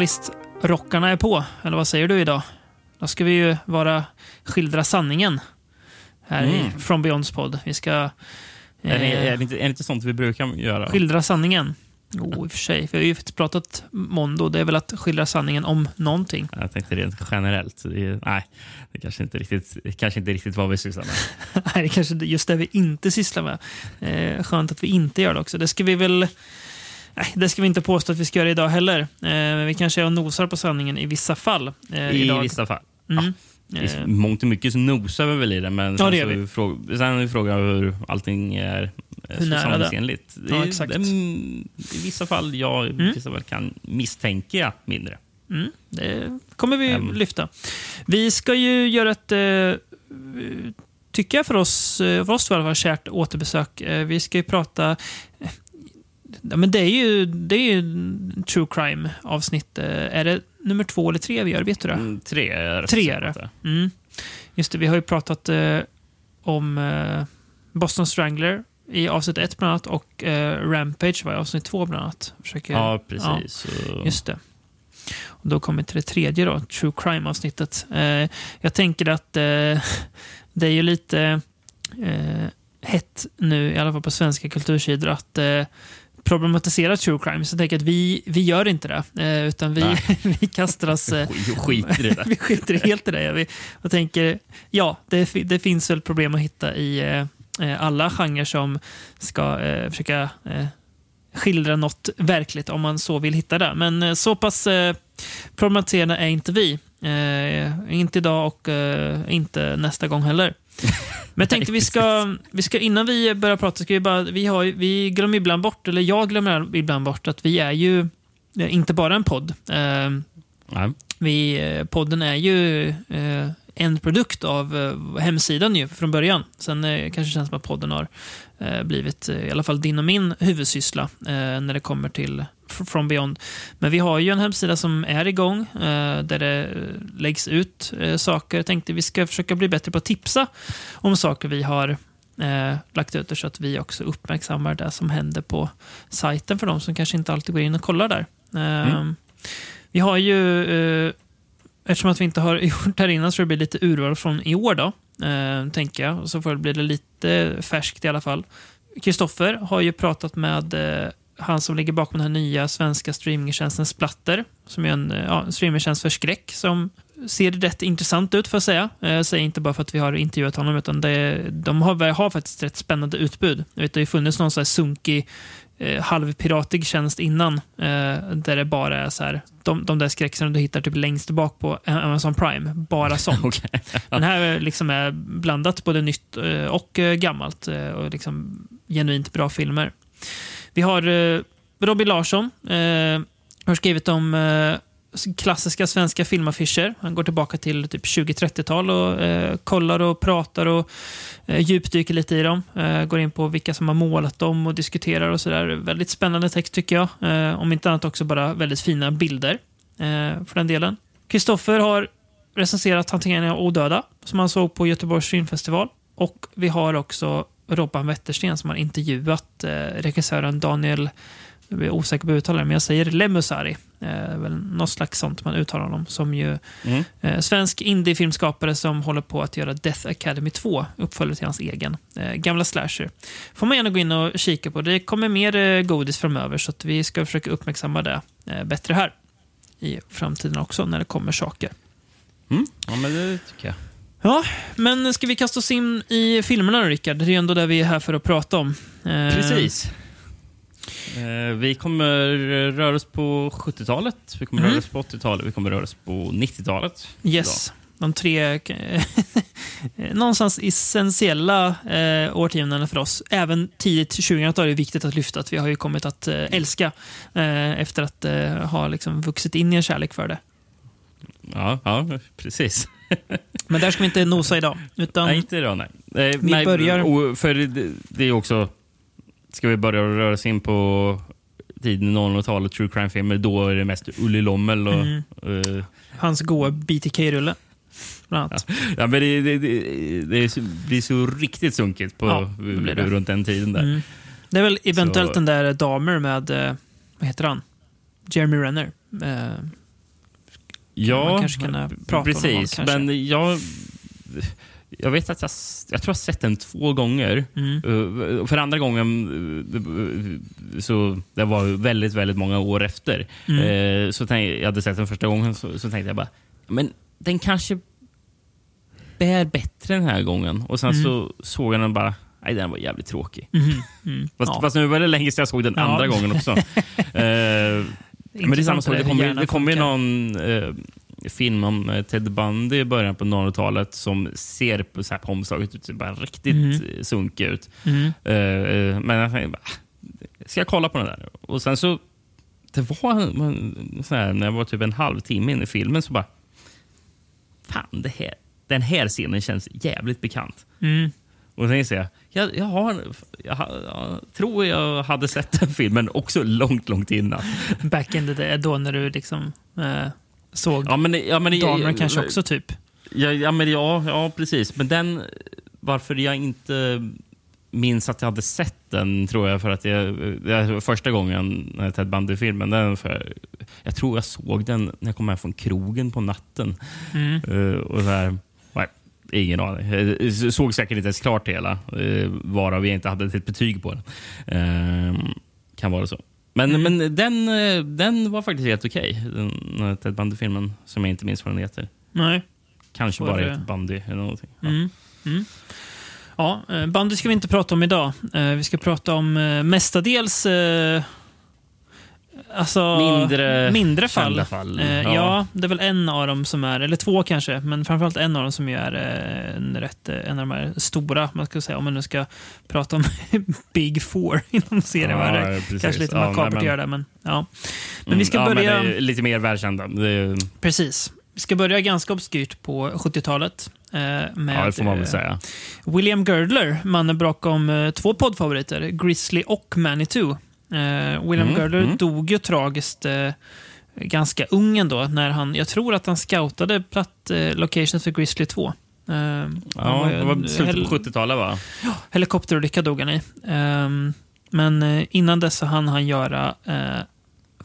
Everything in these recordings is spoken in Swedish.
Journalistrockarna är på, eller vad säger du idag? Då ska vi ju vara skildra sanningen här Mm. i From Beyonds podd. Vi ska Är, det, eh, är, det inte, är det inte sånt vi brukar göra? skildra sanningen. Jo, i och för sig. Vi har ju pratat Mondo. Det är väl att skildra sanningen om någonting. Jag tänkte rent generellt. Det är, nej, det kanske inte riktigt, kanske inte riktigt vad vi sysslar med. Nej, det är kanske just det vi inte sysslar med. Eh, skönt att vi inte gör det också. Det ska vi väl... Nej, det ska vi inte påstå att vi ska göra idag heller. Eh, vi kanske är och nosar på sanningen i vissa fall. Eh, I idag. vissa fall. Mm. I Eh, mångt och mycket så nosar vi väl i det, men Ja, sen, det fråga, sen är frågan hur allting är eh, sanningsenligt. Ja, exakt. det I vissa fall ja, i Mm. vissa fall kan misstänka mindre. Mm, det kommer vi Mm. lyfta. Vi ska ju göra ett, eh, tycker jag för oss, för oss i alla fall, kärt återbesök. Vi ska ju prata... Ja, men det är ju, det är ju true crime-avsnitt. Eh, är det nummer två eller tre vi gör? Vet du det? Mm, tre är Tre är det. det. Mm. Just det, vi har ju pratat eh, om eh, Boston Strangler i avsnitt ett bland annat och eh, Rampage var i avsnitt två bland annat. Försöker, Ja, precis. Så- Just det. Och då kommer vi till det tredje då, True Crime-avsnittet. Eh, jag tänker att eh, det är ju lite hett nu, i alla fall på svenska kultursidor, att problematisera true crime. Så jag tänker att vi, vi gör inte det, eh, utan vi, vi kastar oss... Eh, Sk- Skiter i det. vi skiter helt i det. gör vi. Och tänker, ja, det, det finns väl problem att hitta i eh, eh, alla genrer som ska försöka skildra något verkligt, om man så vill hitta det. Men så pass eh, problematiserande är inte vi. Inte idag och inte nästa gång heller. Men jag tänkte vi ska, vi ska innan vi börjar prata, ska vi, bara, vi, har, vi glömmer ibland bort, eller jag glömmer ibland bort, att vi är ju eh, inte bara en podd. Eh, Nej. vi, eh, podden är ju eh, en produkt av hemsidan ju från början. Sen kanske det känns som att podden har blivit i alla fall din och min huvudsyssla när det kommer till From Beyond. Men vi har ju en hemsida som är igång eh, där det eh, läggs ut eh, saker. Jag tänkte vi ska försöka bli bättre på att tipsa om saker vi har eh, lagt ut så att vi också uppmärksammar det som händer på sajten för de som kanske inte alltid går in och kollar där. Eh, Mm. Vi har ju, eh, eftersom att vi inte har gjort det här innan, så det blir lite urval från i år då, eh, tänker jag. Och så får det bli det lite färskt i alla fall. Kristoffer har ju pratat med han som ligger bakom den här nya svenska streamingtjänsten Splatter, som är en, eh, ja, streamingtjänst för skräck som ser rätt intressant ut, för att säga. Jag säger inte bara för att vi har intervjuat honom, utan det, de har, har faktiskt ett spännande utbud. Jag vet, det har ju funnits någon så här sunkig, eh, halvpiratig tjänst innan, eh, där det bara är så här, de, de där skräckscenerna du hittar typ längst bak på Amazon Prime, bara sånt. Okej. Den här liksom är blandat både nytt eh, och eh, gammalt eh, och liksom genuint bra filmer. Vi har eh, Robin Larsson, eh, har skrivit om eh, klassiska svenska filmaffischer. Han går tillbaka till typ 20-30-tal och eh, kollar och pratar och eh, djupdyker lite i dem. Eh, går in på vilka som har målat dem och diskuterar och sådär. Väldigt spännande text tycker jag. Eh, om inte annat också bara väldigt fina bilder eh, för den delen. Kristoffer har recenserat hanteringen av Odöda som han såg på Göteborgs filmfestival. Och vi har också Robban Wettersten som har intervjuat eh, regissören Daniel, jag är osäker på uttalet, men jag säger Lemusari. Eh, väl något slags sånt man uttalar honom. Som ju Mm. eh, svensk indiefilmskapare som håller på att göra Death Academy 2, uppföljare till hans egen eh, gamla slasher. får man gärna gå in och kika på. Det kommer mer eh, godis framöver, så att vi ska försöka uppmärksamma det eh, bättre här i framtiden också, när det kommer saker. Mm. Ja, men det tycker jag. Ja, men ska vi kasta oss in i filmerna då, Rickard? Det är ju ändå det vi är här för att prata om. Eh, Precis. Eh, vi kommer röra oss på 70-talet, vi kommer Mm. röra oss på 80-talet, vi kommer röra oss på 90-talet. Yes. De tre någonstans essentiella eh, årtiondena för oss. Även tidigt 2000-tal är viktigt att lyfta att vi har ju kommit att eh, älska eh, efter att eh, ha liksom vuxit in i en kärlek för det. Ja, ja precis. Men där ska vi inte nosa idag. Utan, Nej, inte idag, nej. Eh, Vi nej, börjar- För det, det är också... Ska vi börja röra oss in på tiden 00-talet, true crime-filmer, då är det mest Ulli Lommel och... Mm. eh, hans goa BTK-rulle. Annat. ja, men det, det, det, blir så riktigt sunkigt på, Ja, runt den tiden där. Mm. Det är väl eventuellt Så- den där Damer med, eh, vad heter han? Jeremy Renner. Eh, Ja, man kanske kunna prata om precis. honom, kanske. men jag, jag vet att jag, jag tror jag sett den två gånger. Mm. Uh, För andra gången uh, så det var väldigt, väldigt många år efter. Mm. Uh, Så tänkte, jag hade sett den första gången så, så tänkte jag bara, men den kanske bär bättre den här gången. Och sen Mm. så såg jag den bara, nej den var jävligt tråkig. Mhm. Mm. Fast, Ja. fast nu var det länge sedan jag såg den Ja. andra gången också. Eh, men det är samma sak. Det kommer det kom ju någon eh, film om eh, Ted Bundy i början på 00-talet som ser på, så här, på omslaget ut, bara riktigt mm. sunkig ut. Mm. Eh, men jag tänkte, "Ah, ska jag kolla på den där? Och sen så, det var så här, när jag var typ en halvtimme in i filmen så bara, fan det här, den här scenen känns jävligt bekant. Mm. Och sen inser jag, jag, jag, har, jag, jag tror jag hade sett den filmen också långt, långt innan. Back in the day, då när du liksom eh, såg Ja, men, ja, men, damerna kanske också typ. Ja, ja, men, ja, ja, precis. Men den, varför jag inte minns att jag hade sett den, tror jag, för att jag, det var första gången när Ted Bundy-filmen, den för, jag tror jag såg den när jag kom hem från krogen på natten. Mm. Eh, och så här, ingen aning. Jag såg säkert inte ens klart hela, uh, varav jag inte hade ett betyg på den. Eh, kan vara så. Men, Mm. men den, eh, den var faktiskt helt okej, den eh, Ted Bundy-filmen, som jag inte minns vad den heter. Nej. Kanske bara det- heter Bundy eller någonting. Ja. Mm. Mm. Ja, eh, bandy ska vi inte prata om idag. Eh, Vi ska prata om eh, mestadels eh, alltså, Mindre mindre fall. fall. Eh, Ja. ja. det är väl en av dem som är, eller två kanske, men framförallt en av dem som är eh, en, rätt, eh, en av de här stora, man ska säga, om man nu ska prata om Big Four inom serievärlden. Ja. Kanske lite Ja, makabert att göra det, men ja. Men Mm, vi ska ja, börja... Lite mer välkända. Är, Precis. Vi ska börja ganska obskyrt på 70-talet. Eh, med, ja. William Girdler, mannen bakom två poddfavoriter, Grizzly och Manitou. Eh, William Mm, Girdler mm. dog ju tragiskt eh, ganska ung ändå, när han, jag tror att han scoutade platt eh, locations för Grizzly 2. Eh, Ja, ju det var slutet på 70-talet va? Helikopterolycka dog han i. Ehm, men eh, innan dess så hann han göra, eh,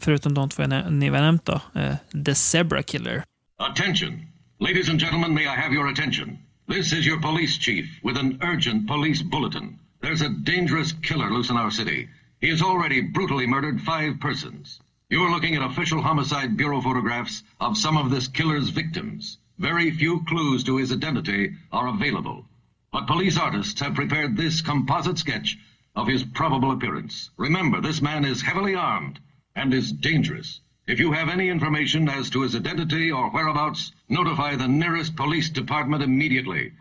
förutom de två ni har nämnt, då, eh, The Zebra Killer. Attention. Ladies and gentlemen, may I have your attention? This is your police chief with an urgent police bulletin. There's a dangerous killer loose in our city. He has already brutally murdered five persons. You're looking at official homicide bureau photographs of some of this killer's victims. Very few clues to his identity are available. But police artists have prepared this composite sketch of his probable appearance. Remember, this man is heavily armed and is dangerous. If you have any information as to his identity or whereabouts, notify the nearest police department immediately.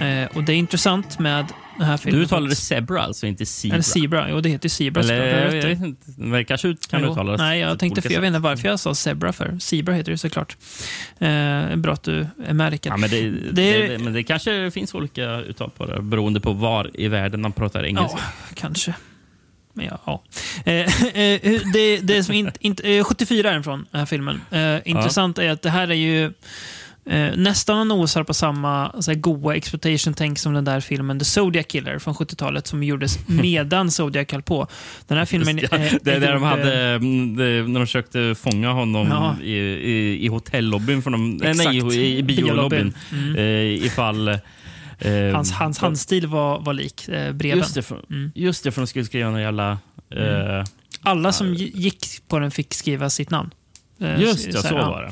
Eh, och det är intressant med den här filmen. Du uttalade Zebra alltså, inte Zebra? Eller Zebra. Jo, det heter Zebra. Eller. Jag vet inte. Men kanske ut- kan Jo. uttalas Nej, jag tänkte, för jag vet inte varför jag sa Zebra för. Zebra heter det såklart. Eh, bra att du är Rickard. Ja, men, det, Det det, men det kanske finns olika uttal på det beroende på var i världen man pratar engelska. Ja, kanske. Men ja, ja. Eh, eh, det, det som inte, inte, eh, 74 är den från, den här filmen. Eh, intressant är att det här är ju eh, nästan nosar på samma så här, goa exploitation-tänk som den där filmen The Zodiac Killer från 70-talet som gjordes medan Zodiac höll på. Den här filmen... Just, ja, eh, det är där de hade, eh, mm, när de försökte fånga honom Ja. i, i, i hotellobbyn, för de, nej, nej, Exakt. i, i biolobbyn. Mm. Eh, ifall... eh, Hans, hans handstil var, var lik eh, breven. Just det, för, Mm. just det, för de skulle skriva någon jävla... Eh, Alla som gi- gick på den fick skriva sitt namn. Eh, just här, så ja. var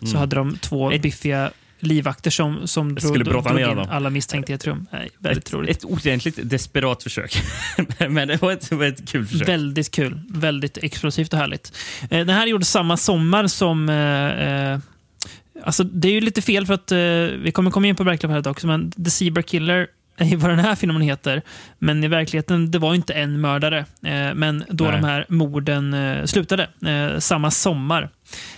det. Så hade de två Ett- biffiga livvakter som, som drog, skulle brotta ner dem. alla misstänkta i ett rum. Nej, väldigt Ett, roligt. ett ordentligt desperat försök. Men det var ett, var ett kul försök. Väldigt kul. Väldigt explosivt och härligt. Eh, den här gjordes samma sommar som... Eh, eh, alltså det är ju lite fel för att... Eh, vi kommer komma in på verkliga fallet också, men The Zebra Killer är vad den här filmen heter. Men i verkligheten, det var ju inte en mördare. Eh, men då Nej. de här morden eh, slutade. Eh, samma sommar.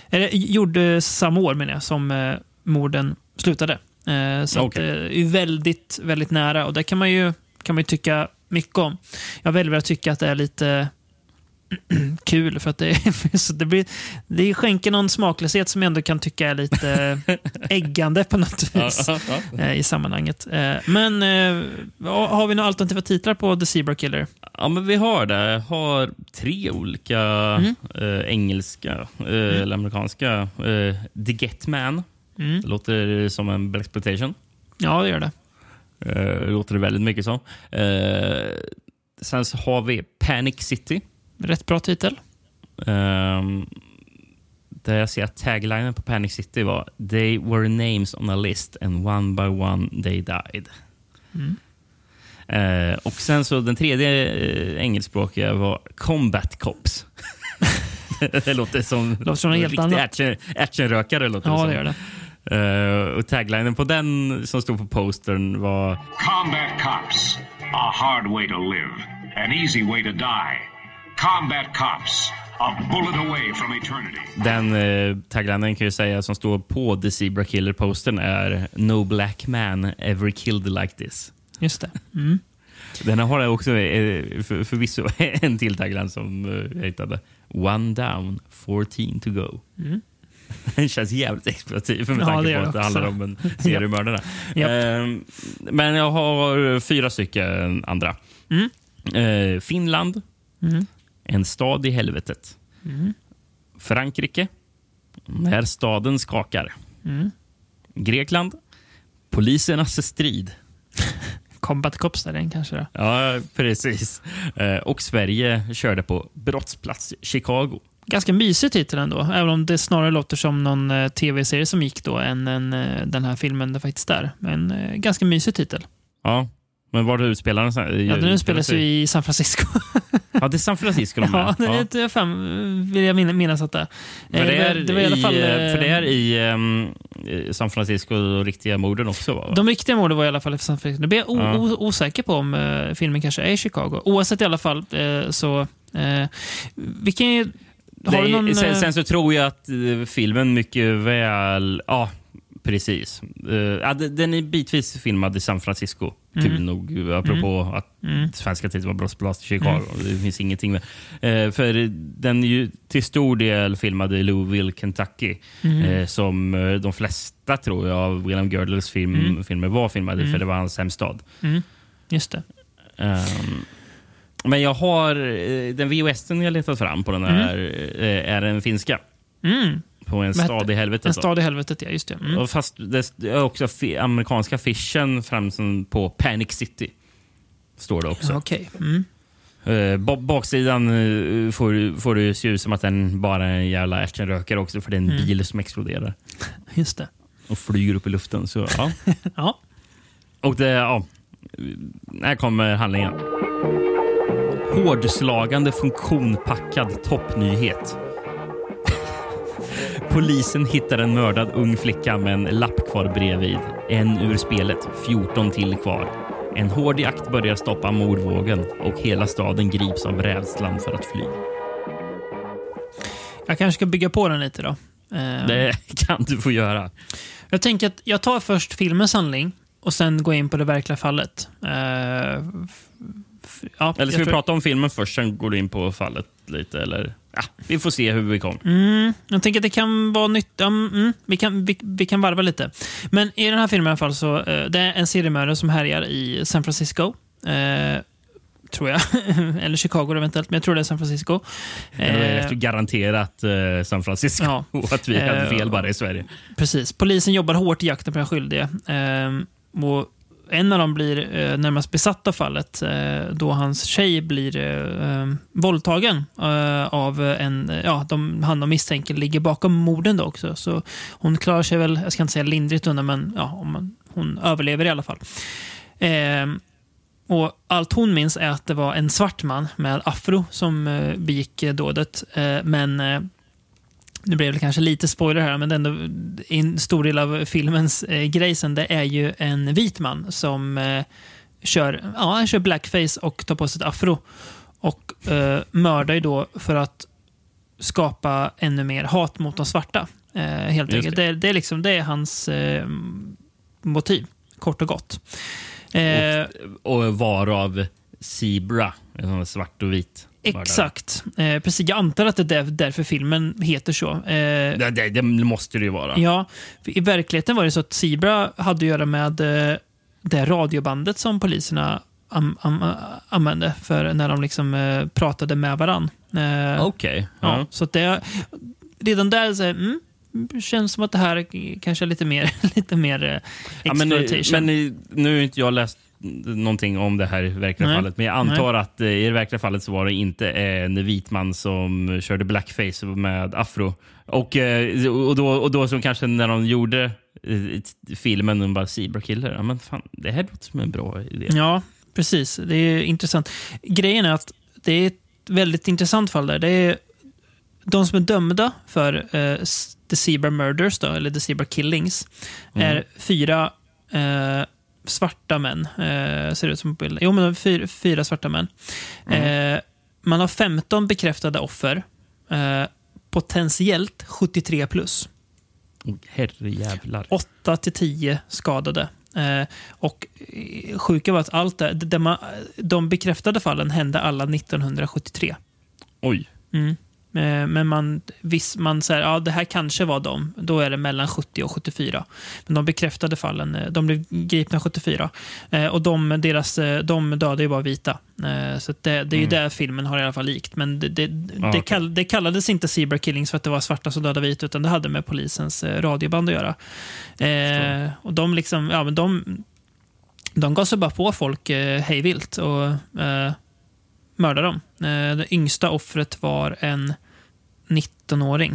Eller gjorde samma år menar jag, som eh, morden slutade. Eh, så att, Okej. eh, är ju väldigt, väldigt nära. Och det kan man ju, kan man ju tycka mycket om. Jag väljer att tycka att det är lite kul för att det, det, blir, det skänker någon smaklöshet som jag ändå kan tycka är lite äggande på något vis ja, ja. eh, i sammanhanget. Eh, Men eh, har vi några alternativa titlar på The Zebra Killer? Ja, men vi har det. Jag har tre olika Mm. eh, engelska eh, eller amerikanska. Eh, The Get Man. Mm. Det låter som en Black exploitation. Ja, det gör det. Det låter det väldigt mycket som. Sen så har vi Panic City. Rätt bra titel. Um, där jag ser att taglinen på Panic City var They were names on a list and one by one they died. Eh, och sen så den tredje uh, engelskspråkiga var Combat Cops. det låter som Låter som något en helt action, actionrökare. Låter Ja, som. det gör det. Eh, och taglinen på den som stod på postern var Combat cops. A hard way to live. An easy way to die. Combat cops. A bullet away from eternity. Den eh, taglinen kan jag säga som står på The Zebra Killer-postern är No black man ever killed like this. Just det. Mm. Den har också eh, för, förvisso en till tagline som eh, jag hittade. One down, 14 to go. Den känns jävligt exploativ med Mm. Ja, tanke det på att det handlar om en seriemördare. Japp. Ehm, men jag har fyra stycken andra. Mm. Eh, Finland. En stad i helvetet. Mm. Frankrike. När staden skakar. Mm. Grekland. Polisernas strid. Combat Cops där den kanske. Då. Ja, precis. Eh, och Sverige körde på brottsplats Chicago. Ganska mysig titel ändå, även om det snarare låter som någon eh, tv-serie som gick då än en, eh, den här filmen det faktiskt är. Men ganska mysig titel. Ja, men var det utspelar den? Ja, den utspelas ju i San Francisco. Ja, det är San Francisco de ja, är. det är fem, vill jag min- minnas att det är. För Eh, det, är det var i alla fall... i, eh, för det är i i San Francisco och riktiga morden också va? De riktiga morden var i alla fall i San Francisco. Nu blir jag Ja. osäker på om eh, filmen kanske är i Chicago. Oavsett i alla fall eh, så... Eh, vilken... Har Nej, du någon... sen, eh, sen så tror jag att eh, filmen mycket väl... Ja, precis. Uh, de- den är bitvis filmad i San Francisco. Mm. Kul nog, eh, apropå att svenska titeln var Brottsplats i Chicago. Mm. Det finns ingenting med. Eh, för den är ju till stor del filmad i Louisville, Kentucky. Mm. eh, som eh, de flesta, tror jag, av William Girdlers film, Mm. filmer var filmade, för det var hans hemstad. Just det. Ehm, men jag har eh, den VHSen jag letat fram på den här eh, är en finska. På en stad i helvetet. En stad i helvetet, ja. Just det. Mm. Och fast det är också amerikanska affischen fram som på Panic City. Står det också. Okej. Mm. Eh, ba- baksidan eh, får, får det se ut som att den bara är en jävla actionrökare också för det är en Mm. bil som exploderar Just det. och flyger upp i luften. Så, ja. Ja. Och det, ja. Här kommer handlingen. Hårdslagande funktionpackad toppnyhet. Polisen hittar en mördad ung flicka med en lapp kvar bredvid. En ur spelet, 14 till kvar. En hård jakt börjar stoppa mordvågen och hela staden grips av rädslan för att fly. Jag kanske ska bygga på den lite då. Eh, Det kan du få göra. Jag tänker att jag tar först filmens handling och sen går in på det verkliga fallet. Eh, ja, Eller ska vi tror- prata om filmen först, sen går du in på fallet lite? Eller? Ja, vi får se hur vi kommer. Mm, jag tänker att det kan vara nytt. Mm, vi, kan, vi, vi kan varva lite. Men i den här filmen i alla fall så eh, det är en seriemördare som härjar i San Francisco. Eh, tror jag. Eller Chicago eventuellt, men jag tror det är San Francisco. Det är Eh, garanterat eh, San Francisco. Ja. Att vi hade Eh, fel bara i Sverige. Precis. Polisen jobbar hårt i jakten på den skyldige. Och en av dem blir eh, närmast besatt av fallet eh, då hans tjej blir eh, våldtagen eh, av en... Ja, de, han de misstänker ligger bakom morden då också. Så hon klarar sig väl, jag ska inte säga lindrigt undan, men ja, om man, hon överlever i alla fall. Eh, och Allt hon minns är att det var en svart man med afro som eh, begick eh, dådet. Eh, men eh, nu blev det kanske lite spoiler här, men det ändå en stor del av filmens eh, grej sen, det är ju en vit man som eh, kör, ja, han kör blackface och tar på sig ett afro. Och eh, mördar ju då för att skapa ännu mer hat mot de svarta. Eh, helt Just enkelt. Det. Det, är liksom, det är hans eh, motiv, kort och gott. Eh, Och varav Zebra, svart och vit. Exakt. Eh, precis, jag antar att det är där, därför filmen heter så. Eh, Det, det, det måste det ju vara. Ja, i verkligheten var det så att Zebra hade att göra med eh, det radiobandet som poliserna am, am, använde för när de liksom eh, pratade med varandra. Eh, Okej. ja. Ja. Så det, redan där så, mm, känns som att det här kanske är lite mer, lite mer eh, Ja, men, exploitation. men nu har inte jag läst någonting om det här i verkliga Nej. fallet, men jag antar att eh, i det verkliga fallet så var det inte en vit man som körde blackface med afro. Och, eh, och, då, och då som kanske när de gjorde eh, filmen, de bara Zebra Killer, ja, men fan, det här låter som en bra idé. Ja, precis. Det är intressant. Grejen är att det är ett väldigt intressant fall där. Det är de som är dömda för eh, The Zebra Murders, då, eller The Zebra Killings, är fyra eh, svarta män. Eh, ser det ut som på bilden. Jo, men de fyra, fyra svarta män. Eh, man har 15 bekräftade offer. Eh, potentiellt 73 plus. Herrejävlar. 8 till 10 skadade. Eh, och eh, sjuka var att allt det, man, de bekräftade fallen hände alla 1973. Oj. Mm. Eh, men man, viss, man säger ja det här kanske var de. Då är det mellan 70 och 74. Men de bekräftade fallen, eh, de blev gripna 74. Eh, och de, deras, de döda ju bara vita. Så det, det är ju det filmen har i alla fall likt. Men det, det, det, okej. kall, det kallades inte Zebra Killings för att det var svarta som dödade vita, utan det hade med polisens radioband att göra. Eh, och de liksom, ja men de, de gav sig bara på folk eh, hejvilt och eh, mördade dem. Eh, det yngsta offret var en 19-åring.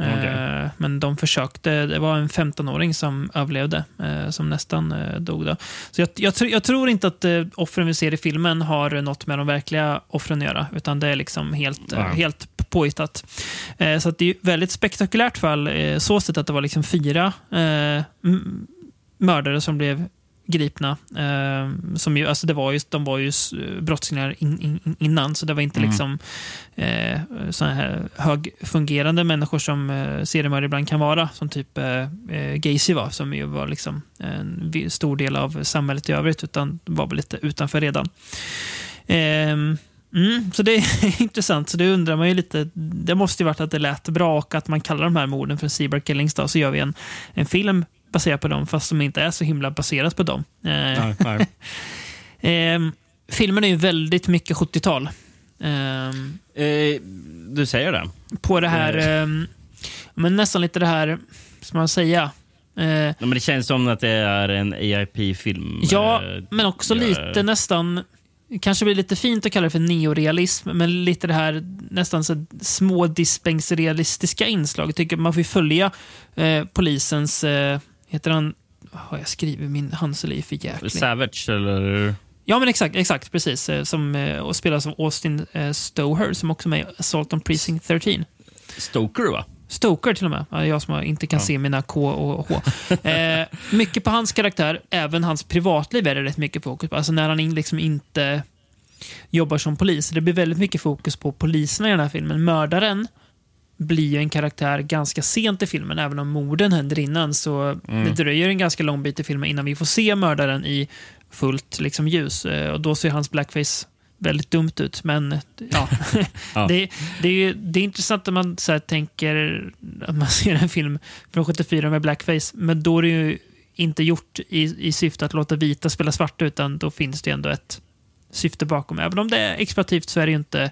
Eh, Okej. Men de försökte, det var en 15-åring som överlevde, eh, som nästan eh, dog. Då. Så jag, jag, jag tror inte att eh, offren vi ser i filmen har något med de verkliga offren att göra, utan det är liksom helt, eh, Ja. helt påhittat. Eh, så det är väldigt spektakulärt fall, eh, så sätt att det var liksom fyra eh, mördare som blev gripna. Eh, som ju, alltså det var ju, de var ju brottslingar in, in, innan, så det var inte liksom eh, såna här högfungerande människor som eh, seriemördare ibland kan vara, som typ eh, eh, Gacy var, som ju var liksom en stor del av samhället i övrigt, utan var väl lite utanför redan. Ehm, Mm, så det är intressant. Så det undrar man ju lite. Det måste ju varit att det lät bra och att man kallar de här morden för Zebra Killings. Då, så gör vi en, en film baserad på dem, fast som inte är så himla baserat på dem. Eh, Nej, nej. ehm, filmen är ju väldigt mycket 70-tal. Ehm, Eh, du säger det? på det här, ehm, men nästan lite det här, ska man säga, eh, Ja, men det känns som att det är en AIP-film. Ja, Eh, men också ja. lite nästan... Kanske blir lite fint att kalla det för neorealism, men lite det här nästan så smådispensrealistiska inslag. Jag tycker man får ju följa eh, polisens... Heter han... Har jag skrivit min Hansel är för jäklig. Savage, eller? Ja, men exakt, exakt precis. Eh, som, eh, och spelas av Austin eh, Stoher, som också är med i Assault on Precinct 13. Stoker, va? Stoker till och med. Ja, Jag som inte kan se mina K och H. Eh, mycket på hans karaktär, även hans privatliv är det rätt mycket fokus på. Alltså när han liksom inte jobbar som polis. Det blir väldigt mycket fokus på poliserna i den här filmen. Mördaren blir ju en karaktär ganska sent i filmen, även om morden händer innan. Så det dröjer en ganska lång bit i filmen innan vi får se mördaren i fullt liksom, ljus. Eh, och då ser hans blackface väldigt dumt ut, men ja. Ja. Det, det, är ju, det är intressant om man så här, tänker att man ser en film från 74 med blackface, men då är det ju inte gjort i, i syfte att låta vita spela svarta, utan då finns det ändå ett syfte bakom. Även om det är exploativt så är det ju inte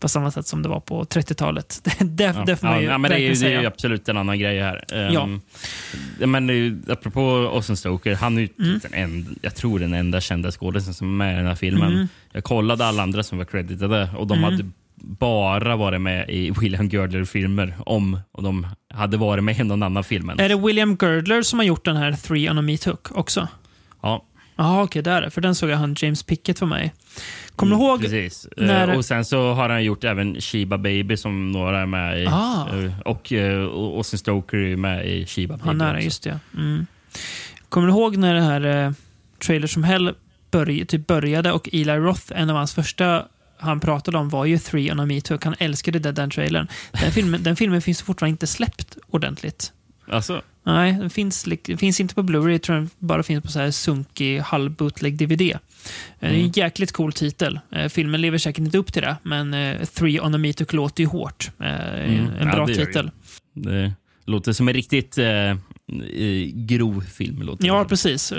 på samma sätt som det var på 30-talet. Det, Ja. det får man ju ja, men det är, verkligen det är säga. absolut en annan grej här. Ja. Men ju- apropå Austin Stoker, han är ju Mm. den enda, jag tror den enda kända skådespelaren som är med i den här filmen. Mm. Jag kollade alla andra som var creditade och de hade bara varit med i William Girdler-filmer om och de hade varit med i någon annan film. Är det William Girdler som har gjort den här Three on a Meat Hook också? Ja, Ja, okej, där är. För den såg jag han James Pickett var med i. Kommer du ihåg? precis. när- Eh, Och sen så har han gjort även Shiba Baby som några är med i. Ah. Eh, Och eh, och Austin Stoker är med i Shiba Baby Han är det, också. just det. Mm. Kommer du ihåg när det här eh, Trailer som Hell börj typ började och Eli Roth, en av hans första han pratade om var ju Three on a Hook. Han älskade den, den trailern. Den filmen, den filmen finns fortfarande inte släppt ordentligt. Alltså, Nej, den finns, den finns inte på Blu-ray. Jag tror den bara finns på så här sunkig halvbootleg DVD. Eh, Det är en jäkligt cool titel. Eh, Filmen lever säkert inte upp till det, men eh, Three on a Hook låter ju hårt. Eh, En Ja, bra det. titel. det låter som en riktigt eh, grov film. Låter Ja, det. precis.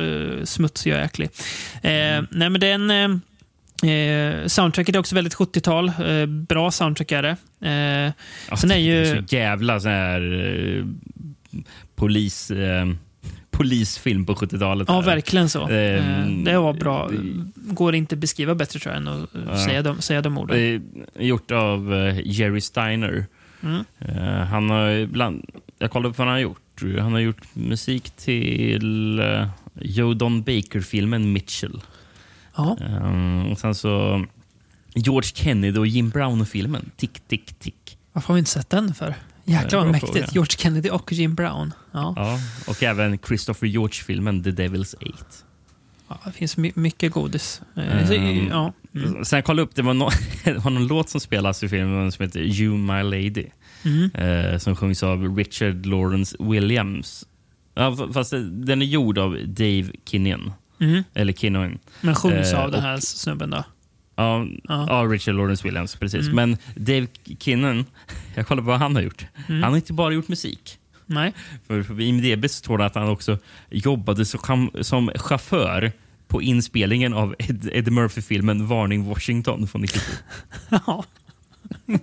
Smutsig och äcklig. Eh, nej, men den... Eh, eh, soundtracket är också väldigt 70-tal. Eh, bra soundtrack är det. Eh, Ja, sen är ju- så jävla sån här eh, polis, eh, polisfilm på 70-talet. ja, verkligen så. Eh, Ehm, det var bra. det- Går inte att beskriva bättre tror jag än att eh, Ja. säga, de, säga de orden. Är gjort av eh, Jerry Steiner. Mm. Eh, han har bland, jag kollade på vad han har gjort. Han har gjort musik till Joe Don Baker-filmen Mitchell. Ja. Eh, och sen så George Kennedy och Jim Brown-filmen Tick, tick, tick. Varför har vi inte sett den för? Jäklar bra vad mäktigt. fråga. George Kennedy och Jim Brown. Ja. Ja, och även Christopher George-filmen The Devil's Eight. Ja, det finns my mycket godis. Eh, Ehm, ja. Mm. Sen kollade jag upp, det var, no det var någon låt som spelas i filmen som heter You My Lady. Mm. Eh, som sjungs av Richard Lawrence Williams. Ja, fast den är gjord av Dave Kinnian. Mm. Eller Kinnoin. Men sjungs Eh, av den här och- snubben då? Ja, Ja. ja. Richard Lawrence Williams, precis. Mm. Men Dave Kinnan, jag kollar på vad han har gjort. Mm. Han har inte bara gjort musik. Nej. För på IMDB står det att han också jobbade som, som chaufför på inspelningen av Ed, Eddie Murphy-filmen Varning Washington från 92. Ja.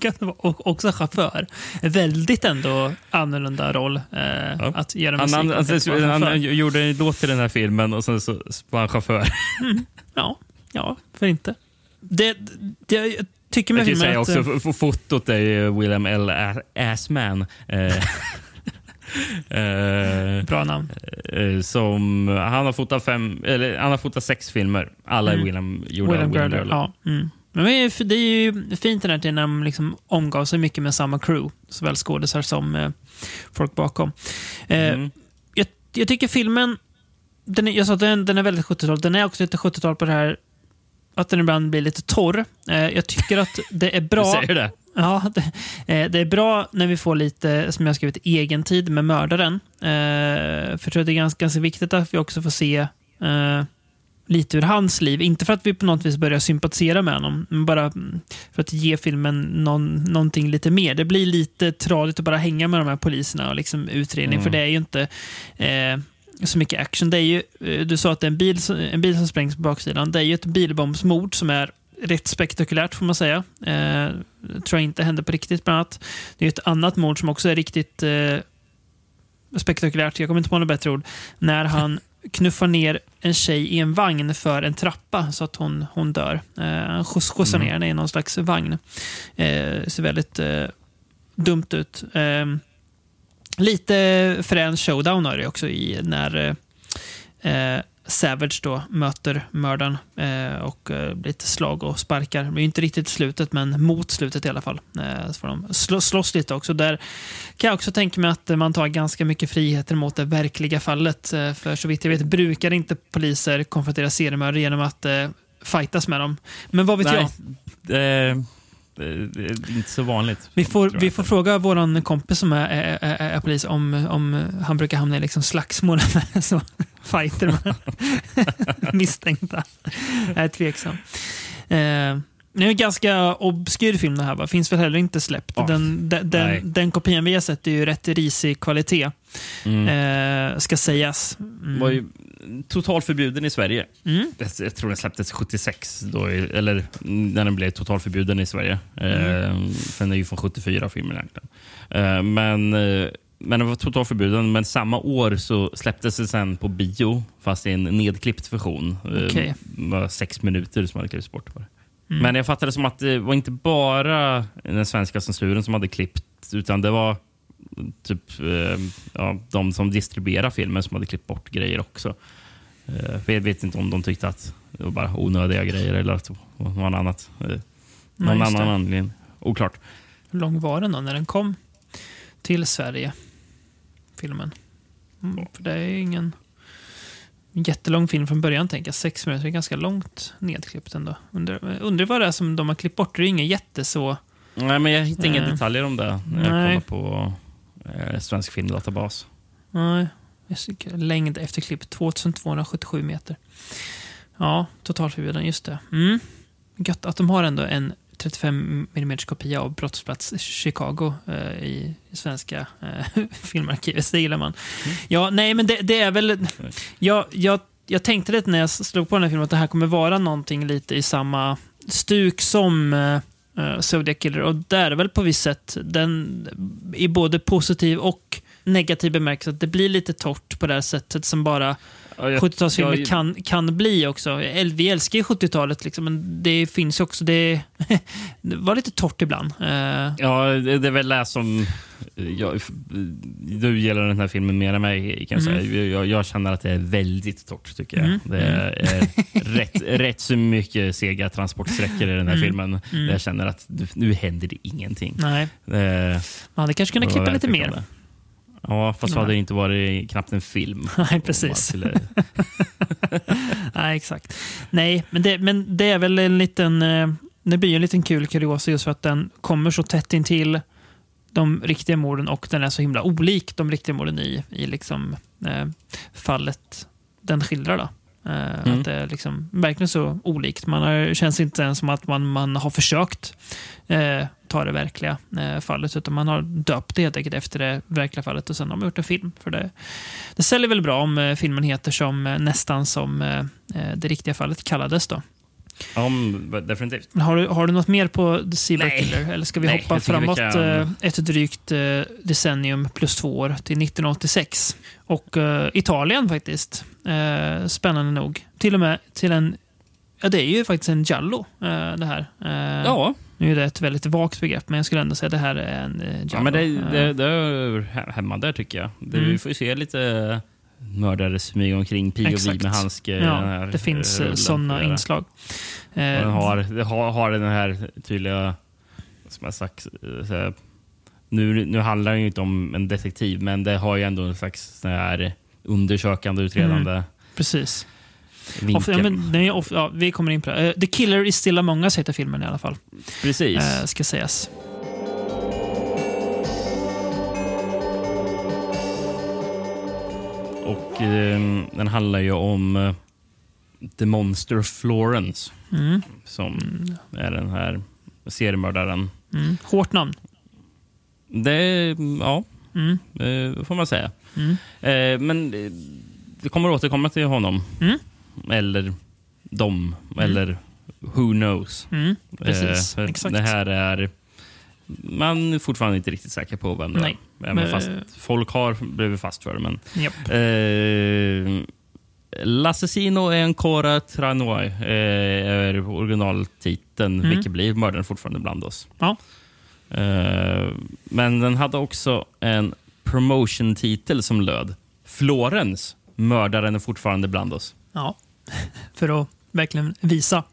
Kan det vara- Och också chaufför. Väldigt ändå annorlunda roll eh, att göra Han, musik. han, och han, vara han, chaufför. gjorde en låt till den här filmen och sen så var han chaufför. Ja, ja, för inte. Det, det, jag tycker med Jag kan säga att... också, eh, fotot är ju William L. Assman. Eh, Bra namn. eh, som, han, har fotat fem, eller, han har fotat sex filmer. Alla Mm. William, gjorda William William. Gerler. Ja. Mm. Men det är ju- det är ju fint den här tiden när de liksom omgav sig mycket med samma crew. Såväl skådisar som eh, folk bakom. Eh, Mm. jag, jag tycker filmen, den är, jag sa att den, den är väldigt 70-tal. Den är också lite 70-tal på det här att den ibland blir lite torr. Eh, jag tycker att det är bra. Du säger det? Ja, det, eh, det är bra när vi får lite, som jag skrivit, egen tid med mördaren. Eh, för jag tror att det är ganska, ganska viktigt att vi också får se lite ur hans liv. Inte för att vi på något vis börjar sympatisera med honom, men bara mm, för att ge filmen någon, någonting lite mer. Det blir lite tradigt att bara hänga med de här poliserna och liksom utredning, Mm. för det är ju inte eh, så mycket action. Det är ju, eh, du sa att det är en bil, en bil som sprängs på baksidan. Det är ju ett bilbombsmord som är rätt spektakulärt får man säga. Eh, tror jag inte hände på riktigt bland annat. Det är ett annat mord som också är riktigt eh, spektakulärt. Jag kommer inte på något bättre ord. När han knuffar ner en tjej i en vagn för en trappa så att hon, hon dör. Eh, han skjuts- skjutsar ner henne i någon slags vagn. Eh, ser väldigt eh, dumt ut. Eh, lite frän showdown har det också i när eh, Savage då möter mördaren eh, och eh, lite slag och sparkar. Det är inte riktigt slutet, men mot slutet i alla fall. Eh, så får de slå, slåss lite också. Där kan jag också tänka mig att man tar ganska mycket friheter mot det verkliga fallet. Eh, för så vitt jag vet brukar inte poliser konfrontera seriemördare genom att eh, fightas med dem. Men vad vet jag? Det, är- det är inte så vanligt. Vi får, vi får fråga vår kompis som är, är, är, är polis om, om han brukar hamna i liksom slagsmål med så, fighter med misstänkta. Jag är tveksam. Eh, det är en ganska obskyr film det här. Va? Finns väl heller inte släppt. Ja. Den, den, den, den kopian vi har sett är ju rätt risig kvalitet. Mm. Eh, ska sägas. Mm. var ju totalförbjuden i Sverige. Mm. Jag, jag tror den släpptes 76, då, eller när den blev totalförbjuden i Sverige. Mm. Eh, för den är ju från 74, filmen egentligen. Eh, men, eh, men den var totalförbjuden, men samma år så släpptes den sen på bio, fast i en nedklippt version. Eh, Okej. Det var sex minuter som hade klippts bort. Bara. Mm. Men jag fattade som att det var inte bara den svenska censuren som hade klippt, utan det var typ eh, ja, de som distribuerar filmen som hade klippt bort grejer också. Eh, jag vet inte om de tyckte att det var bara onödiga grejer eller att det var något annat. Eh, någon just annan det. anledning. Oklart. Hur lång var den då när den kom till Sverige? Filmen. Mm, för det är ingen jättelång film från början, tänker jag. Sex minuter, är ganska långt nedklippt ändå. Undrar, undrar vad det är som de har klippt bort. Det är inget jätte så... Nej, men jag hittade inga Nej. detaljer om det när jag Nej. kollade på eh, Svensk filmdatabas. Nej, längd efter klipp 2277 meter. Ja, totalförbjuden, just det. Mm. Gött att de har ändå en 35 mm kopia av Brottsplats Chicago eh, i, svenska eh, filmarkivet. Det gillar man. Ja, nej, men det, det är väl... Jag, jag, jag tänkte lite när jag slog på den här filmen att det här kommer vara någonting lite i samma stuk som eh, eh, Zodiac Killer. Och det är väl på visst sätt. Den i både positiv och negativ bemärkelse. Att det blir lite torrt på det här sättet som bara Ja, jag- 70-talsfilmer jag- kan, kan bli också. Vi älskar ju 70-talet, liksom, men det finns ju också... Det, det var lite torrt ibland. Eh, Ja, det är väl det som... Jag, du gillar den här filmen mer än mig, kan jag Mm. säga. Jag, jag känner att det är väldigt torrt, tycker jag. Mm. Det är rätt, rätt så mycket sega transportsträckor i den här Mm. filmen. Där jag känner att nu- händer det ingenting. nej, Det, man hade kanske kunnat klippa lite mer. Ja, fast så hade det inte varit knappt en film. Nej, precis. Skulle- Nej, exakt. Nej, men det, men det är väl en liten... eh, Det blir en liten kul kuriosa just för att den kommer så tätt intill de riktiga morden och den är så himla olik de riktiga morden i, i liksom, eh, fallet den skildrar. Då. Eh, Mm. Att det är liksom verkligen så olikt. Man har, känns inte ens som att man, man har försökt eh, ta det verkliga eh, fallet utan man har döpt det helt enkelt efter det verkliga fallet och sen har man gjort en film. För det, det säljer väl bra om eh, filmen heter som eh, nästan som eh, det riktiga fallet kallades. Då. Ja, definitivt. Har, du, har du något mer på The Zebra Nej. Killer? Eller ska vi Nej, hoppa vi framåt kan- eh, ett drygt eh, decennium plus två år till 1986? Och eh, Italien faktiskt. Eh, spännande nog. Till och med till en... Ja, det är ju faktiskt en Giallo eh, det här. Ja, Nu är det ett väldigt vagt begrepp, men jag skulle ändå säga att det här är en Giallo. ja men det, det, det är he- hemma där, tycker jag. Det, Mm. Vi får ju se lite mördare smyga omkring, POV Exakt. med handske. i Ja, den det finns eh, sådana inslag. Och Eh, den har, har, har den här tydliga, som jag sagt, här, nu, nu handlar det ju inte om en detektiv, men det har ju ändå en slags här undersökande, utredande Precis. vinkel. Of, ja, men, den är off, ja, vi kommer in på det. Eh, The Killer is still among us heter filmen i alla fall. Precis. Eh, ska sägas. Och eh, den handlar ju om eh, The Monster of Florence, Mm. som är den här seriemördaren. Mm. Hårt namn. Det, ja, Mm. eh, får man säga. Mm. Eh, men eh, vi kommer återkomma till honom. Mm. Eller dem. Eller who knows. Mm. Precis. för Exakt. Det här är... Man är fortfarande inte riktigt säker på vem det Nej. Även Men- fast folk har blivit fast för det. Men, eh, L'assassino är en Cora Tranoy eh, är originaltiteln, Mm. vilket blir mördaren fortfarande bland oss. Ja. Eh, men den hade också en promotion-titel som löd Florens, mördaren är fortfarande bland oss. ja. För att verkligen visa.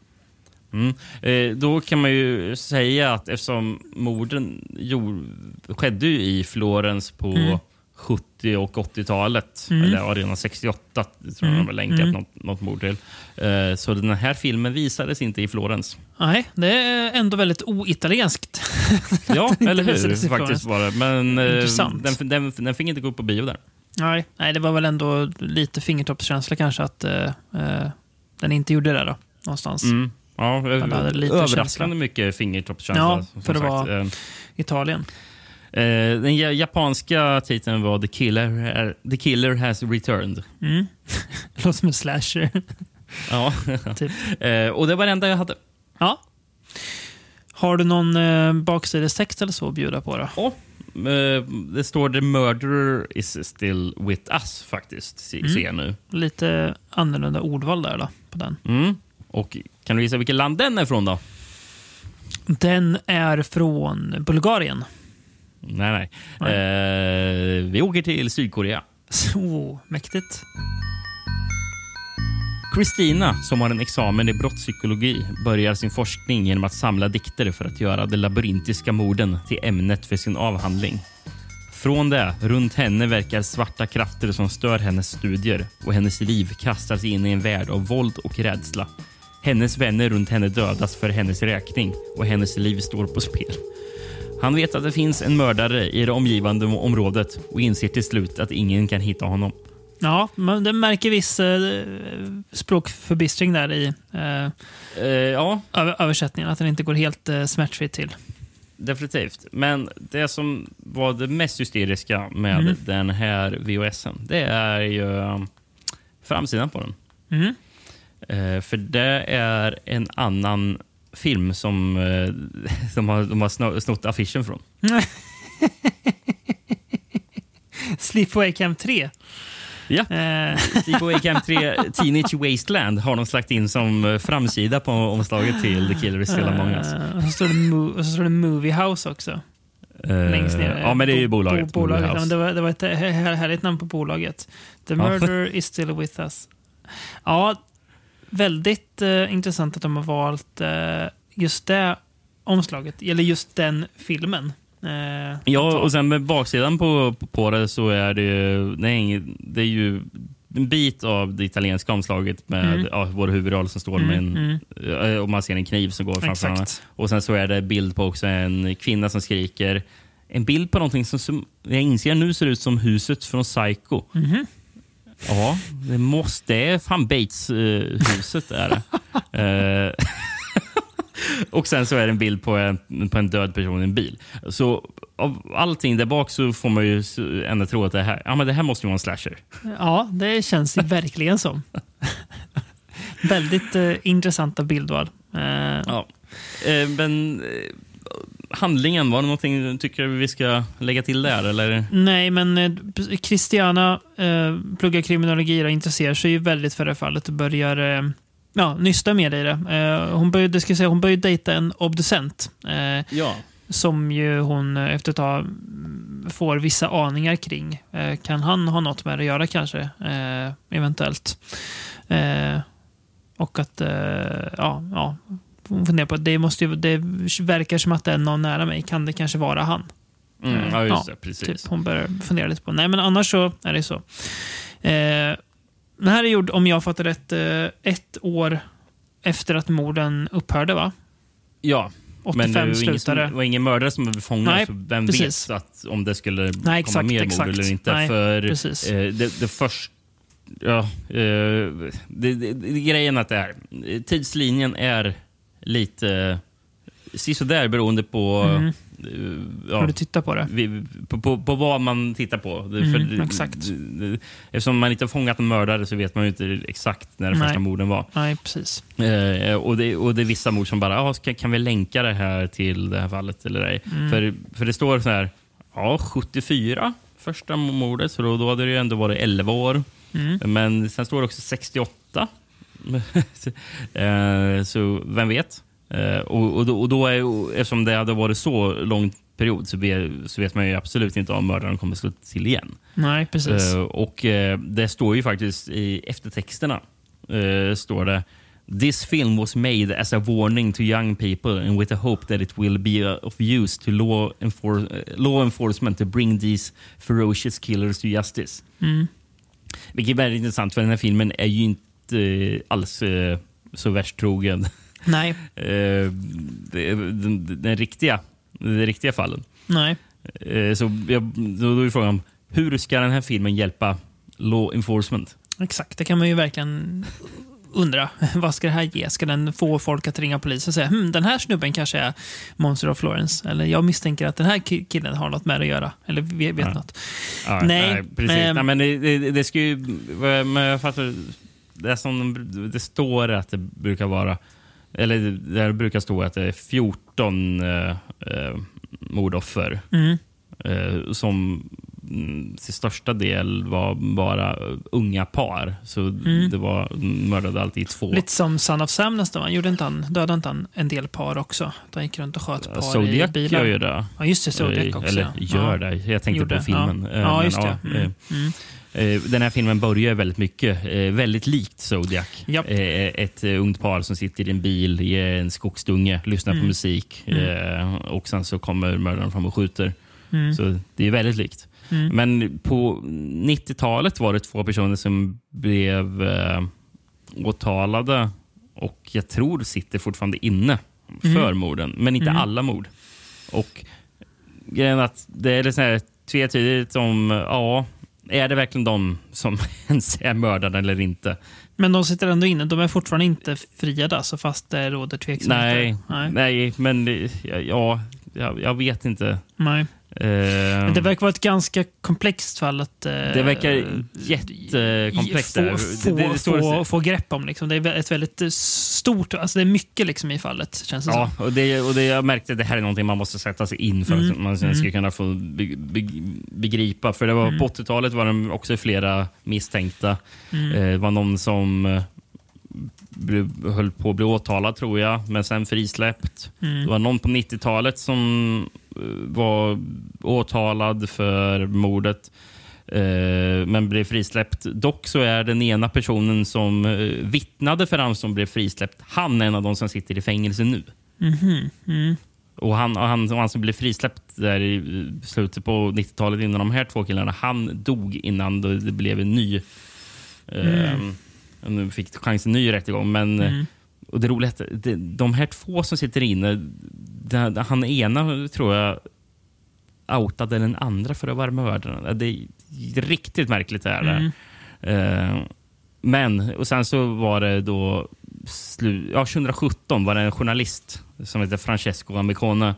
Mm. Eh, då kan man ju säga att eftersom morden gjord, skedde i Florens på Mm. 70 och 80-talet, Mm. eller redan 68 tror jag Mm. de har länkat Mm. något, något mord till. Eh, så den här filmen visades inte i Florens. Nej, det är ändå väldigt oitalienskt. Ja, eller hur? Faktiskt var det. Men eh, den, den, den fick inte gå upp på bio där. Nej, nej, det var väl ändå lite fingertoppskänsla kanske att eh, eh, den inte gjorde det då. Någonstans. Ja, lite överraskande mycket fingertoppskänsla. Ja, för det sagt. var- Eh, Italien. Eh, den ja- japanska titeln var The Killer, The Killer has returned. Mm. Låter som en slasher. Ja. Typ. eh, och det var det enda jag hade. Ja. Har du någon eh, baksidestext eller så att bjuda på då? Eh, det står The murderer is still with us faktiskt, se- Mm. ser jag nu. Lite annorlunda ordval där då, på den. Mm. Och kan du gissa vilket land den är ifrån då? Den är från Bulgarien. Nej, nej. Eh, vi åker till Sydkorea. Så mäktigt. Kristina, som har en examen i brottspsykologi, börjar sin forskning genom att samla dikter för att göra de labyrintiska morden till ämnet för sin avhandling. Från det, runt henne verkar svarta krafter som stör hennes studier och hennes liv kastas in i en värld av våld och rädsla. Hennes vänner runt henne dödas för hennes räkning och hennes liv står på spel. Han vet att det finns en mördare i det omgivande området och inser till slut att ingen kan hitta honom. Ja, men det märker viss eh, språkförbistring där i eh, Eh, ja, över- översättningen. Att den inte går helt eh, smärtfritt till. definitivt. Men det som var det mest hysteriska med Mm. den här VHSen, det är ju eh, framsidan på den. Mhm. Eh, för det är en annan film som eh, de har, de har sno- snott affischen från. Sleepaway Camp 3. Ja. Eh, Sleepaway Camp 3 Teenage Wasteland har de slagt in som eh, framsida på omslaget till The Killer is still among us. eh, och, så står det mo- och så står det Movie House också. Eh, längst ner. Ja, men det är ju Bo- bolaget. bo- bolaget. Ja, det, var, det var ett här- här- härligt namn på bolaget. The Ja. murder is still with us. Ja, väldigt eh, intressant att de har valt eh, just det omslaget, eller just den filmen. Eh, Ja, och sen med baksidan på, på, det så är det ju, nej, det är ju en bit av det italienska omslaget med Mm. ja, vår huvudroll som står med en, eh, och man ser en kniv som går framför henne. Exakt. Och sen så är det bild på också en kvinna som skriker. En bild på någonting som, som jag inser nu ser ut som huset från Psycho. Mhm. Ja, det måste, det är fan Bates-huset. är det. Eh, och sen så är det en bild på en, på en död person i en bil. Så av allting där bak så får man ju ändå tro att det här, ja, men det här måste ju vara en slasher. Ja, det känns ju verkligen som. väldigt eh, intressanta bildval. Eh, Ja. Eh, men eh, handlingen, var det någonting du tycker vi ska lägga till där? Eller? Nej, men eh, Christiana eh, pluggar kriminologi och intresserar sig ju väldigt för det fallet och börjar eh, ja, nysta mer i det. Eh, hon började, ska säga, hon började dejta en obducent. Eh, Ja. som ju hon eh, efter ett tag mm, får vissa aningar kring. Eh, kan han ha något med det att göra kanske? Eh, eventuellt. Eh, och att, eh, ja, ja, funderar på att det, måste ju, det verkar som att det är någon nära mig. Kan det kanske vara han? Mm, Eh, ja, just ja, det. Precis. Typ, hon börjar fundera lite på. Nej, men annars så är det så. Eh, den här är gjord, om jag fattar rätt, eh, ett år efter att morden upphörde, va? Ja. 85 Men det var ingen, slutade. det var ingen mördare som blev fångad, Nej, så vem precis. vet att, om det skulle komma exakt, mer exakt. mord eller inte? Nej, För precis. eh, det, det först, ja, eh, det, det, det, grejen att det är, eh, tidslinjen är lite eh, sisådär beroende på, Mm. eh, ja, Hur du tittar på det. på, på, på vad man tittar på. Mm, för, exakt. Eftersom man inte har fångat en mördare så vet man ju inte exakt när de första morden var. Nej, precis. Eh, och, det, och det är vissa mord som bara, ah, ska, kan vi länka det här till det här fallet eller ej? Mm. För, för det står så här, ja 74 första mordet, så då, då hade det ju ändå varit 11 år. Mm. Men sen står det också 68. eh, så vem vet? Eh, och, och, då, och då är, eftersom det hade varit så lång period så vet, så vet man ju absolut inte om mördaren kommer slå till igen. Nej, precis. Eh, och det står ju faktiskt i eftertexterna. står det This film was made as a warning to young people and with a hope that it will be of use to law, enfor law enforcement to bring these ferocious killers to justice. Mm. Vilket är väldigt intressant för den här filmen är ju inte alls eh, så värst trogen Nej, eh, den, den, riktiga, den riktiga fallen. nej. Eh, så jag, då, är frågan, hur ska den här filmen hjälpa law enforcement? Exakt, det kan man ju verkligen undra. Vad ska det här ge? Ska den få folk att ringa polisen och säga hm, den här snubben kanske är Monster of Florence? Eller jag misstänker att den här ki- killen har något med det att göra. Eller vet, Ja. något. Ja, Nej, precis. men- nej, men det, det, det ska ju... Men jag fattar, det, som, det står att det brukar vara... Eller det brukar stå att det är 14 eh, eh, mordoffer Mm. eh, som mm, till största del var bara unga par. Så det var mördade alltid två. Mm. Lite som Son of Sam nästan. Gjorde inte han, dödade inte han en del par också? De gick runt och sköt par i Zodiac bilar. gör ju det. Ja, just det. Zodiac också. Eller ja. gör det. Jag tänkte Gjorde, på filmen. Ja, Eh, ja men just det. Mm. Eh, Mm. Den här filmen börjar väldigt mycket, eh, väldigt likt Zodiac. Japp. Eh, Ett ungt par som sitter i en bil i en skogsdunge, lyssnar Mm. på musik eh, och sen så kommer mördaren fram och skjuter. Mm. Så det är väldigt likt. Men på 90-talet var det två personer som blev eh, åtalade och jag tror sitter fortfarande inne för morden, men inte alla mord. Och grejen att det är så här tvetydigt om, ja, är det verkligen de som ens är mördare eller inte? Men de sitter ändå inne. De är fortfarande inte friade alltså, fast det råder tveksamheter. Nej, Nej. nej, men ja, jag, jag vet inte. Nej. Eh, Men det verkar vara ett ganska komplext fall att... eh, Det verkar jättekomplext få. Få, Det- det få, få grepp om. Liksom. Det är ett väldigt eh, stort... Alltså det är mycket liksom i fallet, känns det Ja, som. och det, och det, jag märkte att det här är någonting man måste sätta sig in för att man ska kunna få be, be, begripa. För det var, På 80-talet var det också flera misstänkta. Eh, det var någon som eh, höll på att bli åtalad, tror jag, men sen frisläppt. Det var någon på 90-talet som eh, var åtalad för mordet. eh, Men blev frisläppt. Dock så är den ena personen som eh, vittnade för han som blev frisläppt, han är en av de som sitter i fängelse nu. Och han, och han, och han som blev frisläppt där i slutet på 90-talet innan de här två killarna, han dog innan det blev en ny... Eh, nu fick chansen en ny rättegång. Men, eh, och det roliga är att de här två som sitter inne, det, han ena tror jag outade den andra för att vara mördaren. Det är riktigt märkligt. Det här. Eh, men, och sen så var det då ja, 2017 var det en journalist som heter Francesco Amicone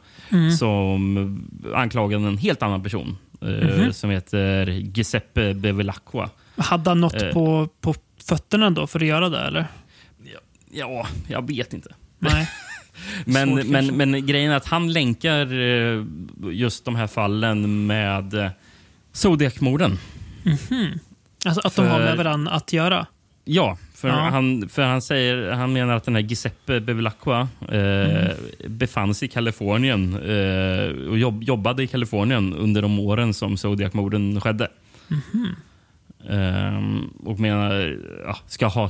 som anklagade en helt annan person eh, som heter Giuseppe Bevilacqua. Hade han något Eh. på, på fötterna då för att göra det, eller? Ja, jag vet inte. Nej. Men, Svårt men, kanske. men grejen är att han länkar eh, just de här fallen med eh, Zodiac-morden. Alltså att de har För- med varandra att göra. Ja, för, Ja. Han, för han, säger, han menar att den här Giuseppe Bevilacqua eh, Mm. befann sig i Kalifornien eh, och jobb, jobbade i Kalifornien under de åren som Zodiac-morden skedde. Mhm. Ehm, och menar, ja, ska ha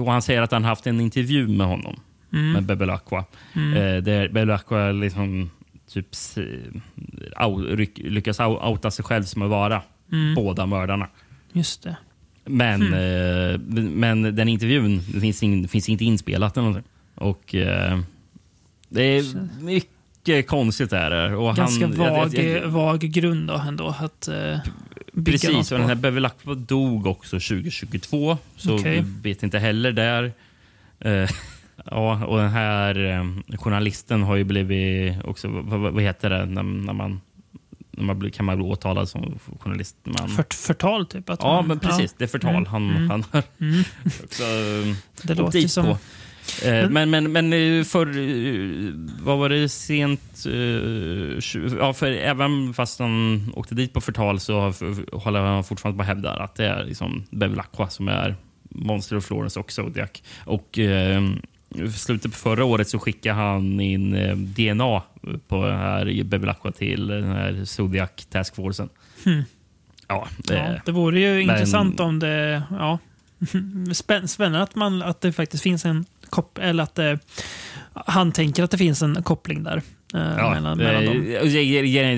och han säger att han haft en intervju med honom, Mm. med Bevilacqua. Eh, där Bevilacqua liksom typ lyckas outa sig själv som att vara Mm. båda mördarna. Just det. Men, eh, men den intervjun det finns, in, finns inte inspelat. Eller någonting. Och eh, det är mycket konstigt. Är det. Och Ganska han, vag, jag- jag- vag grund då ändå. Att uh, bygga Precis, något och den här på. Bevilacqua dog också 2022. Så Okej. vi vet inte heller där. Eh, ja, och den här eh, journalisten har ju blivit också, vad, vad heter det, när, när man, när man blir, kan man bli åtalad som journalist? Man, För, förtal, typ. Att ja, man- men precis. Det är förtal. Han, han har också eh, Det åkt låter dit som... på. Eh, Men, men, men eh, för, eh, vad var det sent? Ja, för även fast han åkte dit på förtal så håller han fortfarande på att hävda att det är liksom Bevilacqua som är Monster of Florence och Zodiac. Och i slutet på förra året så skickade han in DNA på den här Bevilacqua till den här Zodiac Task Forcen. Ja, det, Ja, det vore ju men- intressant om det... Ja. Spänn, spännande att, man, att det faktiskt finns en eller att det, han tänker att det finns en koppling där. eh, Ja, mellan, mellan eh, dem.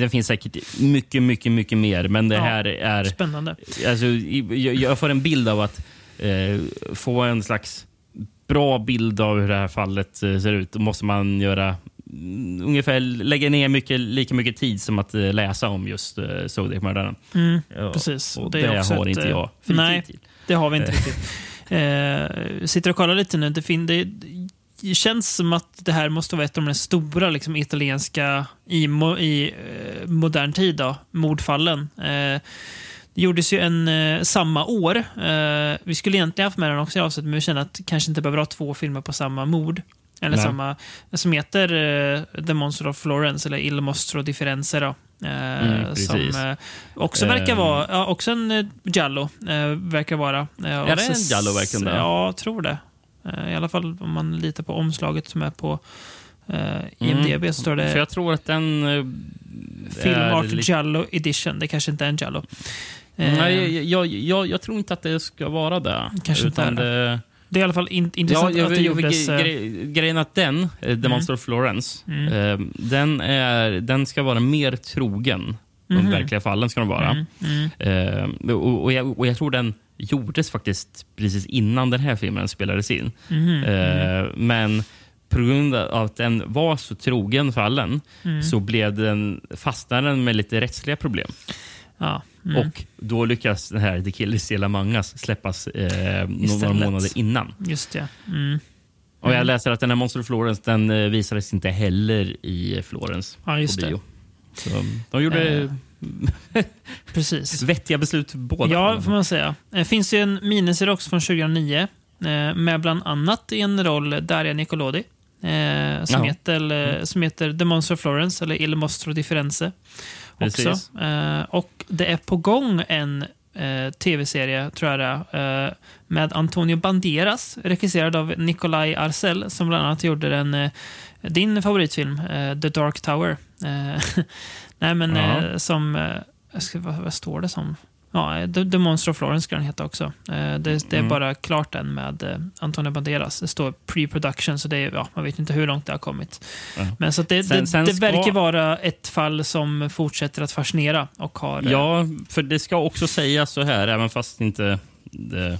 det, finns säkert mycket, mycket, mycket mer. Men det Ja. här är... Spännande. Alltså, jag, jag får en bild av att eh, få en slags bra bild av hur det här fallet eh, ser ut. Då måste man göra mm, ungefär lägga ner mycket, lika mycket tid som att eh, läsa om just eh, Zodiac-mördaren. Mm, Ja, precis. Och Det det, har ett, inte eh, jag fritid nej. till. Det har vi inte riktigt. Eh, sitter och kollar lite nu. Det, fin, det, det känns som att det här måste vara ett av de stora liksom, italienska i, mo, i eh, modern tid, då, mordfallen. Eh, det gjordes ju en eh, samma år. Eh, vi skulle egentligen haft med den också i avsnitt, men vi känner att kanske inte behöver ha två filmer på samma mord. Eller Nej. samma, som heter eh, The Monster of Florence, eller Il Mostro di Firenze. Då. Eh, Mm, som eh, också verkar Ehm. vara, ja, också en Giallo. Eh, verkar vara. Är det en Giallo verkligen? Ja, jag tror det. I alla fall om man litar på omslaget som är på eh, IMDB så står det För jag tror att den... eh, Film är Art lite- Giallo Edition. Det kanske inte är en Giallo. Eh, Nej, jag, jag, jag, jag tror inte att det ska vara det. Kanske inte Utan är det. Det är i alla fall in, intressant jag- att det jag- gjordes... eh, gre- Grejen att den, eh, The Monster of Florence, Mm. eh, den, är, den ska vara mer trogen de verkliga fallen. ska de vara. Mhm. mm, Eh, och, och, jag, och jag tror den gjordes faktiskt precis innan den här filmen spelades in. mhm, Eh, men på grund av att den var så trogen fallen mm. så blev den, fastnade den med lite rättsliga problem. Ja. Mm. Och då lyckas den här The Killers Still Among Us släppas eh, några månader innan. Just det. Mm. Och jag läser att den här Monster Florence den eh, visades inte heller i Florens Ja, på det. bio. Så de gjorde Eh, Precis. vettiga beslut båda. Ja, får man säga. Det finns ju en miniserie också från 2009 eh, med bland annat i en roll Daria Nicolodi. Eh, som, Jaha. heter, eh, som heter The Monster of Florence, eller Il Mostro di Också. Eh, och det är på gång en eh, tv-serie, tror jag det är, eh, med Antonio Banderas, regisserad av Nikolaj Arcel, som bland annat gjorde den, eh, din favoritfilm, eh, The Dark Tower. Eh, nej, men Ja. som... Ska, vad, vad står det som? Ja, The, Monster of Florence ska den heta också. Eh, det, det är Mm. bara klart än med eh, Antonio Banderas. Det står pre-production, så det är, ja, man vet inte hur långt det har kommit. Ja. Men så det, Sen- det, sen det ska- verkar vara ett fall som fortsätter att fascinera och har... eh, Ja, för det ska också sägas så här, även fast inte det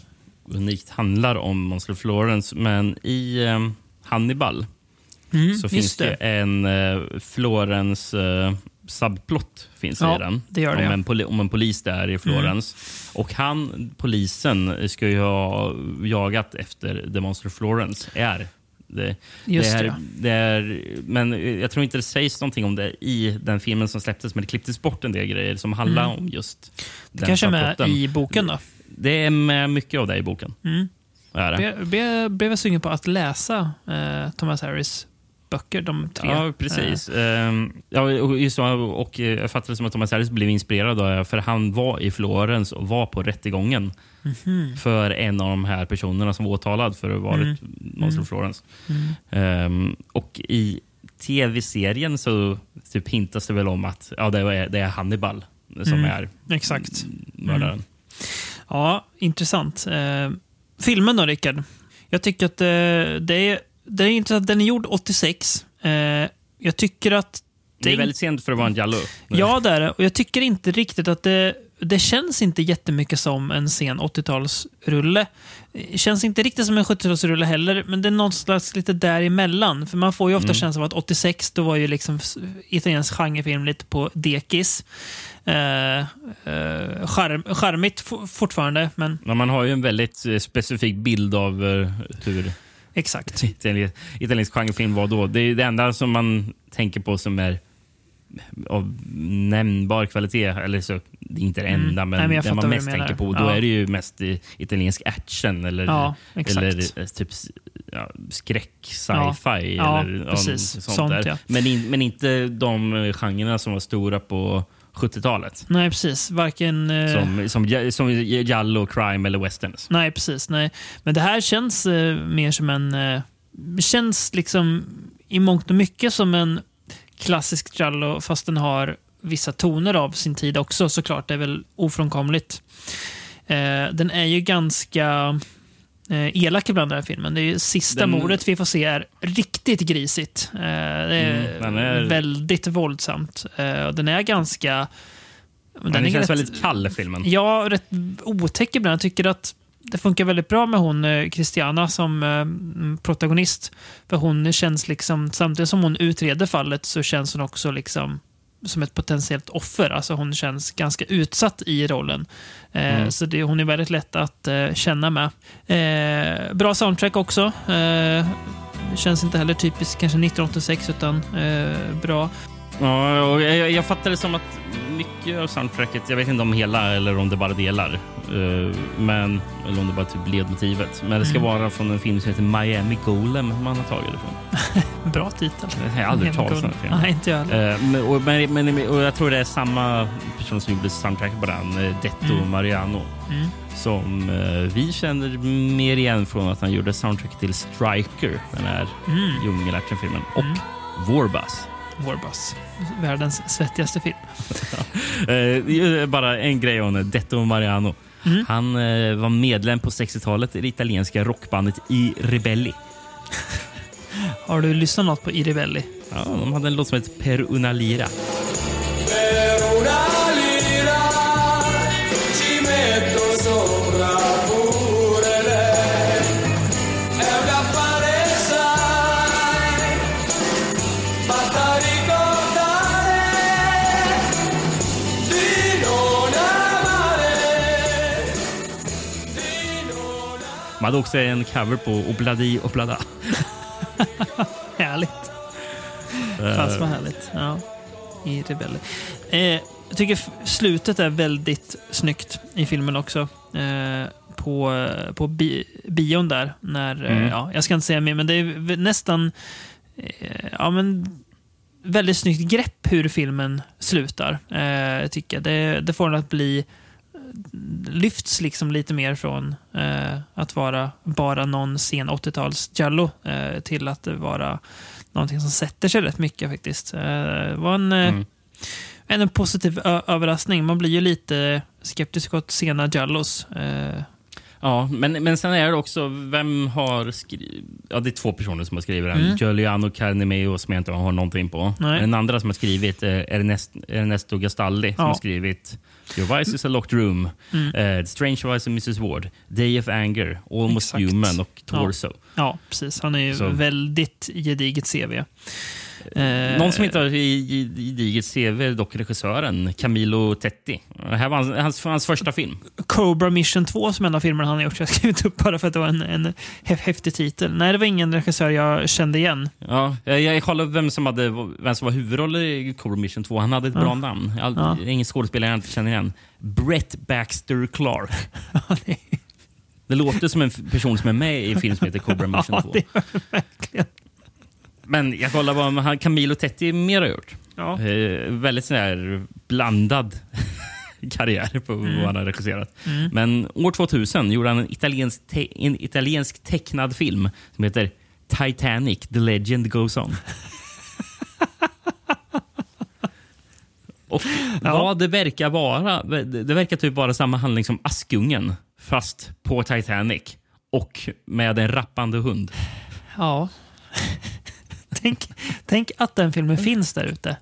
unikt handlar om Monster of Florence. Men i eh, Hannibal mm, så finns det en eh, Florence eh, subplot finns Ja, i den. det gör det, om, en poli- om en polis där i Florence. Och han, polisen, ska ju ha jagat efter The Monster Florence. Är det, Just det, är, det, är, men jag tror inte det sägs någonting om det i den filmen som släpptes, men det klipptes bort en del grejer som handlar om just Mm. Det den kanske är med i boken då. Det är med mycket av det i boken. Mm. Är det. Blev jag sugen på att läsa eh, Thomas Harris böcker, de tre. Ja, precis. Ehm, ja, och, just och eh, jag fattar det som att Thomas Harris blev inspirerad av för han var i Florens och var på rättegången Mhm. för en av de här personerna som var åtalad för att ha varit Mm. Monster of Florence. Ehm, och i tv-serien så typ hintas det väl om att ja, det, är, det är Hannibal som Mm. är Exakt. mördaren. Ja, intressant. Eh, filmen då, Rickard? Jag tycker att eh, det, är, det är intressant. Den är gjord 86. Eh, jag tycker att... Det är väldigt sent för att vara en Jallo. Ja, det är det. Och jag tycker inte riktigt att det... Det känns inte jättemycket som en sen 80-talsrulle. Det känns inte riktigt som en 70-talsrulle heller, men det är någonstans lite däremellan. För man får ju ofta känslan av att 86, då var ju liksom italiensk genrefilm lite på dekis. Eh, eh, charm, charmigt for, fortfarande, men Men man har ju en väldigt eh, specifik bild av eh, hur exakt. italiensk, italiensk genrefilm var då. Det är det enda som man tänker på som är av nämnbar kvalitet. Eller så, det är inte det enda, men, Mm. Nej, men det man mest tänker på. Då Ja. är det ju mest i italiensk action eller, Ja, eller eh, typ ja, skräck, sci-fi. Eller, precis. sånt, men, in, men inte de genrerna som var stora på 70-talet. Nej, precis. Varken... eh, Som, som, som Giallo, crime eller westerns. Nej, precis. Nej. Men det här känns eh, mer som en... Eh, känns liksom i mångt och mycket som en klassisk giallo, fast den har vissa toner av sin tid också såklart. Det är väl ofrånkomligt. Eh, den är ju ganska eh, elak ibland den här filmen. Det är sista Den- mordet vi får se är riktigt grisigt. Eh, det är, Mm, den är- väldigt våldsamt. Eh, och den är ganska... Den, är känns rätt- väldigt kall, filmen. Ja, rätt otäck ibland. Jag tycker att det funkar väldigt bra med hon eh, Christiana som eh, mm, protagonist. För hon känns liksom, samtidigt som hon utreder fallet så känns hon också liksom som ett potentiellt offer. Alltså hon känns ganska utsatt i rollen. Eh, Mm. Så det, hon är väldigt lätt att eh, känna med. Eh, bra soundtrack också. Eh, känns inte heller typiskt kanske 1986 utan eh, bra. Ja, och jag, jag fattar det som att mycket av soundtracket, jag vet inte om hela eller om det bara delar, eh, men, eller om det bara typ ledmotivet. Men det ska Mm. vara från en film som heter Miami Golem man har tagit det från. Bra titel. Jag har aldrig talas om den. Nej, inte jag men, och, men, men, och jag tror det är samma person som gjorde soundtracket på den, eh, Detto Mm. Mariano. Mm. Som eh, vi känner mer igen från att han gjorde soundtracket till Striker, den här Mm. djungelactionfilmen, och Mm. Warbass. Warbass. Världens svettigaste film. Eh, bara en grej om Detto Mariano. Mm. Han eh, var medlem på 60-talet i det italienska rockbandet I Rebelli. Har du lyssnat något på Irivelli? Ja, de hade en låt som heter Per una lira. De hade också en cover på Obladi Oblada. Härligt. Fast vad härligt. Ja. I Rebelle. Eh, jag tycker slutet är väldigt snyggt i filmen också. Eh, på på bi bion där. När, eh, Mm. ja, jag ska inte säga mer, men det är nästan eh, ja, men, väldigt snyggt grepp hur filmen slutar. Eh, jag tycker det, det får den att bli lyfts liksom lite mer från eh, att vara bara någon sen 80-tals Jallo eh, till att vara någonting som sätter sig rätt mycket faktiskt. Eh, var en, eh, Mm. en, en positiv överraskning. Man blir ju lite skeptisk åt sena Jallos. Eh, Ja, men, men sen är det också, vem har skrivit... Ja, det är två personer som har skrivit den. Mm. Giuliano Carnemeo som jag inte har någonting på. Nej. Den andra som har skrivit är Ernest, Ernesto Gastaldi som Ja. har skrivit Your Vice is a locked room, Mm. The Strange Vice of Mrs Ward, Day of Anger, Almost Exakt. Human och Torso. ja, precis. Han är ju Så- väldigt gediget CV. Eh, Någon som inte har gediget CV är dock regissören Camilo Tetti. Det här var hans, hans, hans första film. Cobra Mission 2 som en av filmerna han har gjort. Jag har skrivit upp bara för att det var en, en hä- häftig titel. Nej, det var ingen regissör jag kände igen. Ja, jag, jag kollade vem som, hade, vem som var huvudroll i Cobra Mission 2. Han hade ett bra namn. Jag, Ja. Är ingen skådespelare jag inte känner igen. Brett Baxter Clark. Det låter som en person som är med i en film som heter Cobra Mission Ja, 2. det gör det verkligen. Men jag kollar vad han- Camilo Tetti mer har gjort. Ja. Eh, väldigt sån här blandad karriär på vad han har regisserat. Mm. Men år 2000 gjorde han en italiensk, te- en italiensk tecknad film som heter Titanic, the legend goes on. Och Ja. vad det verkar vara, det verkar typ vara samma handling som Askungen, fast på Titanic. Och med en rappande hund. Ja. Tänk, tänk att den filmen finns där ute.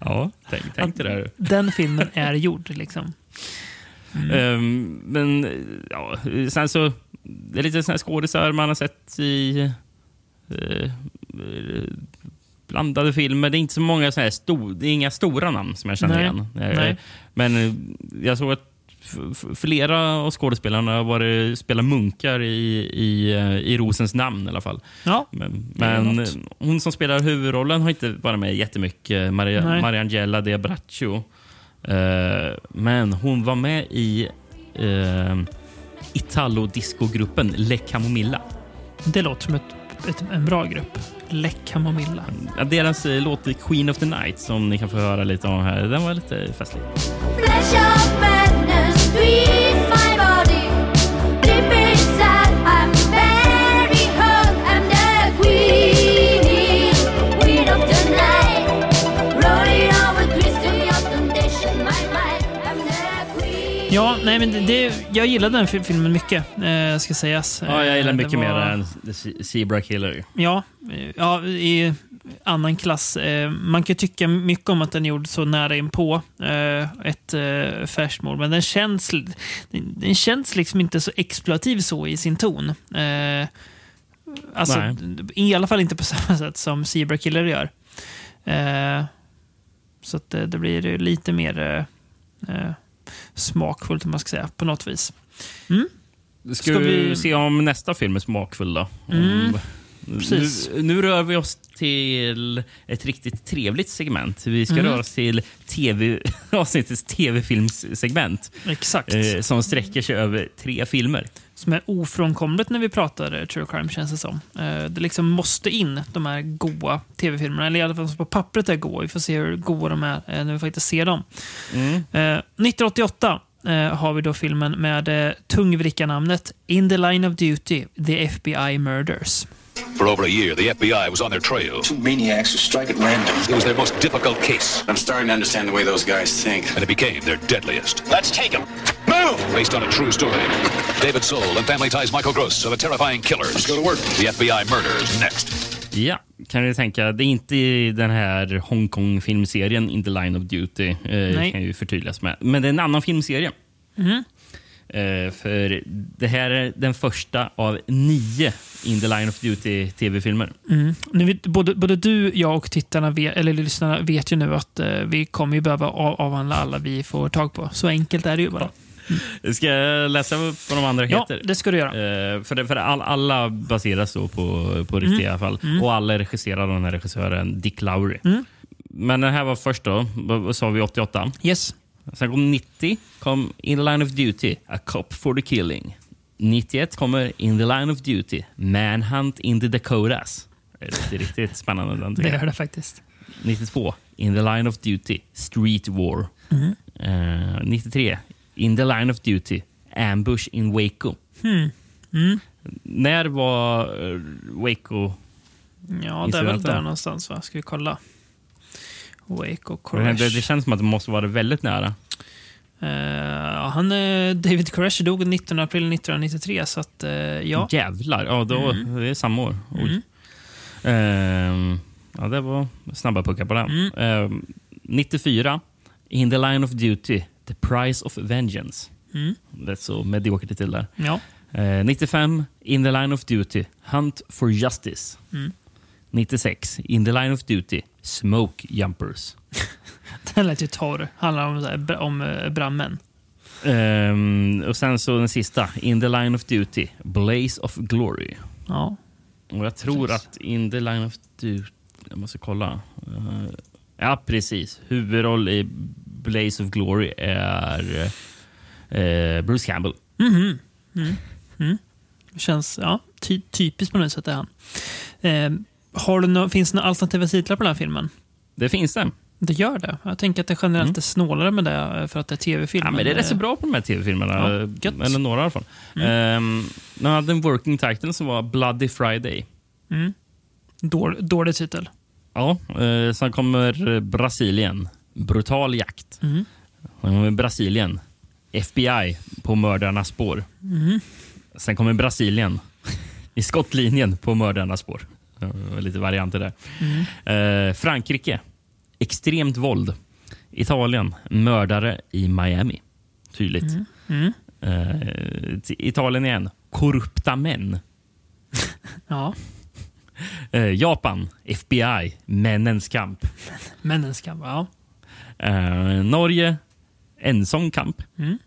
Ja, tänk, tänk det där. Den filmen är gjord. liksom. Ehm, men ja, sen så... Det är lite här skådisar man har sett i eh, blandade filmer. Det är inte så många såna här sto, det är inga stora namn som jag känner Nej. igen. Eh, Nej. Men jag såg att flera av skådespelarna har varit, spelar munkar i, i, eh, i Rosens namn i alla fall. Ja, Men, men hon som spelar huvudrollen har inte varit med jättemycket. Maria, Nej. Mariangela De Braccio. Eh, men hon var med i uh, Italo-discogruppen Le Camomilla. det låter som ett, ett, en bra grupp. Le Camomilla. Ja, Deras låt Queen of the Night som ni kan få höra lite om här, den var lite festlig. Ja, nej, men det, jag gillade den fil- filmen mycket, eh, ska sägas. Ja, jag gillar Eh, mycket det mer var- än The Zebra Killer. Ja, eh, ja, i annan klass. Eh, Man kan tycka mycket om att den är gjord så nära inpå eh, ett eh, färsmord, men den känns, den, den känns liksom inte så exploativ så i sin ton. Eh, Alltså, Nej. I alla fall inte på samma sätt som Zebra Killer gör. Eh, så att det, blir lite mer smakfullt, om man ska säga, på något vis. Ska, Ska vi vi- se om nästa film är smakfull då? Mm, precis. Nu, nu rör vi oss till ett riktigt trevligt segment. Vi ska Mm. röra oss till TV, avsnittets tv-filmssegment Exakt. eh, som sträcker sig över tre filmer. som är ofrånkomligt när vi pratar eh, true crime, känns det som. Eh, Det liksom måste in, de här goa tv-filmerna. Eller i alla fall som på pappret är goa. Vi får se hur goa de är eh, när vi faktiskt ser dem. Mm. Eh, 1988 eh, har vi då filmen med eh, tungvrickarnamnet In the line of duty, the FBI murders. For over a year, the FBI was on their trail. Two maniacs who strike at random. It was their most difficult case, I'm starting to understand the way those guys think. and it became their deadliest. Let's take them. Move! Based on a true story. David Soul and Family Ties Michael Gross are the terrifying killers. Let's go to work. The FBI murders next. Ja, kan du tänka. Det är inte i den här Hongkong-filmserien In the line of duty. Eh, kan ju förtydligas med. Men det är en annan filmserie. Eh, för det här är den första av nio In the line of duty tv-filmer. Nu vet, både, både du, jag och tittarna, vet, eller lyssnarna vet ju nu att eh, vi kommer ju behöva av, avhandla alla vi får tag på. Så enkelt är det ju bara. Ska jag läsa vad de andra Ja, heter? det ska du göra. Eh, för det, för all, alla baseras då på, på riktiga alla fall. Och alla är regisserade av den här regissören Dick Lowry. Men den här var först då, sa vi, 88? Yes. Sen kom 90, kom In the line of duty, A cop for the killing. 91 kommer In the line of duty, Manhunt in the Dakotas. Det är riktigt, riktigt spännande den Det gör det faktiskt. 92, In the line of duty, Street war. Eh, 93, In the line of duty, Ambush in Waco. När var eh, Waco? Ja, det är väl där någonstans va? Ska vi kolla? Waco Det, det Koresh. känns som att det måste vara väldigt nära. Eh, han, eh, David Koresh dog 19 april 1993, så att, eh, ja. Jävlar, ja, då, det är samma år. Oj. Ehm, ja, det var snabba puckar på den. Ehm, 94, In the line of duty, The price of vengeance. Det är så mediokert till där. ja. Eh, 95, In the line of duty, Hunt for justice. 96, In the line of duty, Smoke jumpers. Den lät ju torr. Handlar om, så här, om eh, brandmän. Ehm, och sen så den sista, In the line of duty, Blaze of glory. Ja. Och jag tror Precis. att In the line of duty... Jag måste kolla. Eh, ja, precis. Huvudroll i Blaze of Glory är eh, Bruce Campbell. Det känns ja, ty typiskt på något sätt är han. Eh, har du nå- finns det några alternativa titlar på den här filmen? Det finns det. Det gör det. Jag tänker att det generellt är snålare med det eh, för att det är tv-film. Ja, men det är rätt så bra på de här tv-filmerna. Ja. Eller några i alla fall. Mm. de hade en working title som var Bloody Friday. Dålig, dålig titel. Ja, eh, sen kommer Brasilien. Brutal jakt. Mm. Sen kommer Brasilien. FBI på mördarnas spår. Mm. Sen kommer Brasilien. I skottlinjen på mördarnas spår. Var Lite varianter där. Mm. Eh, Frankrike. Extremt våld. Italien. Mördare i Miami. Tydligt. Mm. Eh, t- Italien igen. Korrupta män. Ja, Eh, Japan. FBI. Männens kamp. männens kamp. Ja. Eh, Norge, ensam kamp. Mm.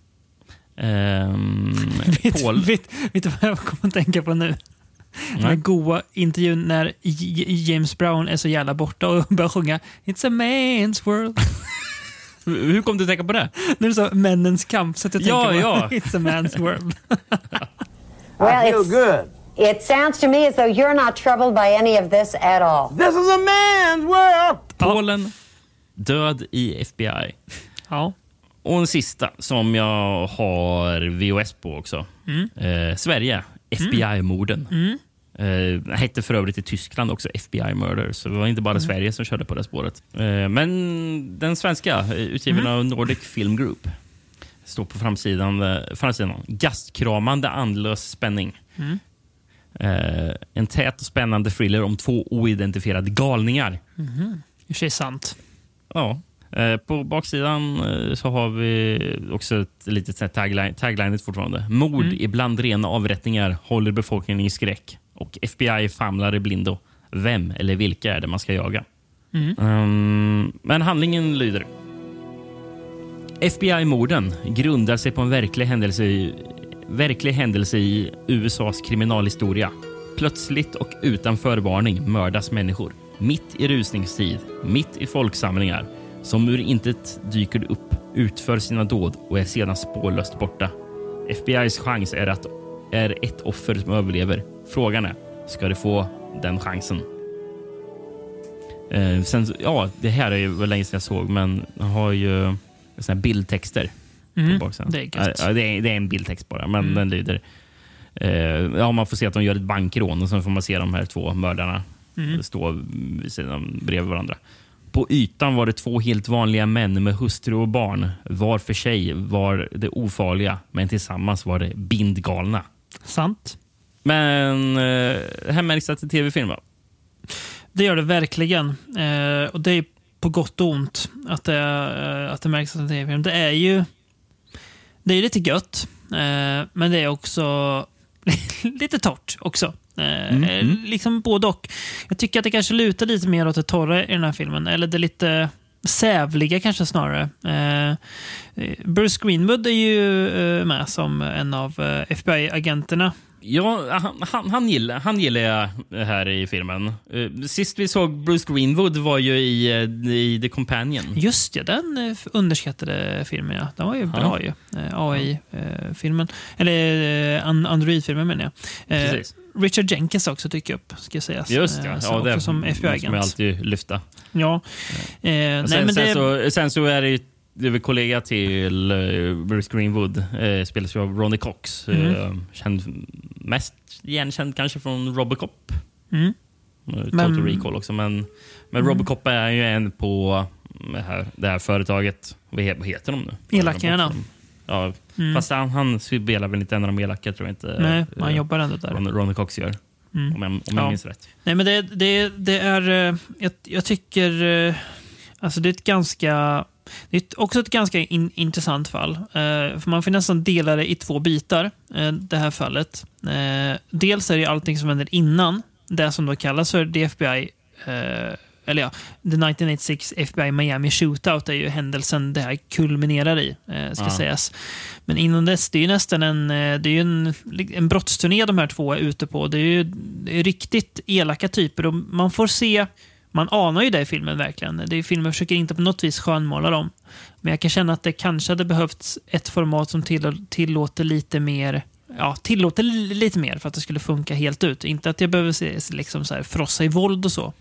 Ehm, Vet, Pol, vet, vet du vad jag kommer att tänka på nu? Den här goa intervjun när J- James Brown är så jävla borta och börjar sjunga It's a man's world. hur kom du att tänka på det? När du sa männens kamp så att jag Ja, tänker på ja. It's a man's world. Well, I feel good. It sounds to me as though you're not troubled by any of this at all. This is a man's world. Polen, död i FBI. ja. Och en sista som jag har VOS på också. Eh, Sverige, FBI-morden. Eh, hette för övrigt i Tyskland också FBI Murder, så det var inte bara Sverige som körde på det spåret. Eh, men den svenska, eh, utgiven av Nordic Film Group, står på framsidan, framsidan gastkramande andlös spänning. Eh, en tät och spännande thriller om två oidentifierade galningar. Och för sig sant. Ja. Eh, På baksidan eh, så har vi också ett litet tagline, taglinet fortfarande. Mord, ibland rena avrättningar, håller befolkningen i skräck. Och FBI famlar i blindo. Vem eller vilka är det man ska jaga? Ehm, men handlingen lyder. FBI-morden grundar sig på en verklig händelse, i, verklig händelse i USAs kriminalhistoria. Plötsligt och utan förvarning mördas människor. Mitt i rusningstid, mitt i folksamlingar. Som ur intet dyker upp, utför sina dåd och är sedan spårlöst borta. FBIs chans är att är ett offer som överlever. Frågan är, ska det få den chansen? Eh, sen, ja, det här är ju väl länge sedan jag såg, men jag har ju såna här bildtexter. på baksidan. det är. Ja, det, är, det är en bildtext bara, men den lyder... Eh, ja, man får se att de gör ett bankrån och sen får man se de här två mördarna stå vid sidan bredvid varandra. På ytan var det två helt vanliga män med hustru och barn. Var för sig var det ofarliga, men tillsammans var det bindgalna. Sant. Men eh, här märks att det är tv-film, va? Det gör det verkligen. Eh, och det är på gott och ont att det, eh, att det märks att det är en film. Det är ju det är lite gött, eh, men det är också lite torrt också. Eh, eh, Liksom både och. Jag tycker att det kanske lutar lite mer åt det torra i den här filmen. Eller det lite sävliga kanske snarare. Eh, Bruce Greenwood är ju eh, med som en av eh, FBI-agenterna. Ja, han, han, han, gillar, han gillar jag här i filmen. Eh, Sist vi såg Bruce Greenwood var ju i, eh, i The Companion. Just ja, den eh, underskattade filmen. Ja. Den var ju bra ju. Eh, AI-filmen. Eller An- Android-filmen menar jag. Precis. Richard Jenkins också dyker upp, ska sägas. Just ja, ja det som måste man FBI-agent. alltid lyfta. Ja. Eh, nej, sen, men sen, det, så, sen så är det ju det är väl kollega till eh, Bruce Greenwood, eh, spelas ju av Ronnie Cox. Mm. Känd, mest igenkänd kanske från Robocop. Mm. Eh, Total Men- Recall också. Men, men Mm. Robocop är ju en på det här, det här företaget. Vad, he, vad heter de nu? Elakarna. Ja, Mm. Fast han, han spelar väl inte en av de elaka, tror jag inte. Nej, man jobbar ändå där. Ron, Ronnie Cox gör. Mm. Om jag, om jag Ja. minns rätt. Nej, men det, det, det är... Jag, jag tycker... Alltså det är ett ganska... Det är också ett ganska in, intressant fall. Eh, för man får nästan dela det i två bitar, eh, det här fallet. Eh, dels är det allting som händer innan, det som då kallas för the FBI, eh, eller ja, the 1986 FBI Miami Shootout är ju händelsen det här kulminerar i, eh, ska Ja. sägas. Men innan dess, det är ju nästan en, eh, det är en, en brottsturné de här två är ute på. Det är ju det är riktigt elaka typer och man får se man anar ju det i filmen verkligen. Det är filmen försöker inte på något vis skönmåla dem. Men jag kan känna att det kanske hade behövts ett format som till, tillåter lite mer Ja, tillåter li- lite mer för att det skulle funka helt ut. Inte att jag behöver se, liksom så här, frossa i våld och så.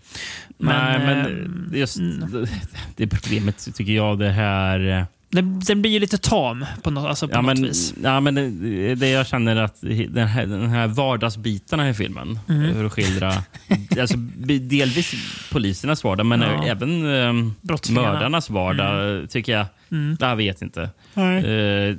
Nej, men ehm, just det problemet tycker jag det här... den, den blir ju lite tam på något, alltså på Ja något men, vis. ja, men det, det jag känner att den här, den här vardagsbitarna i filmen, Mm. för att skildra alltså, delvis polisernas vardag, men Ja. även um, mördarnas vardag, tycker jag. Mm. Jag vet inte. Eh,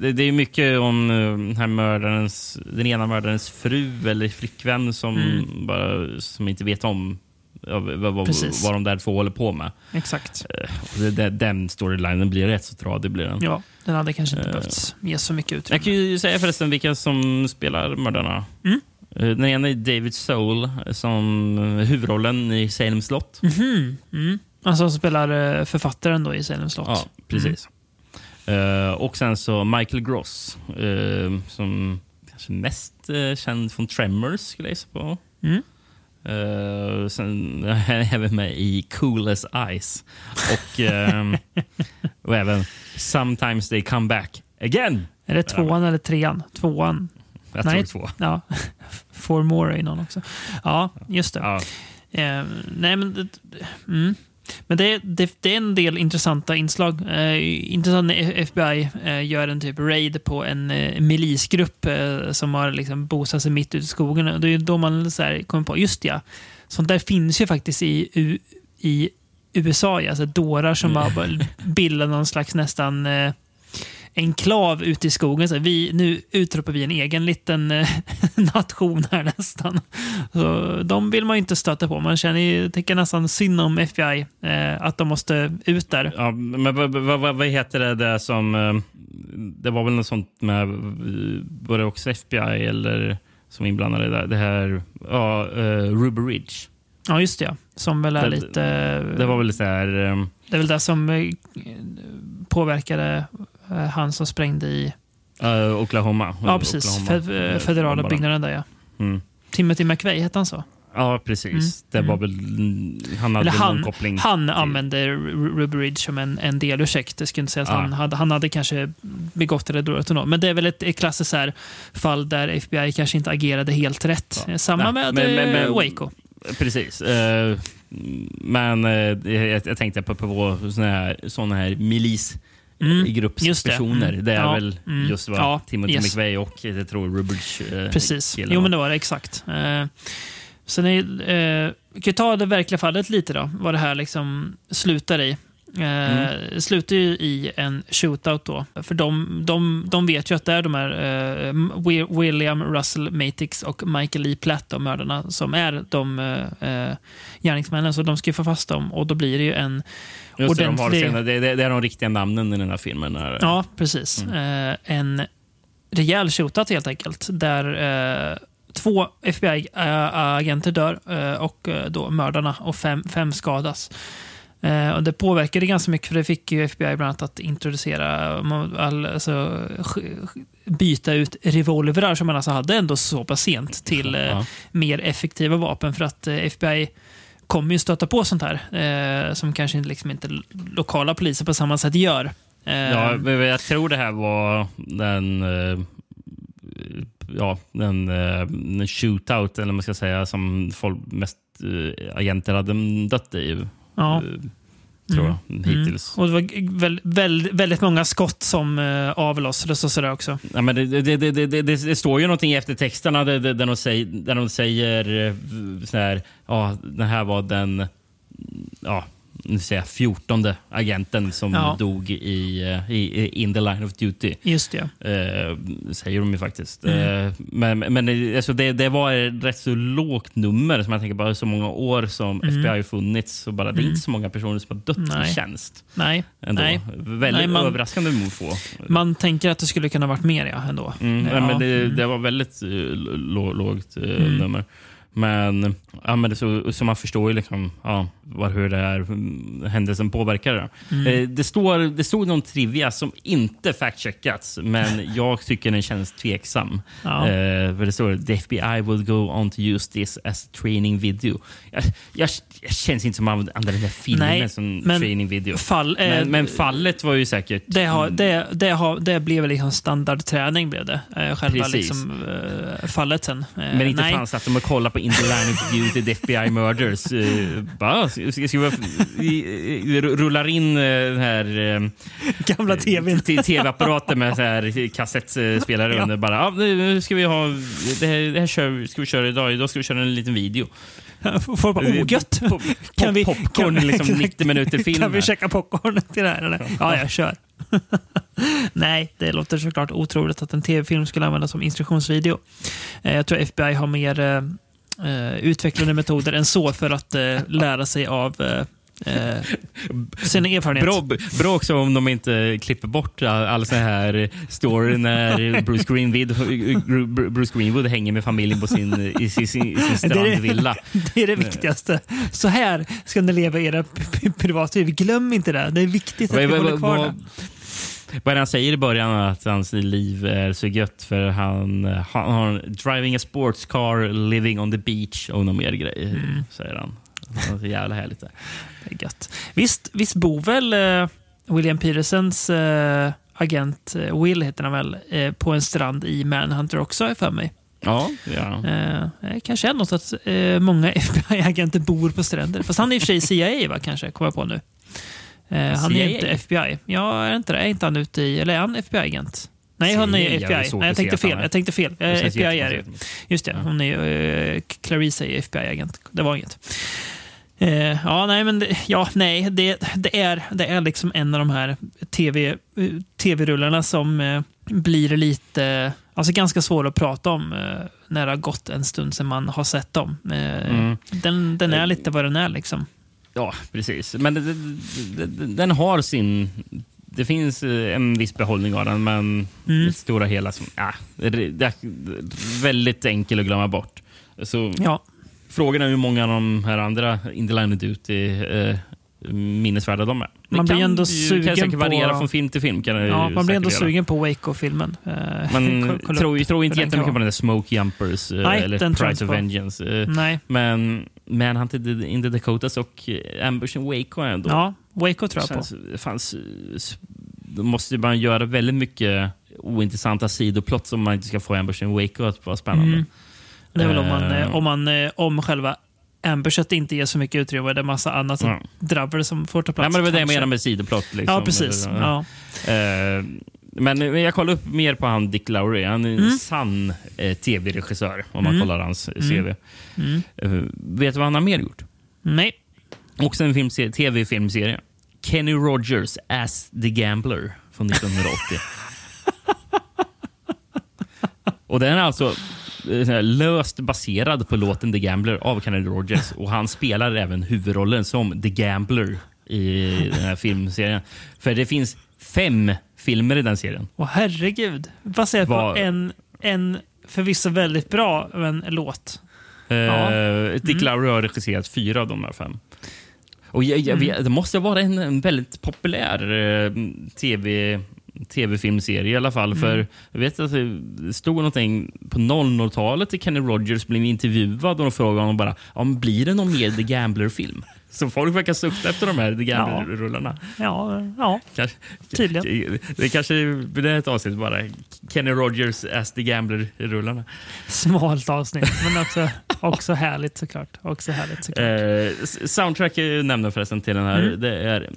det, det är mycket om den, här mördarens, den ena mördarens fru eller flickvän som, Mm. bara, som inte vet om vad, vad, Precis. vad de där två håller på med. Exakt. Eh, det, det, den storylinen blir rätt så tradig. Blir den. Ja, den hade kanske inte Eh. behövt ge så mycket utrymme. Jag kan ju säga förresten vilka som spelar mördarna. Mm. Eh, Den ena är David Soul som huvudrollen i Salem slott. Mhm. Mm. Alltså som spelar författaren då i Salem slott. Ja, precis. Eh, och sen så Michael Gross eh, som kanske mest uh, känd från Tremors skulle jag gissa på. Mm. Eh, sen är även med i Cool as Ice. Och, ehm, och även Sometimes They Come Back Again. Är det tvåan eller trean? Tvåan. Jag Nej. tror två. Ja. Four more är någon också. Ja, just det. Ja. Eh, nej, men mm. Men det, det, det är en del intressanta inslag. Eh, intressant när FBI eh, gör en typ raid på en eh, milisgrupp eh, som har liksom bosatt sig mitt ute i skogen. Och Det är då man så här, kommer på, just ja, sånt där finns ju faktiskt i, U- i USA. Alltså dårar som Mm. bara bildar någon slags nästan eh, enklav ute i skogen. Så vi, nu utropar vi en egen liten eh, nation här nästan. Så de vill man ju inte stöta på. Man känner ju, tycker nästan synd om FBI, eh, att de måste ut där. Ja, men vad, vad, vad, heter det där som... eh, Det var väl något sånt med... Var det också FBI eller som inblandade där? Det här... Ja, uh, Ruby Ridge. Ja, just det. ja. Som väl är Det- lite... Det var väl så här... Det är väl det som påverkade han som sprängde i eh, Oklahoma. ja, precis, Oklahoma. fe- eh, Eh, federala byggnaden där. Ja. Mm. Timothy McVeigh, hette han så? Ja, precis. Det var väl... Han hade Eller han, koppling. han till- använde Ru- Ruby Ridge som en, en delursäkt. Jag skulle inte säga att Ja. han, hade, han hade kanske begått det dåligt ändå. Men det är väl ett, ett klassiskt här fall där FBI kanske inte agerade helt rätt. Ja. Samma Nej, med men- men- eh, men- Waco. Precis. Eh, men eh, jag, jag tänkte på, på såna här, såna här milis Mm, i just det. Mm. Det är Ja, väl mm. just vad Ja, Timothy yes. McVeigh och jag tror Rubridge eh, Precis. Jo, men det var det exakt. Eh, sen är, eh, vi kan ta det verkliga fallet lite då, vad det här liksom slutar i. Eh, Mm. Slutar ju i en shootout då. För de, de, de vet ju att det är de här eh, Wi- William Russell Matix och Michael E. Platt, de mördarna, som är de eh, gärningsmännen. Så de ska ju få fast dem och då blir det ju en Just det, de har ordentlig- det, det, det är de riktiga namnen i den här filmen. Här. Ja, precis. Mm. Eh, en rejäl shootout helt enkelt. Där eh, två FBI-agenter dör eh, och eh, då mördarna och fem, fem skadas. Eh, och det påverkade ganska mycket för det fick ju FBI bland annat att introducera, all, alltså, byta ut revolvrar som man alltså hade ändå så pass sent till eh, Ja. mer effektiva vapen för att eh, FBI kommer ju stöta på sånt här eh, som kanske inte- liksom inte lokala poliser på samma sätt gör. Eh, Ja, jag tror det här var den, eh, ja, den, eh, den shootout, eller man ska säga, som folk, mest eh, agenter hade dött i. Ja. eh, Tror jag, hittills. Och det var väl, väl, väldigt många skott som eh, avlossades och sådär också. Ja, men det, det, det, det, står ju någonting i eftertexterna där, de, säger, där de säger eh, så här, ja, den här var den ja, nu säger jag, 14 agenten som Ja. dog i, eh, i, i In the line of duty. Just det. Eh, säger de ju faktiskt. Mm. Eh, men men eh, alltså det, det var ett rätt så lågt nummer. Som jag tänker bara så många år som Mm. FBI har funnits. Så bara, Det är Mm. inte så många personer som har dött Nej. i tjänst. Nej. Ändå. Nej. Väldigt Nej, man- överraskande mot få. Man tänker att det skulle kunna varit mer ja, ändå. Mm, Ja. men det, Mm. det var väldigt uh, lågt Mm. nummer. Men, ja, men det, så, så man förstår ju liksom, ja, var, hur det här mm, händelsen påverkar det. Mm. Eh, det, står, det stod någon trivia som inte fact-checkats, men jag tycker den känns tveksam. Ja. Eh, för det står the FBI will go on to use this as a training video. Jag, jag, jag känns inte som att använda den där filmen Nej, som men training video. fall- eh, men, men fallet var ju säkert... Det, har, det, det, har, det blev liksom standardträning blev det. Eh, själva liksom, fallet sen. Men inte nej. fan satt de kollade på In the Line of Duty, The FBI Murders. Bara, rullar in eh, den här uh, Gamla tvn. tv-apparaten med så här kassettspelare Ja. under. Bara, ja, nu ska vi ha, det här, det här kör, ska vi köra idag. Idag ska vi köra en liten video. Folk bara, oh gött! Pop, Kan vi- popcorn, kan liksom 90 minuter film. Kan vi käka popcorn till det här? Eller? Ja, jag kör. Nej, det låter såklart otroligt att en tv-film skulle användas som instruktionsvideo. Eh, Jag tror FBI har mer eh, utvecklade metoder än så för att eh, lära sig av eh, eh, sina erfarenheter. Bra, bra också om de inte klipper bort all, all sån här story när Bruce Greenwood, Bruce Greenwood hänger med familjen på sin, i sin, sin, i sin strandvilla. Det är det viktigaste. Så här ska ni leva era privatliv. Glöm inte det. Det är viktigt att vi håller kvar det. Det han säger i början? Att hans liv är så gött för han, han har driving a sports car, living on the beach och någon mer grejer. Mm. Säger han. Så jävla härligt. Det. Är gött. Visst, visst bor väl eh, William Petersons eh, agent, eh, Will heter han väl, på en strand i Manhunter också, har för mig. Ja, ja. Eh, kanske är något att eh, många FBI-agenter bor på stränder. Fast han är i och för sig CIA, va, kanske, kommer jag på nu. Eh, han är CIA? ju inte FBI. Ja, är inte det? Är inte han ute i... Eller är han FBI-agent? Nej, han är är FBI. Nej, jag tänkte fel. är. Jag tänkte fel. Eh, känns FBI är det. Just det, hon är ju... Eh, Clarissa är FBI-agent. Det var inget. Eh, ja, nej, men det, ja, nej, det, det, är, det är liksom en av de här TV, eh, tv-rullarna som eh, blir lite, alltså ganska svåra att prata om när det har gått en stund sedan man har sett dem. Mm. den, den är lite vad den är liksom. Ja, precis. Men det, det, det, den har sin... Det finns eh, en viss behållning av den, men Mm. det stora hela som, ja, är- väldigt enkel att glömma bort. Så Ja, Frågan är hur många av de här andra In the line of duty eh, minnesvärda de är. Det Man blir ändå sugen kan säkert på- variera från film till film. Kan ja man blir ändå göra. sugen på Waco-filmen. Eh, Man tror, tror inte jättemycket på den där Smoke Jumpers Nej, eller Price of. Vengeance. Nej. Men Manhunt in the Dakotas och eh, Ambush in Waco ändå... Ja, Waco tror jag på. fanns, s- då måste man göra väldigt mycket ointressanta sidoplots om man inte ska få Ambush in Waco att vara spännande. Mm. Det är väl om man, Eh, eh, om, man eh, om själva ambushet inte ger så mycket utrymme. Det är massa annat Ja. dravel som får ta plats. Nej, men det var det jag menar med sidoplott. Liksom. Ja, precis. Ja. Eh, men jag kollade upp mer på han Dick Lowry. Han är en Mm. sann eh, tv-regissör om man Mm. kollar hans eh, Mm. CV. Mm. Eh, vet du vad han har mer gjort? Nej. Också en filmserie, tv-filmserie. Kenny Rogers as the Gambler från 1980. Och den är alltså eh, löst baserad på låten The Gambler av Kenny Rogers. Och han spelar även huvudrollen som The Gambler i den här filmserien. För det finns fem filmer i den serien. Åh herregud. Baserat på en, en förvisso väldigt bra men, låt. Eh, Ja. Dick Mm. Lowry har regisserat fyra av de här fem. Och jag, jag, Mm. vet- Det måste vara en, en väldigt populär eh, tv tv-filmserie i alla fall. Mm. För jag vet att det stod någonting på 00-talet till Kenny Rogers blev intervjuad och de frågade honom bara men blir det någon mer The Gambler-film? Så folk verkar sukta efter de här Gambler-rullarna. Ja, ja. Kanske, Tydligen. Det kanske blir ett avsnitt bara. Kenny Rogers as The Gambler-rullarna. Smalt avsnitt, men också, också härligt såklart. Också härligt såklart. Eh, soundtrack är nämnde förresten till den här. Mm. Det är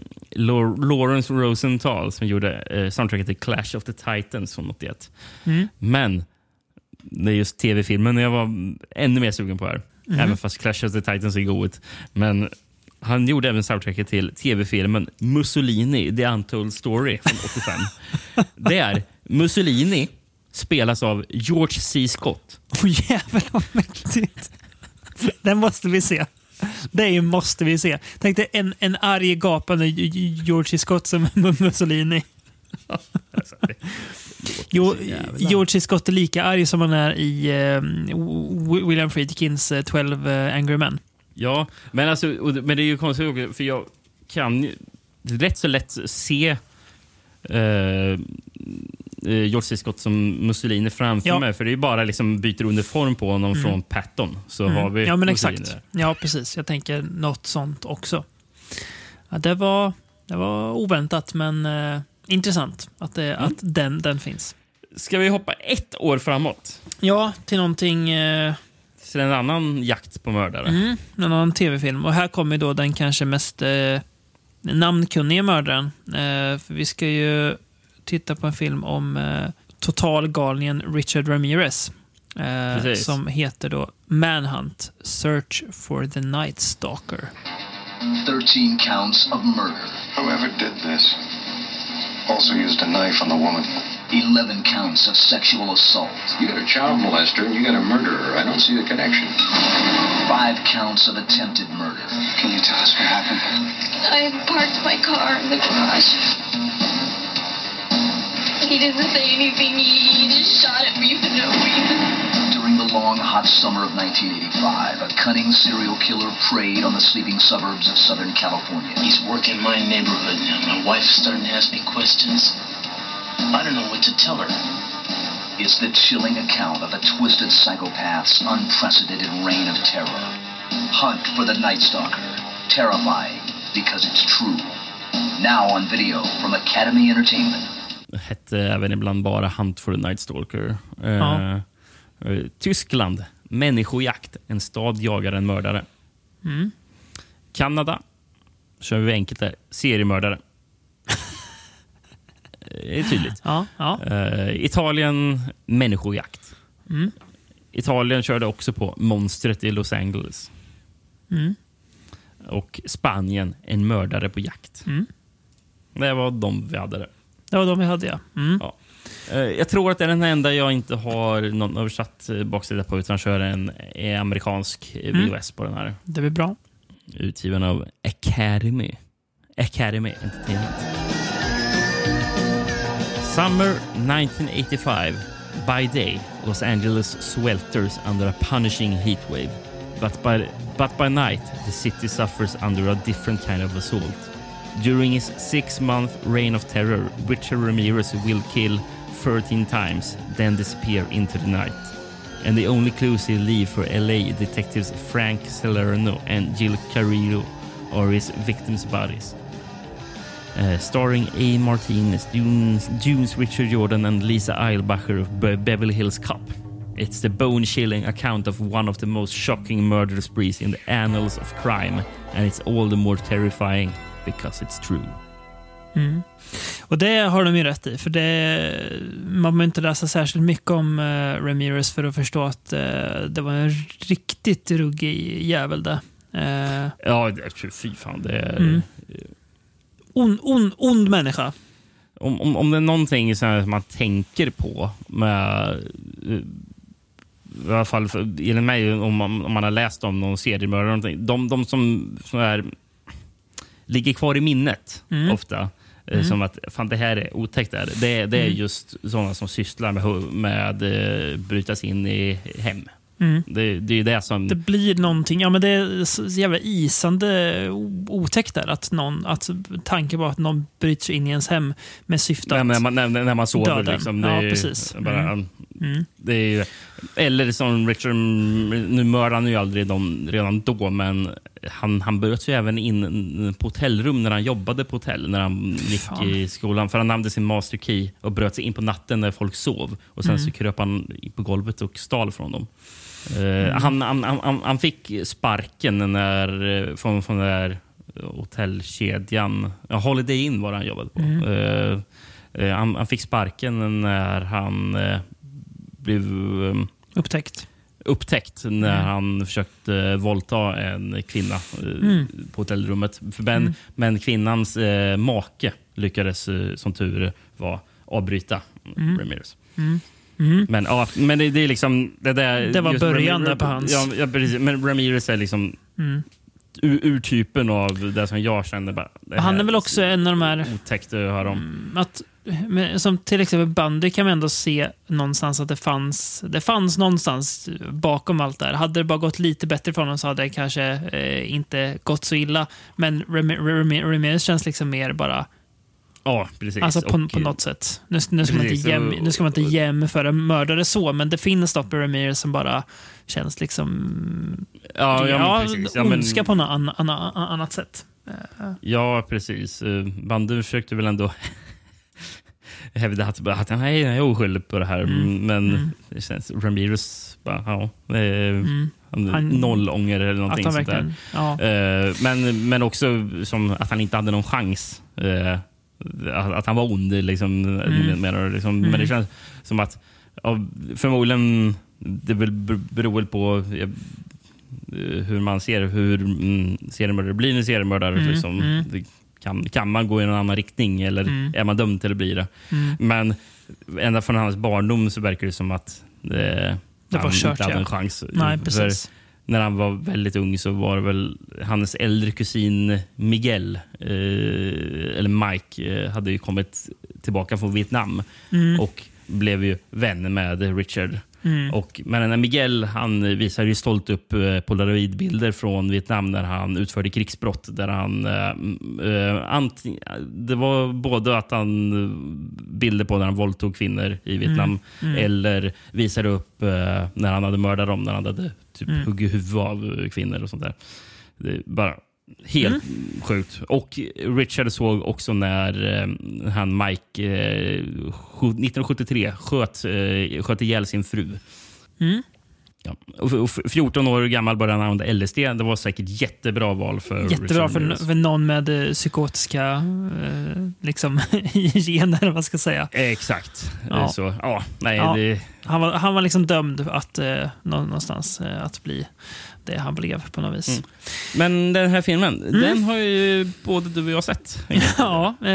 Lawrence Rosenthal som gjorde eh, soundtracket till Clash of the Titans från 81. Mm. Men det är just tv-filmen jag var ännu mer sugen på här. Mhm. Även fast Clash of the Titans är god. Men han gjorde även soundtracket till tv-filmen Mussolini, The Untold Story från 85. det är Mussolini spelas av George C. Scott. Åh jävlar vad mäktigt. Den måste vi se. Det måste vi se. Tänk dig en, en arg gapande George Scott som Mussolini. Jo, George C. Scott är lika arg som han är i W- William Friedkins eh, 12 eh, Angry Men. Ja, men, alltså, men det är ju konstigt för jag kan ju rätt så lätt se eh, eh, George C. Scott som Mussolini framför Ja. mig. För det är ju bara liksom byter uniform på honom Mm. från Patton. Så Mm. har vi Ja, men Mussolini exakt. där. Ja, precis. Jag tänker något sånt också. Ja, det, var, det var oväntat, men eh, intressant att, det, Mm. att den, den finns. Ska vi hoppa ett år framåt? Ja, till någonting... Eh, Till en annan jakt på mördare. Mm, en annan tv-film. Och här kommer då den kanske mest eh, namnkunniga mördaren. Eh, för vi ska ju titta på en film om eh, totalgalningen Richard Ramirez. Eh, som heter då Manhunt Search for the Night Stalker. 13 counts of murder. Whoever did this also used a knife on the woman. 11 counts of sexual assault. You got a child molester and you got a murderer. I don't see the connection. Five counts of attempted murder. Can you tell us what happened? I parked my car in the garage. He didn't say anything. He, he just shot at me for no reason. During the long, hot summer of 1985, a cunning serial killer preyed on the sleeping suburbs of Southern California. He's working my neighborhood now. My wife's starting to ask me questions. I don't know what to tell her. It's the chilling account of a twisted psychopath's unprecedented reign of terror. Hunt for the Night Stalker. Terrifying because it's true. Now on video from Academy Entertainment. Hette även ibland bara Hunt for the Night Stalker. Eh, Ja. eh, Tyskland. Människojakt. En stad jagar en mördare. Mm. Kanada. kör vi enkelt där. Seriemördare. Det är tydligt. Ja, ja. Eh, Italien, människojakt. Mm. Italien körde också på monstret i Los Angeles. Mm. Och Spanien, en mördare på jakt. Mm. Det var de vi hade där. Det var de vi hade, ja. Mm. Ja. Eh, Jag tror att det är den enda jag inte har någon översatt eh, baksida på utan kör en eh, amerikansk eh, Mm. VHS på den här. Det blir bra. Utgiven av Academy. Academy Entertainment. Summer 1985. By day, Los Angeles swelters under a punishing heat wave. But by, but by night, the city suffers under a different kind of assault. During his six-month reign of terror, Richard Ramirez will kill 13 times, then disappear into the night. And the only clues he leave for LA detectives Frank Salerno and Jill Carrillo are his victims' bodies. Uh, starring A. Martinez, Dunes, Dunes Richard Jordan, and Lisa Eilbacher of Be- Beverly Hills Cop. It's the bone chilling account of one of the most shocking murder sprees in the annals of crime, and it's all the more terrifying because it's true. Mm. Och det har de ju rätt i, för det, man behöver inte läsa särskilt mycket om eh, Ramirez för att förstå att eh, det var en riktigt ruggig jävel det. Eh, Ja, fy fan. Det är, Mm. On, on, ond människa. om, om, om det är någonting som man tänker på med... eh, I alla fall enligt mig, om man, om man har läst om någon seriemördare. eller någonting, De, de som så här, ligger kvar i minnet Mm. ofta. eh, Mm. Som att fan, det här är otäckt. Där. Det, det är Mm. just sådana som sysslar med, med eh, bryta sig in i hem. Mm. Det, det är det som... Det blir någonting, ja men det är så jävla isande otäckt där. Att, någon, att tanken på att någon bryter sig in i ens hem med syfte att när, man, när, när man sover. döda. Liksom, det Ja, precis. Bara, Mm. Mm. Det är ju, eller som Richard, nu mördade han ju aldrig dem redan då, men han, han bröt ju även in på hotellrum när han jobbade på hotell, när han gick Fan. i skolan. För han hade sin master key och bröt sig in på natten när folk sov. Och Sen Mm. så kröp han på golvet och stal från dem. Eh, Mm. han, han, han, han fick sparken när, från, från den där hotellkedjan. Ja, Holiday Inn var det han jobbade på. Mm. Eh, han, han fick sparken när han eh, blev eh, upptäckt. upptäckt när Mm. han försökte eh, våldta en kvinna eh, Mm. på hotellrummet. Men, Mm. men kvinnans eh, make lyckades eh, som tur var avbryta Mm. Ramirez. Mm. Mm. Men, ja, men det, det är liksom... Det, där, Det var början Ramir- där på hans- Ja, ja, precis. Men Ramirez är liksom Mm. ur, urtypen av det som jag känner. Bara, Han är väl också en av de här... Otäckt att höra om. Att, men, som till exempel bandy kan man ändå se någonstans att det fanns, det fanns någonstans bakom allt det här. Hade det bara gått lite bättre för honom så hade det kanske eh, inte gått så illa. Men Rami- Rami- Ramirez känns liksom mer bara... Ja, precis. Alltså på, Och- på något sätt. Nu, nu, ska man Precis, inte jäm, nu ska man inte jämföra mördare så, men det finns något med Ramirez som bara känns liksom... Ja, ja, precis. Ja, ondska på något an, an, an, annat sätt. Ja, precis. Eh, Bandy försökte väl ändå hävda att, att han är, oskyldig på det här. Mm. Men Mm. det känns, Ramirez, bara, ja, Mm. han, noll ånger eller någonting sånt där. ja. Eh, men, men också som att han inte hade någon chans. Eh, att, att han var ond, liksom, Mm. menar? Liksom. Mm. Men det känns som att ja, förmodligen, det beror väl på eh, hur man ser hur mm, seriemördare blir en seriemördare. Mm, Liksom. mm. Det Kan, kan man gå i en annan riktning eller Mm. är man dömd till att bli det? Mm. Men ända från hans barndom så verkar det som att det, Det var han kört, inte hade ja. en chans. Nej, För precis. när han var väldigt ung så var det väl hans äldre kusin Miguel, eh, eller Mike, eh, hade ju kommit tillbaka från Vietnam Mm. och blev ju vän med Richard. Mm. Och, men Miguel han visade ju stolt upp eh, polaroidbilder från Vietnam när han utförde krigsbrott. Där han, eh, eh, anting, det var både att han bilder på när han våldtog kvinnor i Vietnam Mm. Mm. eller visade upp eh, när han hade mördat dem, när han hade typ Mm. huggit huvudet av kvinnor och sånt där. Bara helt Mm. sjukt. Och Richard såg också när eh, han Mike eh, sju- 1973 sköt, eh, sköt ihjäl sin fru. Mm. Ja. Och, och 14 år gammal började han använda LSD. Det var säkert jättebra val för Jättebra för, för någon med eh, psykotiska eh, liksom, gener, vad ska säga. Exakt. Ja. Så, ja, nej, Ja. Det, Han, var, han var liksom dömd att eh, nå- någonstans eh, att bli det han blev på något vis. Mm. Men den här filmen, Mm. den har ju både du och jag sett. Ja, eh,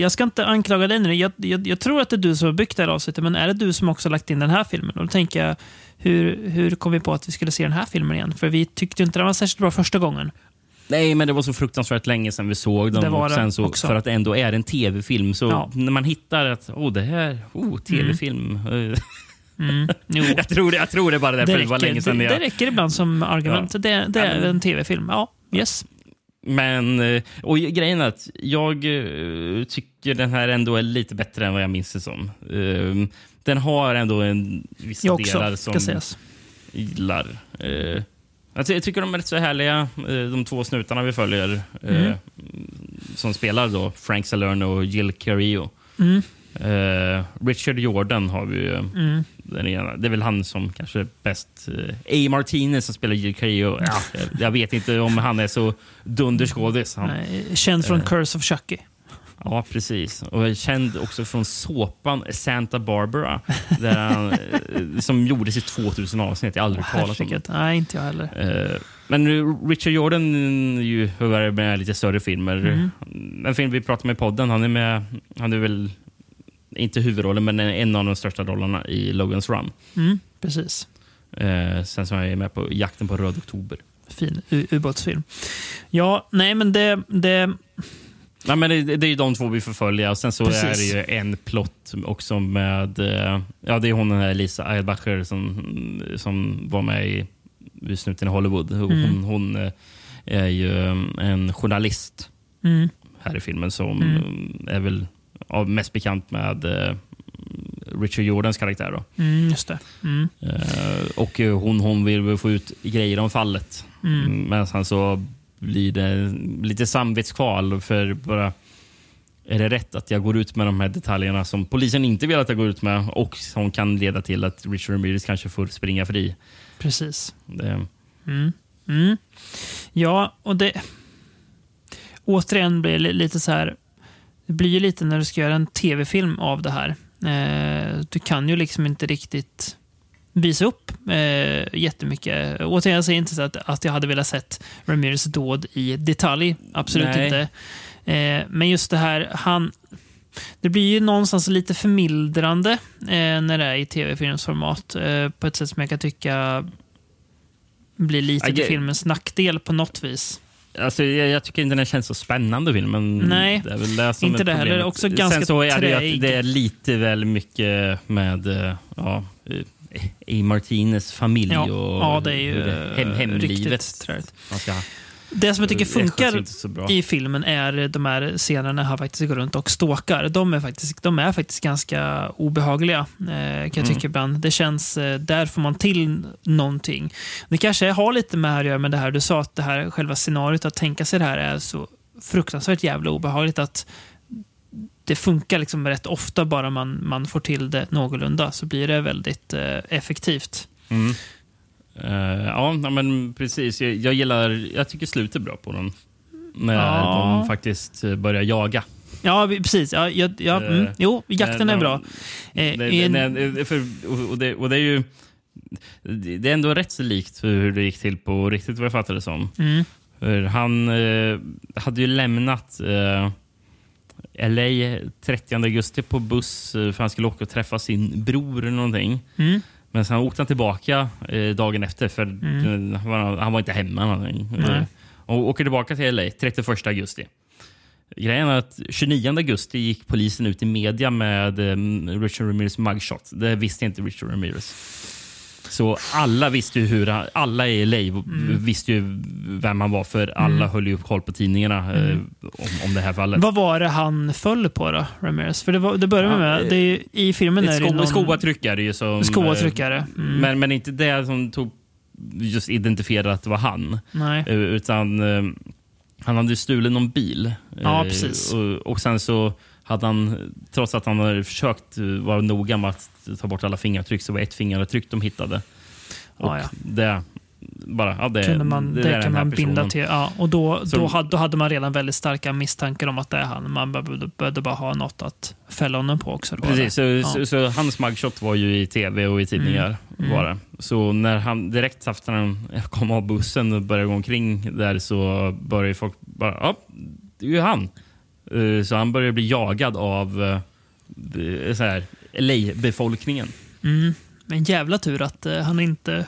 jag ska inte anklaga dig nu. Jag, jag, jag tror att det är du som har byggt det här avsnittet, men är det du som också lagt in den här filmen? Och då tänker jag, hur, hur kom vi på att vi skulle se den här filmen igen? För vi tyckte inte den var särskilt bra första gången. Nej, men det var så fruktansvärt länge sedan vi såg var och sen så, också. För att det ändå är en tv-film. Så Ja. när man hittar att oh, det här oh, tv-film. eh, Mm. Jag, tror det, jag tror det bara därför det, Det var länge sedan. det, jag, det räcker ibland som argument. Ja. Det, det är en tv-film. Ja, yes. Men eh, och grejen är att jag eh, tycker den här ändå är lite bättre än vad jag minns det som. Eh, Den har ändå en vissa Jag också, delar som sägas. gillar. Eh, Jag ty- jag tycker de är rätt så härliga, de två snutarna vi följer. Mm. Som spelar då Frank Salerno och Jill Carillo. Mm. Richard Jordan har vi ju. Mm. Den ena. Det är väl han som kanske är bäst. Eh, A. Martinez som spelar Jill Carillo. Ja, jag, jag vet inte om han är så dunderskådis. Känd från Eh, Curse of Chucky. Ja, precis. Och jag känd också från såpan Santa Barbara där han, eh, som gjordes i 2000 avsnitt. Jag har aldrig Åh, talat om det. Nej, inte jag heller. Eh, Men Richard Jordan är ju med lite större filmer. Mm. En film vi pratar med i podden, han är med, han är väl inte huvudrollen, men en av de största rollerna i Logan's Run. Mm, precis. Eh, sen är jag med på Jakten på röd oktober. Fin ubåtsfilm. Ja, nej men det, det... Nej, men det, det är ju de två vi förföljer. Och sen så Precis. är det ju en plott också med... eh, Ja, det är hon den här Lisa Eilbacher som, som var med i, i Snuten i Hollywood. Hon, Mm. hon eh, är ju en journalist Mm. här i filmen som Mm. är väl ja, mest bekant med eh, Richard Jordans karaktär. Då. Mm, just det. Mm. Eh, och eh, hon, hon vill få ut grejer om fallet. Mm. Mm. Men sen så blir det lite samvetskval för bara är det rätt att jag går ut med de här detaljerna som polisen inte vill att jag går ut med och som kan leda till att Richard Ramirez kanske får springa fri. Precis. Det, Mm. Mm. Ja, och det... Återigen blir det lite så här... Det blir ju lite när du ska göra en tv-film av det här. Eh, du kan ju liksom inte riktigt visa upp eh, jättemycket. Återigen, jag säger inte så att, att jag hade velat sett Ramirez dåd i detalj. Absolut Nej. inte. Eh, men just det här, han... Det blir ju någonstans lite förmildrande eh, när det är i tv-filmsformat. Eh, på ett sätt som jag kan tycka blir lite till filmens nackdel på något vis. Alltså, jag, jag tycker inte den känns så spännande filmen. Nej, det är väl det som inte det heller. Också ganska Sen så är det ju att det är lite väl mycket med eh, ja, eh, A. Martinez familj Ja. och Ja, det är ju, hem, hemlivet. riktigt. Det som jag tycker Det funkar i filmen är de här scenerna när han faktiskt går runt och stalkar. De är faktiskt, de är faktiskt ganska obehagliga, eh, kan jag Mm. tycka ibland. Det känns, eh, där får man till någonting. Det kanske har lite med att göra med det här du sa, att det här själva scenariot, att tänka sig det här är så fruktansvärt jävla obehagligt att det funkar liksom rätt ofta bara man, man får till det någorlunda så blir det väldigt eh, effektivt. Mm. Eh, ja, men precis. Jag, jag gillar, jag tycker slutet är bra på den. När Ja. de faktiskt eh, börjar jaga. Ja, precis. Ja, ja, ja, mm. Eh, Jo, jakten är bra. Det, för, och, det, och det är ju det är ändå rätt så likt hur det gick till på riktigt vad jag fattade det som. Mm. Han hade ju lämnat LA 30 augusti på buss för han skulle åka och träffa sin bror eller någonting. Mm. Men sen åkte han tillbaka eh, dagen efter för Mm. han, var, han var inte hemma. Nej. Eh, och åker tillbaka till LA 31 augusti. Grejen är att 29 augusti gick polisen ut i media med eh, Richard Ramirez mugshot. Det visste inte Richard Ramirez. Så alla visste ju hur han, alla i LA Mm. visste ju vem han var för alla Mm. höll ju koll på tidningarna eh, Mm. om, om det här fallet. Vad var det han föll på då, Ramirez? För det, var, det börjar Ja, med, det är, i filmen är det sko, någon... ju som... Skoavtryckare, eh, mm. Men, men inte det som tog just identifierade att det var han. Nej. Eh, Utan han hade stulit någon bil. Ja, precis. Och, och sen så hade han, trots att han hade försökt eh, vara noga med att ta bort alla fingeravtryck, så var det ett fingeravtryck de hittade. Och Ja, ja. det bara, ja, det, kunde man, det, är kan man binda till. Ja, och då, Som- då, hade, då hade man redan väldigt starka misstankar om att det är han. Man behövde, bara ha något att fälla honom på också. Precis, så, eller? så, ja. så hans mugshot var ju i tv och i tidningar. Mm. Mm. Var det. Så när han direkt efter han kom av bussen och började gå omkring där så började folk bara, ja, det är ju han. Eh, Så han började bli jagad av eh, så här, LA-befolkningen. Mm. Men jävla tur att eh, han inte...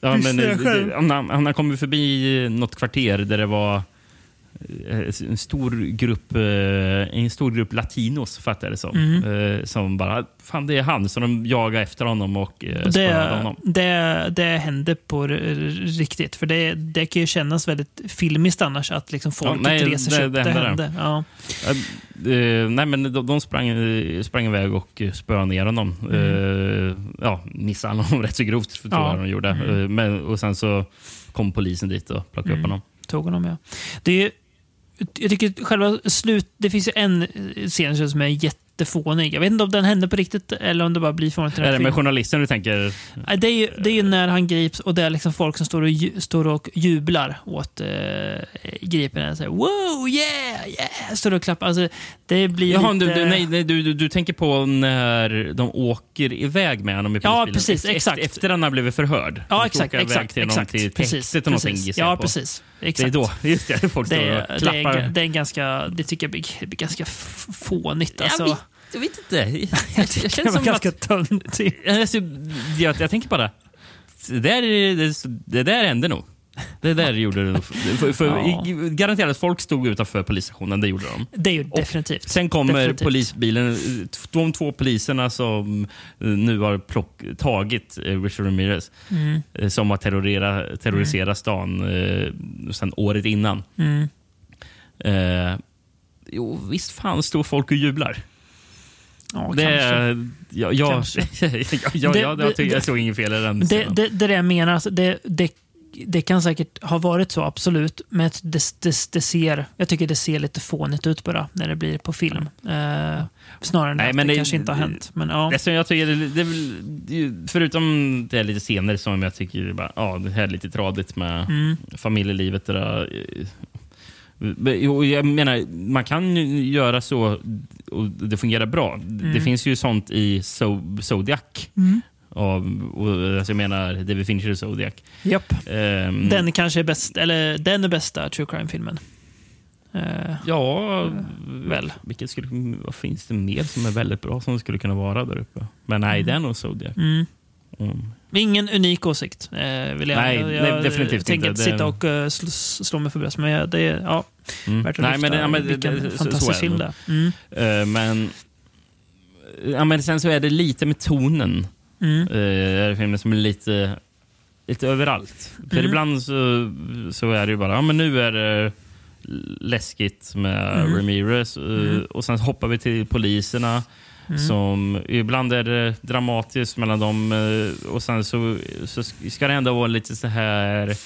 Ja, men, det, han, han har kommit förbi något kvarter där det var en stor grupp, eh, en stor grupp latinos, fattar jag det som. Mm. Eh, Som bara, fan det är han. Så de jagar efter honom och eh, spöade honom. det, det hände på riktigt. För det, det kan ju kännas väldigt filmiskt annars att liksom folket nej, reser sig det- upp. det Det, hände hände. Ja. Eh, nej, men de, de sprang, eh, sprang iväg och eh, spöade ner honom. Eh, ja, missade honom rätt så grovt, tror Ja. jag de gjorde. Mm. Eh, men, och sen så kom polisen dit och plockade Mm. upp honom. Tog honom, ja. Det är, jag tycker själva slut... Det finns ju en scen som är jätte jättefånig. Jag vet inte om den hände på riktigt eller om det bara blir fånigt. Är det med journalisten du tänker? Det är, ju, det är ju när han grips och det är liksom folk som står och, ju, står och jublar åt eh, gripen. Så här, wow, yeah, yeah! Står och klappar. Alltså, det blir Jaha, lite... du, du, nej, nej, du, du, du tänker på när de åker iväg med honom i Ja, polisbilen? precis, Efter- exakt. Efter han har blivit förhörd? Ja, exakt. exakt, till, exakt till precis, och någonting precis. Ja, jag på. precis. Det är Exakt. då, just det, folk står Det, och det, klappar. är, det är en ganska... Det tycker jag blir, det blir ganska fånigt. Jag Alltså. vet- jag vet inte. Jag tycker det var ganska töntigt. Alltså, jag, jag tänker bara, det där, är- det, det där hände nog. Det där gjorde de. För, för, Ja. Garanterat att folk stod utanför polisstationen. Det gjorde de. Det är ju definitivt. Sen kommer Definitivt. polisbilen. De två poliserna som eh, nu har plock, tagit eh, Richard Ramirez Mm. eh, som har terrorera, terroriserat stan eh, sen året innan. Mm. Eh, jo, visst fan står folk och jublar. Ja, det, kanske. ja, ja, Kanske. ja, ja, Det- ja, jag, jag såg inget fel i den. Det, det, det är det jag menar. Alltså, det, det, det kan säkert ha varit så, absolut. Men det, det, det ser, jag tycker det ser lite fånigt ut bara när det blir på film. Eh, snarare än Nej, att det, det- kanske inte har hänt. Men, ja. Det som jag tycker, det, förutom det är lite scener som jag tycker bara, ja, det här är lite tradigt med Mm. familjelivet. Där, eh, jag menar, man kan göra så och det fungerar bra. Det Mm. finns ju sånt i so Zodiac. Mm. Av, och, alltså jag menar, David Fincher i Zodiac. Japp. Ehm, Den kanske är bäst, eller den är bästa true crime-filmen. Eh, Ja, väl. Vilket skulle, vad finns det mer som är väldigt bra som skulle kunna vara där uppe? Men nej, det är nog Zodiac. Mm. Ingen unik åsikt. Eh, vill jag, Nej, jag, nej, definitivt tänker inte. sitta och uh, slå, slå mig för bröstet, men jag, det är ja, Mm. värt att Nej, lyfta men, ja, men, vilken det- fantastisk film det. Mm. Eh, men, ja, men sen så är det lite med tonen Mm. eh, i filmen som är lite, lite överallt. För Mm. ibland så, så är det ju bara, ja men nu är det läskigt med Mm. Ramirez eh, Mm. och sen hoppar vi till poliserna. Mm. Som, ibland är det dramatiskt mellan dem eh, och sen så, så ska det ändå vara lite så här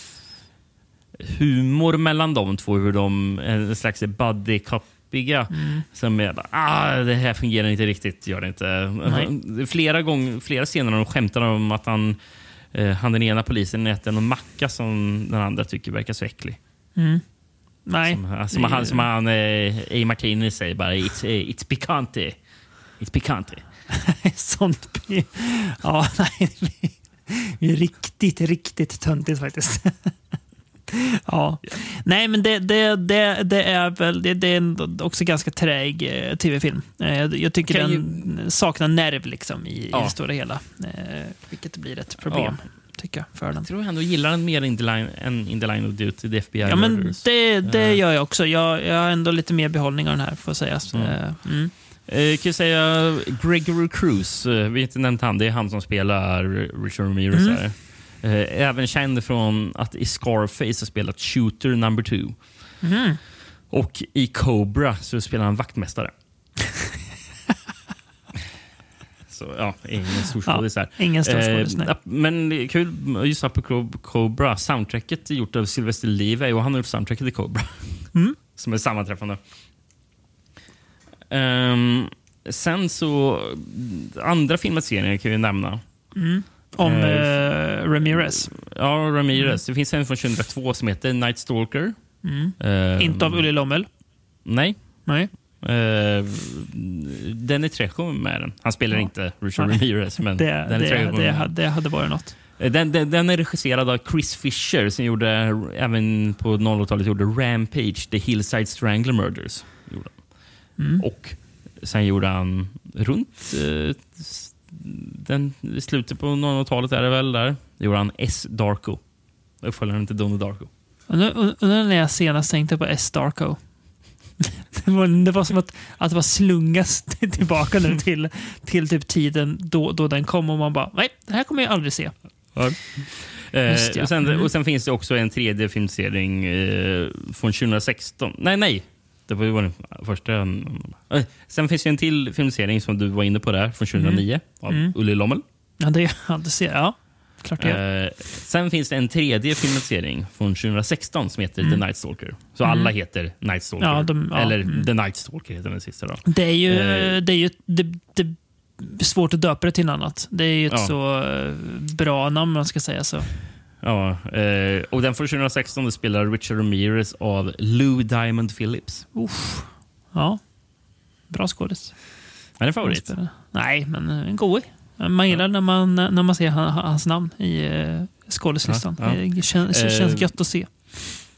humor mellan de två. Hur de en slags buddy coppiga Mm. Som är bara, ah, det här fungerar inte riktigt. Gör det inte. Nej. Flera, gånger, flera scener de skämtar om att han, eh, han den ena polisen äter någon macka som den andra tycker verkar så äcklig. Mm. Nej. Som, som han, som han eh, A. Martinez säger bara, it's, eh, it's picante. It's picante. Sånt. Ja, nej. det blir Riktigt, riktigt töntigt faktiskt. Ja. Nej, men det, det, det, det är väl det, det är också ganska träig eh, tv-film. Eh, jag tycker Kan den saknar nerv liksom, i, i Ja. det stora hela. Eh, vilket blir ett problem, tycker jag, för den. Jag tror jag ändå gillar den mer in the line, än In the line of duty, the FBI Ja, men det, det gör jag också. Jag, jag har ändå lite mer behållning av den här, får sägas. Mm. Eh, Mm. Eh, kan säga Gregory Cruz, eh, vi har inte nämnt han, det är han som spelar Richard Ramirez Mm. Eh, även känd från att i Scarface har spelat Shooter number two. Mhm. Och i Cobra så spelar han vaktmästare. så ja, ingen stor Ja, ingen stor skådis, nej. ja, Men kul, just apropå Cobra, soundtracket är gjort av Sylvester Levi och han har gjort soundtracket i Cobra. Mm. Som är sammanträffande. Ehm, sen så, andra filmatiseringar kan vi nämna. Mm. Om eh, Ramirez. Ja, Ramirez. Det finns en från 2002 som heter Night Stalker. Mm. Ehm, Inte av Ulli Lommel. Nej. Nej. Uh, Danny Trejo är med den. Han spelar Ja. inte Richard Nej. Ramirez, men Det, Danny det, Trejo. det, hade, det hade varit något. Eh, Den, den, den är regisserad av Chris Fisher som gjorde, även på 00-talet gjorde Rampage, The Hillside Strangler Murders. Gjorde. Mm. Och sen gjorde han runt eh, den, i slutet på 00-talet är det väl där. gjorde han S. Darko. Uppföljaren till Donnie Darko. Undrar när jag senast tänkte på S. Darko. Det var, det var som att, att det var slungas tillbaka nu till, till typ tiden då, då den kom och man bara, nej, det här kommer jag aldrig se. Eh, ja. och, sen, Mm. och sen finns det också en tredje filmserie eh, från 2016. Nej, nej. Det var ju den första. Eh, sen finns det en till filmserie som du var inne på där, från 2009 av Mm. Ulli Lommel. Ja, det, ja, det ser, ja klart det. Eh, sen finns det en tredje filmatisering från 2016 som heter Mm. The Night Stalker. Så Mm. alla heter Night Stalker. Ja, de- ja, Eller mm. The Night Stalker heter den sista. Då. Det är ju, Eh, det är ju det, det svårt att döpa det till något annat. Det är ju ett så eh, bra namn man ska säga så. Ja, eh, och den från 2016 det spelar Richard Ramirez av Lou Diamond Phillips. Uff. Ja, bra skådis. Är det en favorit? Nej, men eh, en god. Man gillar när man, när man ser han- hans namn i uh, skådislistan. Ja, ja. Det känns, Eh, känns gött att se.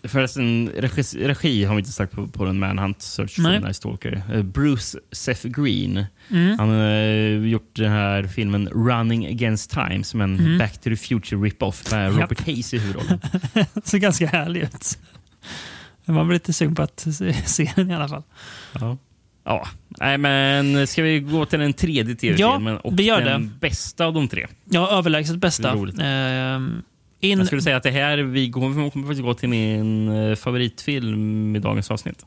Förresten, regi, regi har vi inte sagt på, på den Manhunt Search for Nej. Night Stalker. Eh, Bruce Seth Green. Mm. Han har eh, gjort den här filmen Running Against Time som en Mm. Back to the Future rip-off med Japp. Robert Hayes i huvudrollen. ser ganska härlig ut. Man blir lite sugen på att se, se den i alla fall. Ja. Ja, nej men ska vi gå till den tredje tv-filmen Ja, och vi gör den det. bästa av de tre? Ja, överlägset bästa. Roligt. In, Jag skulle säga att det här, vi går, vi kommer faktiskt gå till min eh, favoritfilm i dagens avsnitt.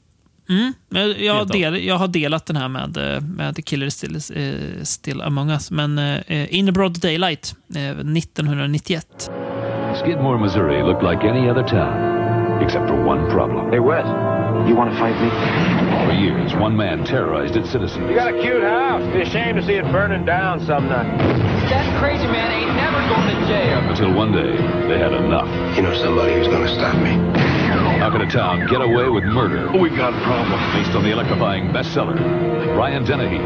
Mm, jag, jag, har del, jag har delat den här med, eh, med The Killer Still, eh, Still Among Us. Men eh, In Broad Daylight eh, 1991. Skidmore, Missouri looked like any other town, except for one problem. Hey, Wes, you want to fight me? For years, one man terrorized its citizens. You got a cute house. Be ashamed to see it burning down some night. That crazy man ain't never going to jail. Until one day, they had enough. You know somebody who's going to stop me. How can a town get away with murder? We got a problem. Based on the electrifying bestseller, Brian Dennehy,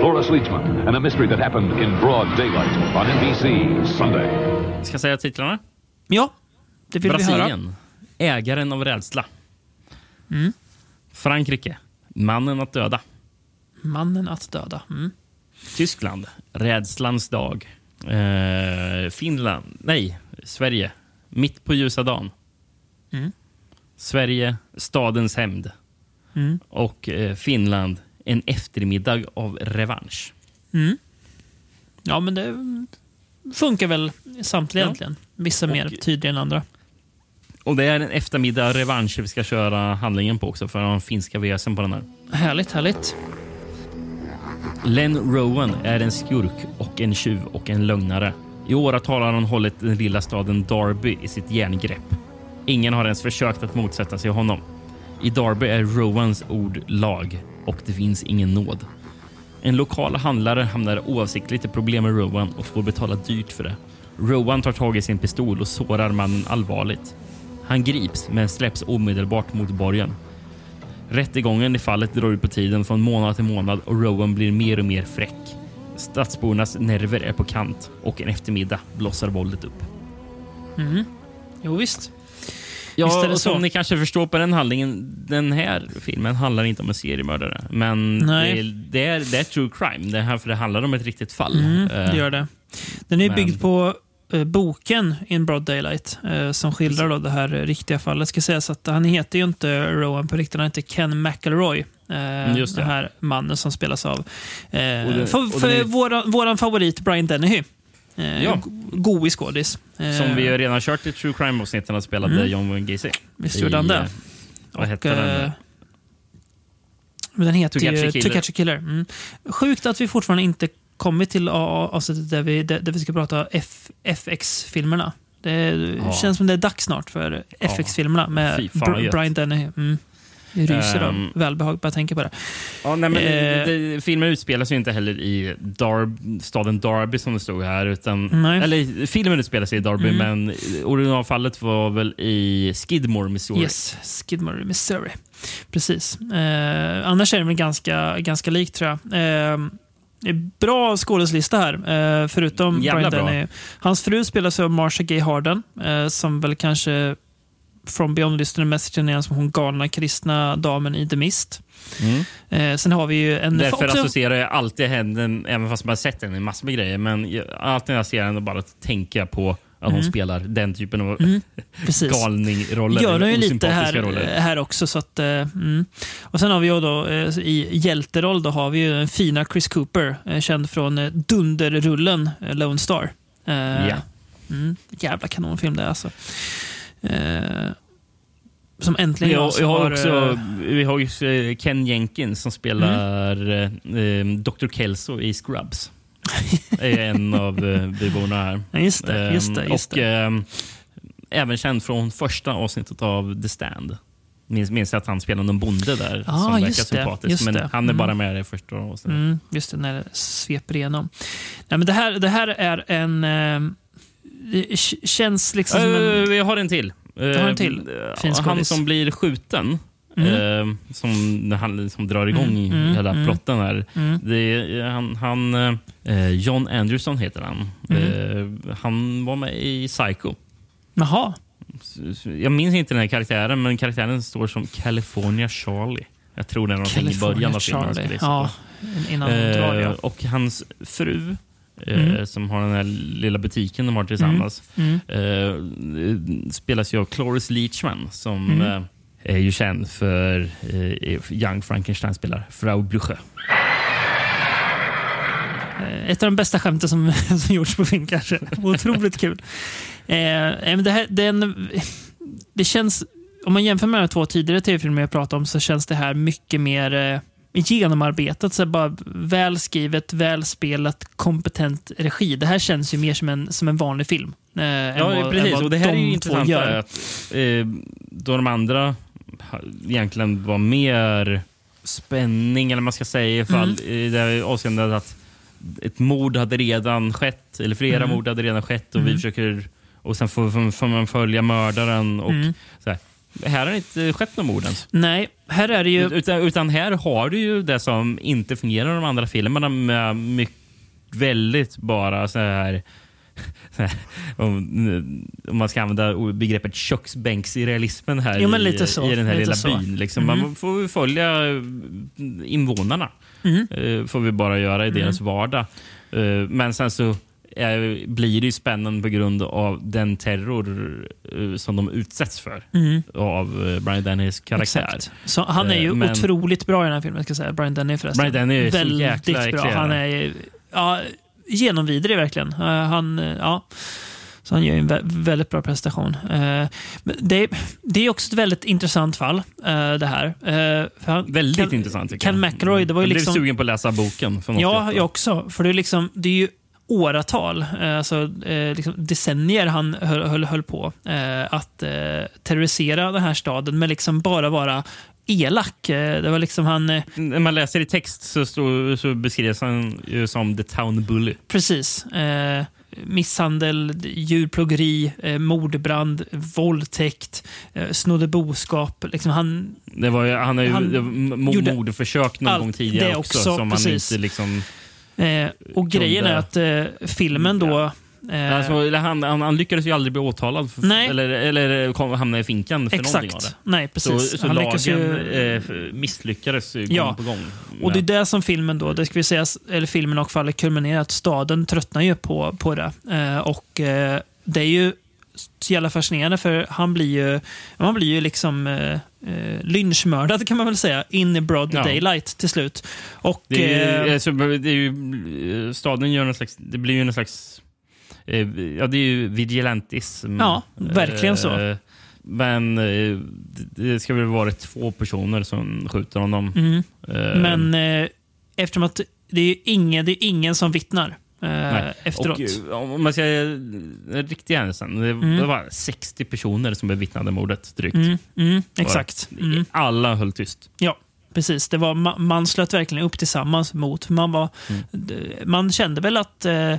Cloris Leachman, and a mystery that happened in broad daylight on NBC Sunday. Ska jag säga titlarna? Ja, det vill vi höra. Brasilien. Ägaren av rädsla. Mm. Frankrike. Mannen att döda. Mannen att döda. Mm. Tyskland. Rädslans dag. Eh, Finland. Nej, Sverige. Mitt på ljusa dagen. Mm. Sverige. Stadens hämnd. Mm. Och eh, Finland. En eftermiddag av revansch. Mm. Ja, men det funkar väl samtliga Ja. egentligen. Vissa mer tydliga än andra. Och det är en eftermiddag revansch vi ska köra handlingen på också för de finska väsen på den här. Härligt, härligt. Len Rowan är en skurk och en tjuv och en lögnare. I åratal har han hållit den lilla staden Darby i sitt järngrepp. Ingen har ens försökt att motsätta sig honom. I Darby är Rowans ord lag och det finns ingen nåd. En lokal handlare hamnar oavsiktligt i problem med Rowan och får betala dyrt för det. Rowan tar tag i sin pistol och sårar mannen allvarligt. Han grips men släpps omedelbart mot borgen. Rättegången i fallet drar ut på tiden från månad till månad och Rowan blir mer och mer fräck. Stadsbornas nerver är på kant och en eftermiddag blossar våldet upp. Mm. Jo, visst. Ja, och så. som ni kanske förstår på den handlingen, den här filmen handlar inte om en seriemördare. Men det är, det, är, det är true crime, det här, för det handlar om ett riktigt fall. Mm, Eh, det gör det. Den är men- byggd på eh, boken In Broad Daylight eh, som skildrar då det här eh, riktiga fallet. Ska sägas att han heter ju inte Rowan på riktigt, han heter Ken McElroy. Eh, Just det. Den här mannen som spelas av eh, det- för, för är- våran, våran favorit Brian Dennehy. Eh, Ja. go- Goig skådis. Eh, Som vi redan kört i true crime-avsnitten och spelade Mm. John Wayne Gacy. Visst gjorde han det. eh, Vad hette den? eh, Men den heter To Catch a ju Killer. To Catch a Killer. Mm. Sjukt att vi fortfarande inte kommit till avsnittet där vi, där, där vi ska prata F, FX-filmerna. Det Ja. känns som det är dags snart för FX-filmerna med Br-. Brian Dennehy. Mm. Jag ryser Ehm. av välbehag bara jag tänker på det. Ja, nej, men Eh. det, filmen utspelar sig inte heller i Darb, staden Darby som det stod här. Utan, Nej. eller, filmen utspelar sig i Darby, Mm. men originalfallet var väl i Skidmore, Missouri. Yes, Skidmore, Missouri. Precis. Eh, annars är det väl ganska, ganska likt tror jag. Eh, det bra skådespelista här, eh, förutom Jävla Brian bra. Denny. Hans fru spelas av Marsha Gay Harden, eh, som väl kanske från Beyond lyssnade mest igen som hon galna kristna damen i The Mist. Mm. Eh, sen har vi ju en... Därför också- associerar jag alltid henne, även fast man har sett henne i massor med grejer, men jag, alltid när jag ser henne bara tänker jag på att hon Mm. spelar den typen av Mm, galningroller. gör den ju lite här, roller. här också. Så att, eh, mm. Och Sen har vi ju då eh, i hjälteroll då har vi ju den fina Chris Cooper, eh, känd från dunderrullen Lone Star. Ja. mm, jävla kanonfilm det alltså. Som äntligen Vi jag har, har också eh, vi har ju Ken Jenkins som spelar eh, Dr. Kelso i Scrubs. Är en av eh, byborna här. Just det, just det, Ehm, just och ehm, även känd från första avsnittet av The Stand. Minns, minns jag att han spelade någon bonde där Ah, som verkar sympatisk. men han är bara Mm. med i första avsnittet. Mm, just det, när det sveper igenom. Nej, men det, här, det här är en... Eh, känns liksom som en... Eh, Jag har en till. Har en till? Eh, Fin han som blir skjuten. Mm. eh, som, han som drar igång Mm, mm, hela mm. plotten här. Mm. Det han, han, eh, John Anderson heter han. Mm. Eh, han var med i Psycho. Jaha. Jag minns inte den här karaktären, men karaktären står som California Charlie. Jag tror det är någonting i början av filmen. Charlie. Ja, innan drar, ja. Eh, Och hans fru, eh, Mm. som har den här lilla butiken de har tillsammans, Mm. eh, spelas ju av Cloris Leachman som Mm. eh, är ju känd för eh, Young Frankenstein spelar Frau Blücher. Eh, Ett av de bästa skämten som, som gjorts på film kanske. Otroligt kul. Eh, men det, här, den, det känns, om man jämför med de två tidigare tv-filmer jag pratade om så känns det här mycket mer eh, genomarbetat. Så bara välskrivet, välspelat, kompetent regi. Det här känns ju mer som en, som en vanlig film. Eh, Ja, vad- precis. Och det här är ju intressant att eh, då de andra egentligen var mer spänning, eller man ska säga, ifall, Mm. i det avseendet att ett mord hade redan skett, eller flera Mm. mord hade redan skett och vi Mm. försöker och sen får, får, man följa mördaren. och Mm. så här. Här har det inte skett något mord ens. Nej, här är det ju... Utan, utan här har du ju det som inte fungerar i de andra filmerna med mycket, väldigt bara så här om, om man ska använda begreppet köksbänks i realismen här Jo, i, så. i den här lilla så. byn. Liksom. Mm. Man får följa invånarna. Mm. Eh, får vi bara göra i Mm. deras vardag. Eh, Men sen så är, blir det ju spännande på grund av den terror eh, som de utsätts för Mm. av eh, Brian Dennys karaktär. Exakt. Så han är ju Eh, men- otroligt bra i den här filmen. Ska säga. Brian Denny förresten. Brian Denny är så Väldigt jäkla bra. Han är ja, genomvidrig verkligen. Eh, han, eh, ja. Så han gör en vä- väldigt bra prestation. Eh, det, det är också ett väldigt intressant fall, eh, det här. Eh, han, Väldigt Ken, intressant. Ken jag. McElroy, det var ju jag liksom... blev sugen på att läsa boken. För Ja, sätt. jag också. För det är, liksom, det är ju åratal, alltså liksom decennier han höll, höll, höll på att terrorisera den här staden med liksom bara vara elak. Eh, Det var liksom han... eh, När man läser i text så, står- så beskrivs han ju som the town bully. Precis. Eh, misshandel, djurplågeri, eh, mordbrand, våldtäkt, eh, snodde boskap. Liksom han, Det var, ju- han har ju Han gjorde mordförsök någon allt gång tidigare också, också, som precis. han inte liksom... eh, och grejen är att eh, filmen då... Eh, Alltså, han, han, han lyckades ju aldrig bli åtalad för, eller, eller kom, hamna i finkan för någonting av Exakt. det. Nej, precis. Så, så Han lagen ju- eh, misslyckades gång Ja. på gång. Och det är det som filmen då, det ska vi säga, eller filmen och fallet kulminerar att staden tröttnar ju på, på det. Eh, och eh, det är ju så jävla fascinerande för han blir ju, man blir ju liksom eh, eh, lynchmördad kan man väl säga, in i broad Ja. daylight till slut. Och, Det är, ju, eh, alltså, det är ju, eh, staden gör någon slags... Det blir ju någon slags... eh, Ja, det är ju vigilantism. Ja, verkligen så. Eh, Men eh, det- ska väl vara två personer som skjuter honom. Mm. Men eftersom att det är, ingen, det är ingen som vittnar nej. efteråt. Och, om man ska den riktiga händelsen. Det, Mm. det var 60 personer som bevittnade mordet drygt. Mm, mm, exakt. Mm. Alla höll tyst. Ja, precis. Det var, ma- man slöt verkligen upp tillsammans mot... Man, var, Mm. man kände väl att eh,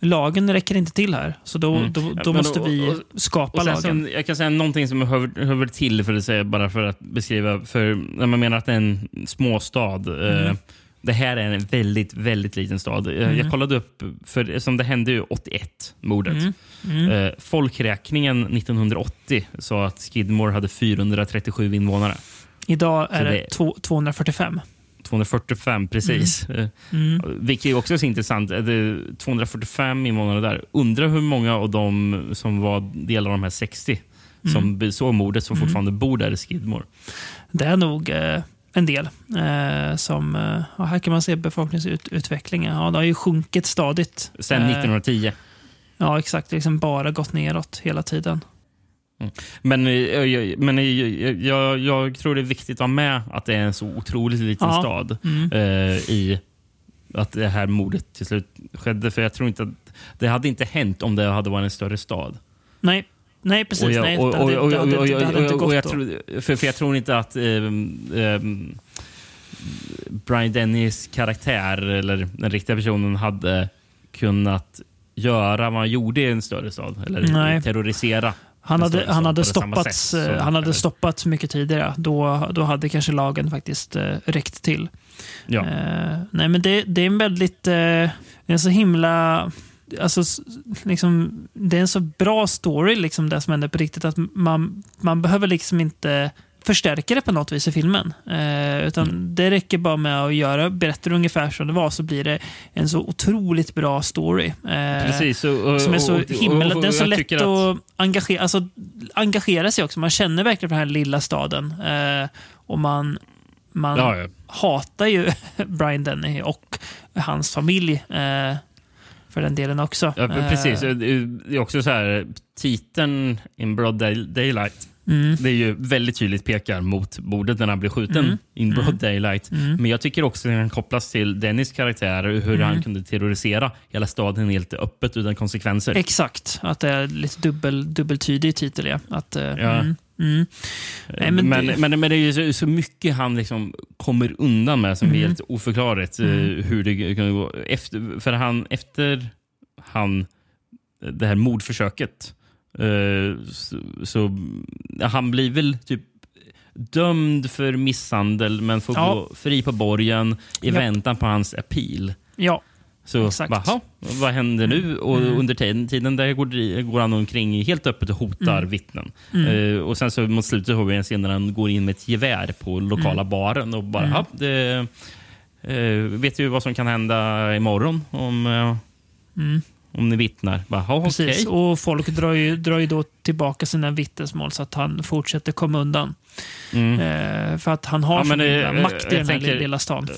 lagen räcker inte till här. Så då, Mm. då, Ja, då men måste och- vi skapa Och lagen. jag kan säga någonting som hör, hör till för att säga, bara för att beskriva. För när man menar att det är en småstad. Eh, Mm. det här är en väldigt, väldigt liten stad. Jag, Mm. jag kollade upp, för som det hände ju 81, mordet. Mm. Mm. Eh, folkräkningen 1980 sa att Skidmore hade 437 invånare. Idag är så det, det- två- 245. 245 precis. Eh, Mm. Vilket är också så intressant. Är det 245 invånare där. Undrar hur många av dem som var delar av de här 60 som såg mordet som Mm. fortfarande bor där i Skidmore. Det är nog eh, en del. Eh, som, eh, här kan man se befolkningsutvecklingen. Ja, det har ju sjunkit stadigt. Sen Eh, 1910. Ja, exakt. Liksom bara gått neråt hela tiden. Men, eh, jag, men eh, jag, jag, tror det är viktigt att ha med att det är en så otroligt liten Ja. stad Mm. eh, i att det här mordet till slut skedde. För jag tror inte att det hade inte hänt om det hade varit en större stad. Nej, nej precis. Och jag- nej, och- hade, och- det hade, och- det hade och- inte och gått jag tror- För för jag tror inte att ehm, ehm, Brian Dennys karaktär, eller den riktiga personen, hade kunnat göra vad han gjorde i en större stad. Eller Nej. terrorisera. Han hade, han hade, stoppats, sätt han hade stoppats mycket tidigare. Då, då hade kanske lagen faktiskt eh, räckt till. Ja. Eh, nej, men det, det är en väldigt... Eh, det är en så himla alltså, liksom, det är en så bra story, liksom, det som händer på riktigt, att man, man behöver liksom inte förstärka det på något vis i filmen. Eh, utan Det räcker bara med att göra, berätta ungefär som det var, så blir det en så otroligt bra story. Eh, Precis, och- och- som är så himmel... och- Den är så lätt att, att- engagera, alltså, engagera sig också. Man känner verkligen för den här lilla staden. Eh, och man, man Ja, ja. hatar ju Brian Denny och hans familj. Eh, för den delen också. Ja, precis. Eh, Det är också så här, titeln In Broad Day- Daylight. Mm. Det är ju väldigt tydligt pekar mot bordet när han blir skjuten. Mm. In Broad Mm. Daylight. Mm. Men jag tycker också att den kopplas till Dennis karaktär. Hur Mm. han kunde terrorisera hela staden helt öppet utan konsekvenser. Exakt, att det är lite dubbel, dubbeltydig titel. Ja. Att, eh, Ja. mm, mm. Nej, men, men det- men, det är ju så, så mycket han liksom kommer undan med som är Mm. helt oförklarligt. eh, Mm. Hur det kan gå. Efter, för han, efter han, det här mordförsöket eh, så, så han blir väl typ dömd för misshandel men får Ja. gå fri på borgen i Ja. väntan på hans appeal. Ja, Så exakt. Baha, vad händer nu? Och Mm. under tiden, tiden där går, går han omkring helt öppet och hotar Mm. vittnen. Mm. Eh, och sen så mot slutet har vi en scen där han går in med ett gevär på lokala Mm. baren och bara, Mm. "Ja, det, eh, vet du vad som kan hända imorgon om, eh, Mm. Om ni vittnar? Bara, "Ja, Precis, okej." och folk drar ju, drar ju då tillbaka sina vittnesmål så att han fortsätter komma undan. Mm. Eh, för att han har Ja, men, eh, makt i den här tänker- lilla stan.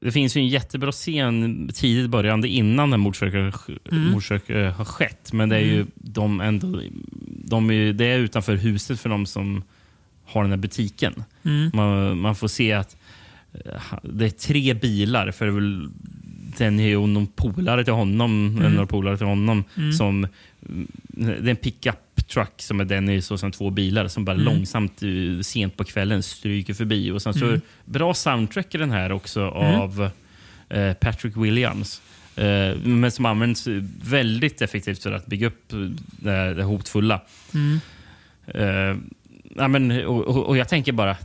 Det finns ju en jättebra scen tidigt börjande innan det mordförsöket Mm. mordförsöket har skett. Men det är ju Mm. de ändå, de är, det är utanför huset för de som har den här butiken. Mm. Man, man får se att eh, det är tre bilar, för det är väl den är ju någon polare till honom, Mm. några polare till honom, Mm. som det är en pickup truck som är Dennis och sen två bilar som bara Mm. långsamt eh, sent på kvällen stryker förbi. Och sen så Mm. bra soundtrack i den här också Mm. av eh, Patrick Williams. Eh, men som används väldigt effektivt för att bygga upp det, här- det hotfulla. Mm. Eh, ja, men, och, och, och jag tänker bara,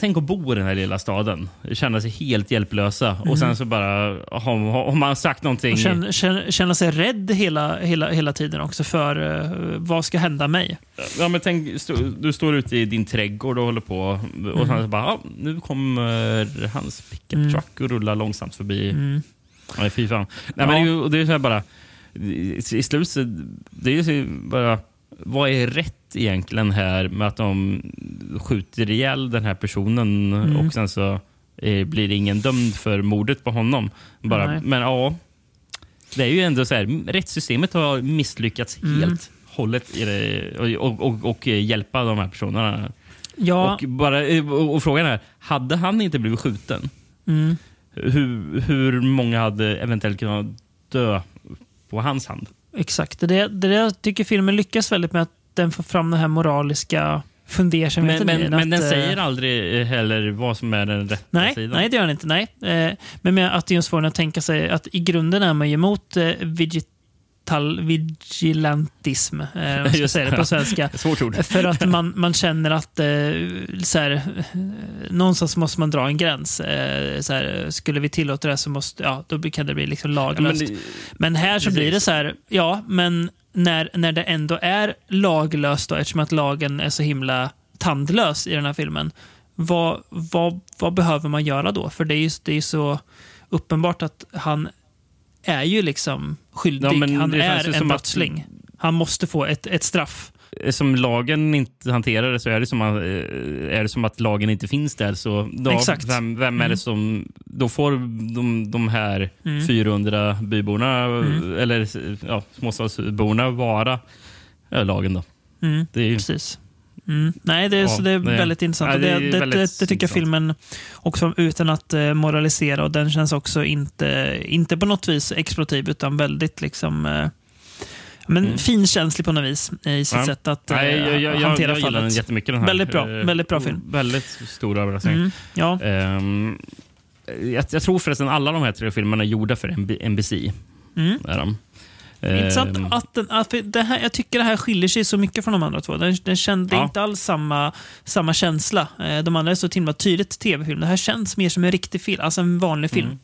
tänk att bo i den här lilla staden. Känna sig helt hjälplösa. Mm. Och sen så bara, har, man sagt någonting... Känna, känna, känna sig rädd hela, hela, hela tiden också för eh, vad ska hända mig. Ja, men tänk, stå, du står ute i din trädgård och håller på. Och sen så bara, ja, nu kommer hans pickup Mm. truck och rullar långsamt förbi. Mm. Nej, fy fan. Nej, Ja. men det är, det är så bara, i, i slutet, det är bara, vad är rätt egentligen här med att de skjuter ihjäl den här personen Mm. och sen så eh, blir ingen dömd för mordet på honom. Bara, Nej. men ja, det är ju ändå så här, rättssystemet har misslyckats Mm. helt hållet i det, och, och, och, hjälpa de här personerna. Ja. Och, bara, och, frågan är, hade han inte blivit skjuten, Mm. hur, hur många hade eventuellt kunnat dö på hans hand? Exakt. Det det, det är det jag tycker filmen lyckas väldigt med. Att den får fram den här moraliska fundersamheten Men, men, men den eh, säger aldrig heller vad som är den rätta Nej, sidan. nej, det gör den inte. Nej. Eh, men med att just få den att tänka sig att i grunden är man ju emot digital vigilantism. Eh, jag ska Just säga det på svenska. Svårt ord. För att man, man känner att eh, så här, eh, någonstans måste man dra en gräns. Eh, så här, skulle vi tillåta det så måste, ja, då kan det bli liksom laglöst. Ja, men, men här så blir det så här, ja, men när, när det ändå är laglöst då, eftersom att lagen är så himla tandlös i den här filmen. Vad, vad, vad behöver man göra då? För det är ju det är ju så uppenbart att han är ju liksom skyldig. Ja, men han är en som att- brottsling. Han måste få ett, ett straff. Som lagen inte hanterar det så är det som att, eh, är det som att lagen inte finns där. Så då, Exakt. Vem, vem är Mm. det som... Då får de, de här Mm. 400 byborna, Mm. eller ja, småstadsborna, vara ja, lagen. då. Mm, Det är ju, Precis. Mm. Nej, det är, Ja, så det är det- väldigt intressant. ja, det det, väldigt det, tycker jag intressant. filmen också utan att eh, moralisera och den känns också inte, inte på något vis exploativ utan väldigt liksom eh, men Mm. finkänslig på något vis i sitt Ja. sätt att eh, Nej, jag, jag, jag, hantera jag den fallet. jättemycket. Den här. Väldigt bra, Eh, väldigt bra film. Väldigt stor överraskning. Mm, ja. Ehm, jag, jag tror förresten alla de här tre filmerna är gjorda för NB NBC. Mm. Är de. Intressant Ehm, att, den, att det här, jag tycker det här skiljer sig så mycket från de andra två. Den, den kände Ja. inte alls samma, samma känsla. Eh, De andra är så himla tydligt tv-film. Det här känns mer som en riktig film, alltså en vanlig film. Mm.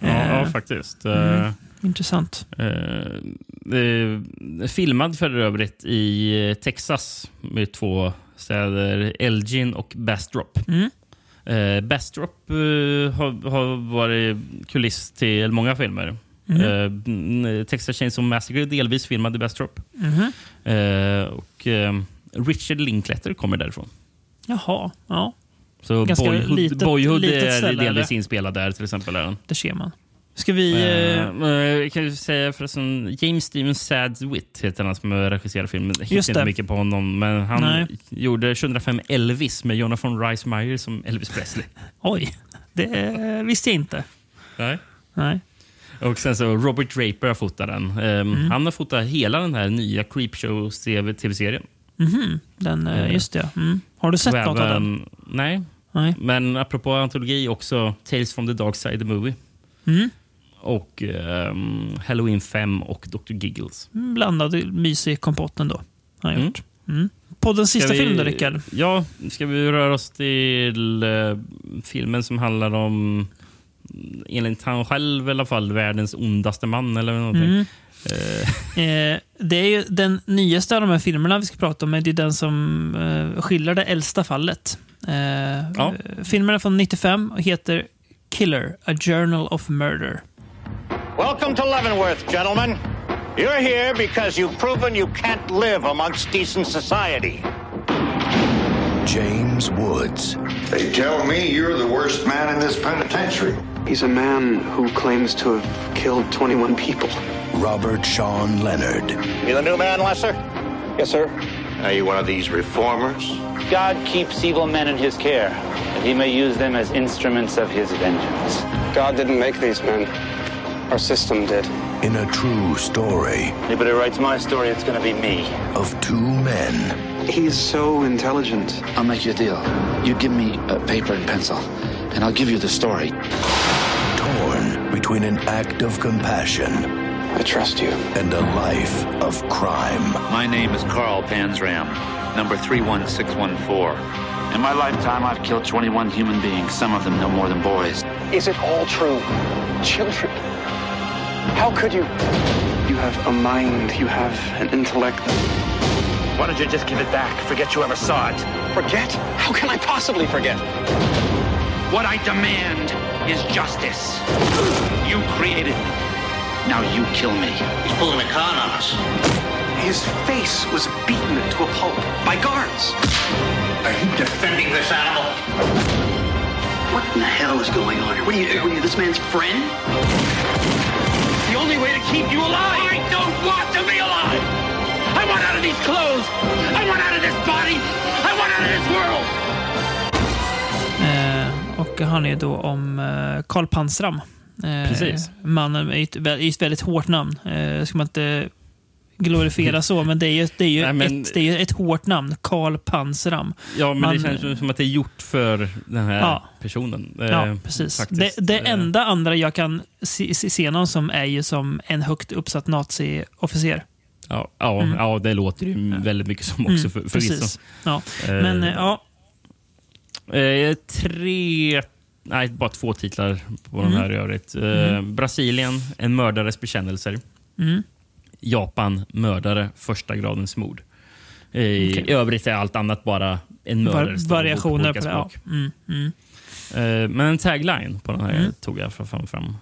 Ja, Eh, ja faktiskt. mm. Eh, Intressant. Eh, eh, filmad för övrigt i Texas med två städer, Elgin och Bastrop. Mm. Eh, Bastrop eh, har, har varit kuliss till många filmer. Mhm. Eh, mm, Texas Chainsaw Massacre är delvis filmad i Bastrop. Mhm. Eh, och, eh, Richard Linklater kommer därifrån. Jaha, ja. Så Ganska Boyhood, litet- Boyhood litet är ställe, delvis eller? inspelad där till exempel. Är den. Det ser man. Ska vi... Eh, kan jag säga förresten, James Steven Sadswit heter han som regisserar filmen. Jag hittar inte mycket på honom, men han Nej. gjorde 2005 Elvis med Jonathan Rhys Meyer som Elvis Presley. Oj, det visste jag inte. Nej. Nej. Och sen så Robert Draper har fotat den. Ehm, Mm. Han har fotat hela den här nya Creepshow tv-serien. Mhm, den, eh, Eh, just det. Mm. Har du sett Och något av den? även- Nej. Nej. Men apropå antologi också Tales from the Dark Side the Movie. Mm. Och ehm, Halloween 5 och Dr. Giggles. Blandad mysig kompott ändå. Har jag Mm. gjort. Mm. På den sista vi- filmen då, Rickard? Ja, ska vi röra oss till eh, filmen som handlar om, mm, enligt han själv i alla fall, världens ondaste man eller någonting. Mm. Eh, Eh, det är ju den nyaste av de här filmerna vi ska prata om. är Det är den som eh, skildrar det äldsta fallet. Eh, Ja. Filmen är från 95 och heter Killer, A Journal of Murder. Welcome to Leavenworth, gentlemen. You're here because you've proven you can't live amongst decent society. James Woods. They tell me you're the worst man in this penitentiary. He's a man who claims to have killed 21 people. Robert Sean Leonard. You the new man, Lester? Yes, sir. Are you one of these reformers? God keeps evil men in his care, that he may use them as instruments of his vengeance. God didn't make these men. Our system did. In a true story Anybody writes my story, it's going to be me. of two men. He's so intelligent. I'll make you a deal. You give me a paper and pencil, and I'll give you the story. Torn between an act of compassion. I trust you. And a life of crime. My name is Carl Panzram, number 31614. In my lifetime, I've killed 21 human beings, some of them no more than boys. Is it all true? Children. How could you? You have a mind, you have an intellect. Why don't you just give it back? Forget you ever saw it. Forget? How can I possibly forget? What I demand is justice. You created me. Now you kill me. He's pulling a con on us. His face was beaten to a pulp by guards. Are you defending this animal? What in the hell is going on here? What are you, are you this man's friend? The only way to keep you alive. I don't want to be alive. I want out of these clothes. I want out of this body. I want out of this world. Eh, och han är då om eh, Karl Pansram. Eh, Precis. Mannen med ett, ett väldigt hårt namn. Eh, ska man inte glorifiera så, men det är ju, det är ju, Nej, men- ett, det är ett hårt namn. Karl Pansram. ja, men Man- det känns som att det är gjort för den här Ja. personen. Ja, eh, precis. Det, det Eh, enda andra jag kan se, se, se någon som är ju som en högt uppsatt naziofficer. Ja, ja, Mm. ja, det låter ju väldigt mycket som också Mm, för, förvisso. precis. Ja. Eh, Men eh, ja, Eh, tre, nej bara två titlar på Mm. den här i övrigt. Eh, Mm. Brasilien, En mördares bekännelser. Mm. Japan, mördare, första gradens mord. Eh. I övrigt är allt annat bara en var, mördare. står på variationer olika på det. Ja. Mm, mm. Men en tagline på den här Mm. tog jag fram. fram.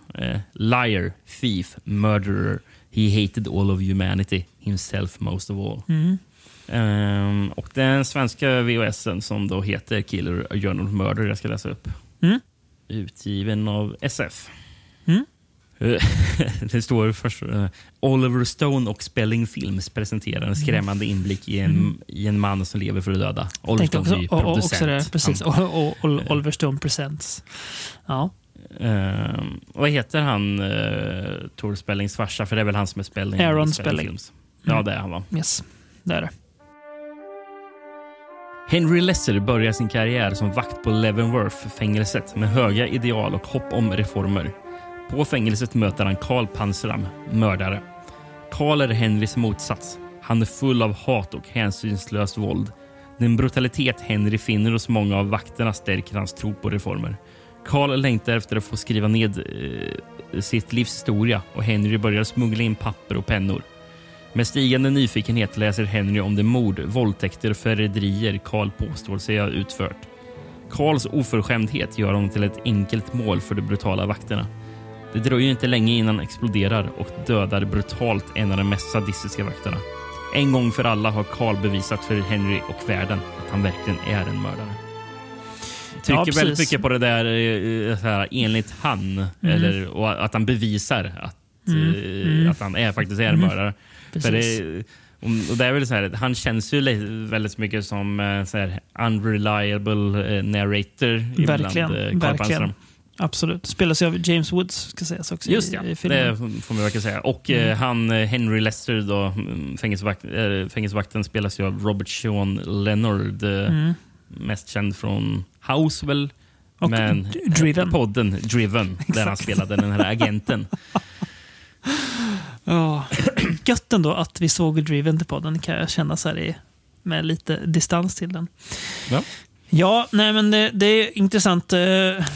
Liar, thief, murderer. He hated all of humanity, himself most of all. Mm. Ehm, och den svenska VHSen som då heter Killer A Journal of Murder jag ska läsa upp. Mm. Utgiven av SF. Mm. Det står först eh, Oliver Stone och Spelling Films presenterar en skrämmande inblick i en, Mm. i en man som lever för att döda. Oliver Tänkte också, Stone är producent. också det, precis. Han- Oliver Stone Presents. Ja. Ehm, vad heter han, uh, Tor Spellings farsa? För det är väl han som är Spelling? Aaron Spelling Spelling. Ja, Mm. det är han va? Yes, det är det. Henry Lesser börjar sin karriär som vakt på Leavenworth-fängelset med höga ideal och hopp om reformer. På fängelset möter han Carl Panzram, mördare. Carl är Henrys motsats. Han är full av hat och hänsynslöst våld. Den brutalitet Henry finner hos många av vakterna stärker hans tro på reformer. Karl längtar efter att få skriva ned eh, sitt livs historia och Henry börjar smuggla in papper och pennor. Med stigande nyfikenhet läser Henry om de mord, våldtäkter och förräderier Karl påstår sig ha utfört. Karls oförskämdhet gör honom till ett enkelt mål för de brutala vakterna. Det dröjer inte länge innan han exploderar och dödar brutalt en av de mest sadistiska vakterna. En gång för alla har Karl bevisat för Henry och världen att han verkligen är en mördare. Trycker Ja, väldigt mycket på det där eh, så här, enligt han, eller, och att han bevisar att, Mm. eh, Mm. att han är, faktiskt är en Mm. mördare. Det, och det är väl så här, han känns ju väldigt mycket som eh, så här, unreliable eh, narrator ibland. Verkligen. eh, Carl verkligen. Absolut. Spelas ju av James Woods, ska sägas också Just i, ja, i filmen. det får man verkligen säga. Och eh, Mm. han eh, Henry Lester, då, mm, fängelsevakt, eh, fängelsevakten, spelas ju av Robert Sean Leonard. Eh, Mm. Mest känd från House väl? Och Men Driven. podden Driven, där han spelade den här agenten. Ja, gött ändå att vi såg Driven till podden kan jag känna så här i, med lite distans till den. Ja. Ja, nej men det, det är intressant. Eh,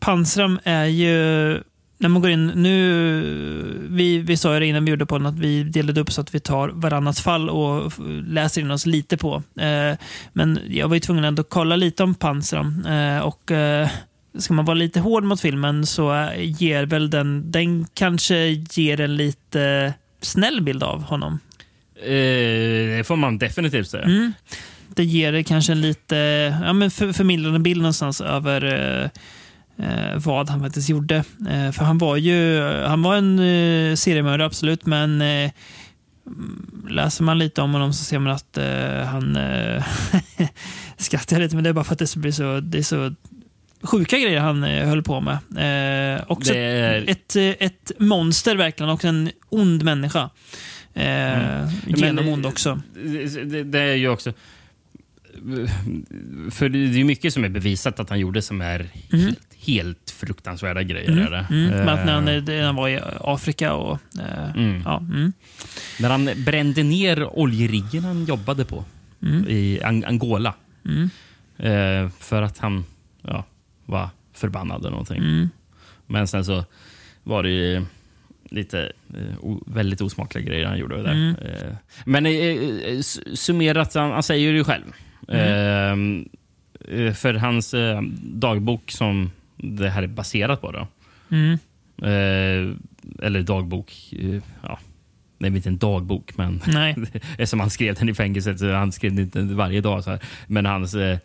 Pansram är ju, när man går in, nu, vi, vi sa ju det innan vi gjorde podden att vi delade upp så att vi tar varannat fall och läser in oss lite på. Eh, men jag var ju tvungen ändå att kolla lite om Pansram eh, och eh, ska man vara lite hård mot filmen så ger väl den, den kanske ger en lite snäll bild av honom. Eh, det får man definitivt säga. Mm. Det ger kanske en lite ja, men för, förmildrande bild någonstans över eh, vad han faktiskt gjorde. Eh, för han var ju han var en eh, seriemördare, absolut, men eh, mm, läser man lite om honom så ser man att eh, han eh, skrattar lite, men det är bara för att det blir så, det är så sjuka grejer han eh, höll på med. Eh, också är- ett, ett, monster verkligen, och en ond människa. Eh, Men, Genom eh, ond också. Det, det, det är ju också... För det är ju mycket som är bevisat att han gjorde som är helt, helt fruktansvärda grejer. Mm. Är det. Mm. Men att när han, Eh, när han var i Afrika och... Eh, Mm. ja, mm. När han brände ner oljeriggen han jobbade på Mm. i Ang- Angola. Mm. Eh, för att han ja, var förbannad eller någonting. Men sen så var det ju lite eh, väldigt osmakliga grejer han gjorde där. Eh, men eh, eh, summerat, han, han säger det ju själv. Eh, eh, för hans eh, dagbok som det här är baserat på. Då, Mm. eh, eller dagbok, eh, ja. Det är inte en dagbok, men Nej. eftersom han skrev den i fängelset så han skrev den inte varje dag. Så här. Men hans, eh,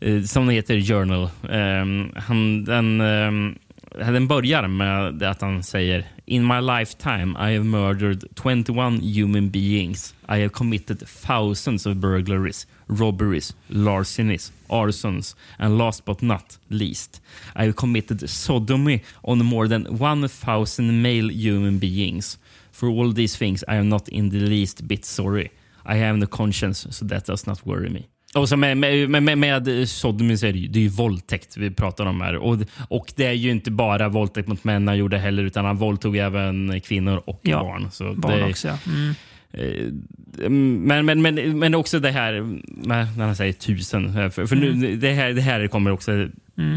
eh, som det heter, journal. Eh, han, den, eh, den börjar med att han säger In my lifetime I have murdered 21 human beings. I have committed thousands of burglaries, robberies, larcenies, arsons and last but not least I committed sodomy on more than 1000 male human beings. For all these things I am not in the least bit sorry. I have no conscience so that does not worry me. Och så med, med, med, med sodomy så är det, ju, det är ju våldtäkt vi pratar om här. Och, och det är ju inte bara våldtäkt mot män han gjorde heller utan han våldtog även kvinnor och Ja, barn. Så barn det, också, ja. Mm. Eh, Men, men, men, men också det här med, när han säger tusen. eh, För, för nu, Mm. det, här, det här kommer också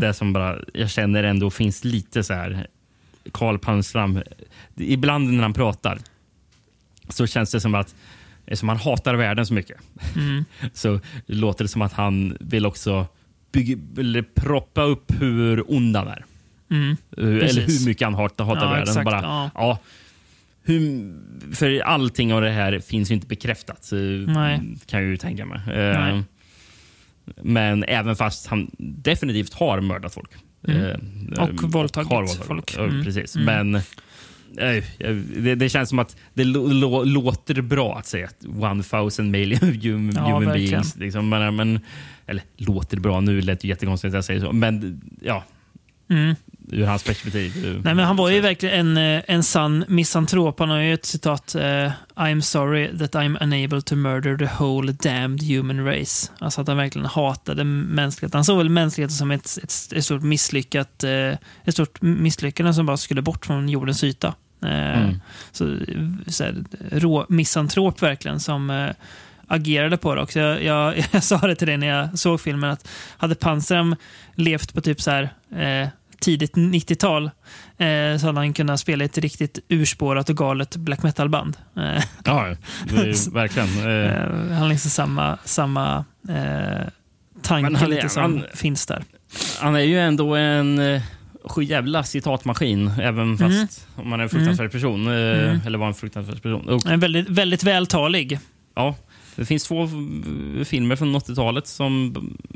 det som bara, jag känner ändå finns lite så här Karl Palmström. Ibland när han pratar så känns det som att som han hatar världen så mycket. Mm. Så låter det som att han vill också bygga, eller proppa upp hur ond han är. Mm. Eller hur mycket han hatar, hatar Ja, världen. exakt, Bara, ja. ja. Hur, för allting av det här finns ju inte bekräftat, så Nej. kan jag ju tänka mig. Nej. Eh, Men även fast han definitivt har mördat folk. Mm. Eh, Och våldtagit har våldtagit folk. Ja, Mm. Precis. Mm. Men eh, det, det känns som att det lå, lå, låter bra att säga att 1000 male human, Ja, human beings. Liksom. Men, men, eller låter bra, nu lät det jättekonstigt att jag säger så. Men ja, Mm. Ur hans perspektiv. Nej, men han var ju verkligen en, eh, en sann misantrop. Han har ju ett citat. eh, I'm sorry that I'm unable to murder the whole damned human race. Alltså att han verkligen hatade mänskligheten. Han såg väl mänskligheten som ett, ett, ett stort misslyckat eh, ett stort misslyckande som bara skulle bort från jordens yta. Mm. Så, så här, rå misantrop verkligen som agerade på det också. Jag, jag, jag sa det till dig när jag såg filmen att hade Panzram levt på typ så här eh, tidigt 90-tal eh, så hade han kunnat spela ett riktigt urspårat och galet black metal-band. Eh, Ja, verkligen. Eh, eh, han har liksom samma, samma eh, tanke lite som han- finns där. Han är ju ändå en sjujävla citatmaskin, även fast Mm. om man är en fruktansvärd person. eh, Mm. Eller var en fruktansvärd person. Och, En väldigt, väldigt vältalig. ja, det finns två eh, filmer från 80-talet som,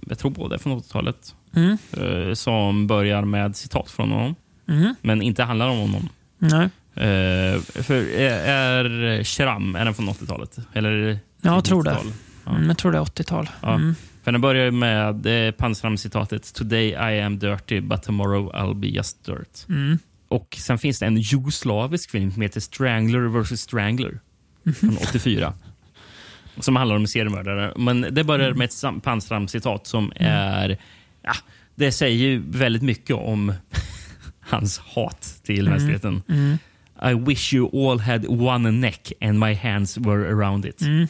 jag tror båda är från 80-talet, Mm. eh, som börjar med citat från honom. Mhm. Men inte handlar om honom. Nej. Eh, för är, Shram, är den från 80-talet? Eller är det Ja, jag tror det. 90-tal? Ja. Mm, jag tror det är 80-tal. Ja. Mm. För den börjar med eh, Pansram-citatet “Today I am dirty, but tomorrow I'll be just dirt”. Mm. Och Sen finns det en jugoslavisk film som heter Strangler vs. Strangler från 84. Som handlar om seriemördare. Men det börjar med ett Pansram-citat som är... Ja, det säger ju väldigt mycket om hans hat till Mm. mänskligheten. Mm. I wish you all had one neck and my hands were around it. Mm.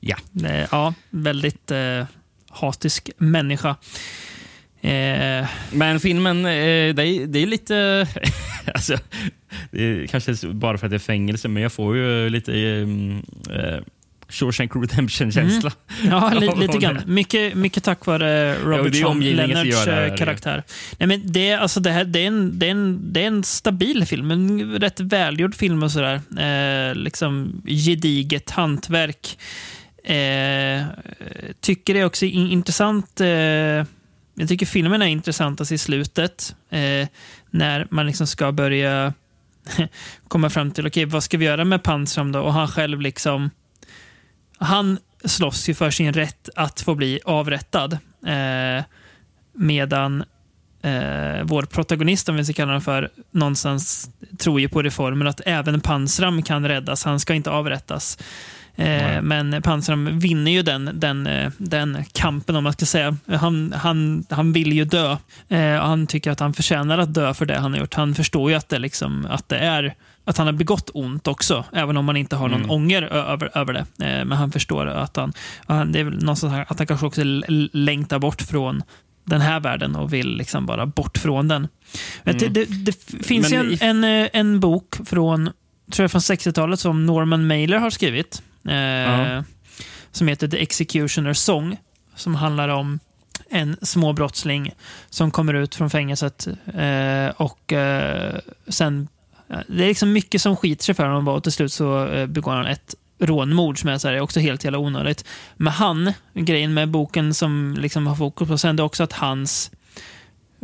Ja. Eh, Ja, väldigt eh, hatisk människa. Eh, Men filmen, eh, det är, det är lite... alltså, det är kanske bara för att det är fängelse, men jag får ju lite eh, Shawshank Redemption-känsla. Mm. Ja, li, lite grann. Mycket, mycket tack vare Ja, Robert det här, eh, karaktär. Nej, men det, är- alltså, det, här, det, är en, det, är en, det är en stabil film. En rätt välgjord film och sådär. Eh, liksom gediget hantverk. Eh, tycker det är också in, intressant. Eh, jag tycker filmen är intressantast i slutet. Eh, när man liksom ska börja komma fram till, okej, vad ska vi göra med Pansram då? Och han själv liksom han slåss ju för sin rätt att få bli avrättad. Eh, medan eh, vår protagonist, om vi ska kalla honom för, någonstans tror ju på reformen att även Pansram kan räddas. Han ska inte avrättas. Eh, men Pansram vinner ju den, den, eh, den kampen, om man ska säga. Han, han, han vill ju dö. Eh, och han tycker att han förtjänar att dö för det han har gjort. Han förstår ju att det, liksom, att det är att han har begått ont också, även om man inte har någon Mm. ånger över, över det. Eh, men han förstår att han, han, det är väl någonstans att han kanske också längtar bort från den här världen och vill liksom bara bort från den. Mm. Det, det, det finns Men ju en, en, eh, en bok från, tror jag från 60-talet som Norman Mailer har skrivit. Eh, Ja. Som heter The Executioner Song. Som handlar om en småbrottsling som kommer ut från fängelset eh, och eh, sen det är liksom mycket som skiter sig för honom och till slut så eh, begår han ett rånmord som är, så här, är också helt jävla onödigt. Men han, grejen med boken som liksom har fokus på sen, det är också att hans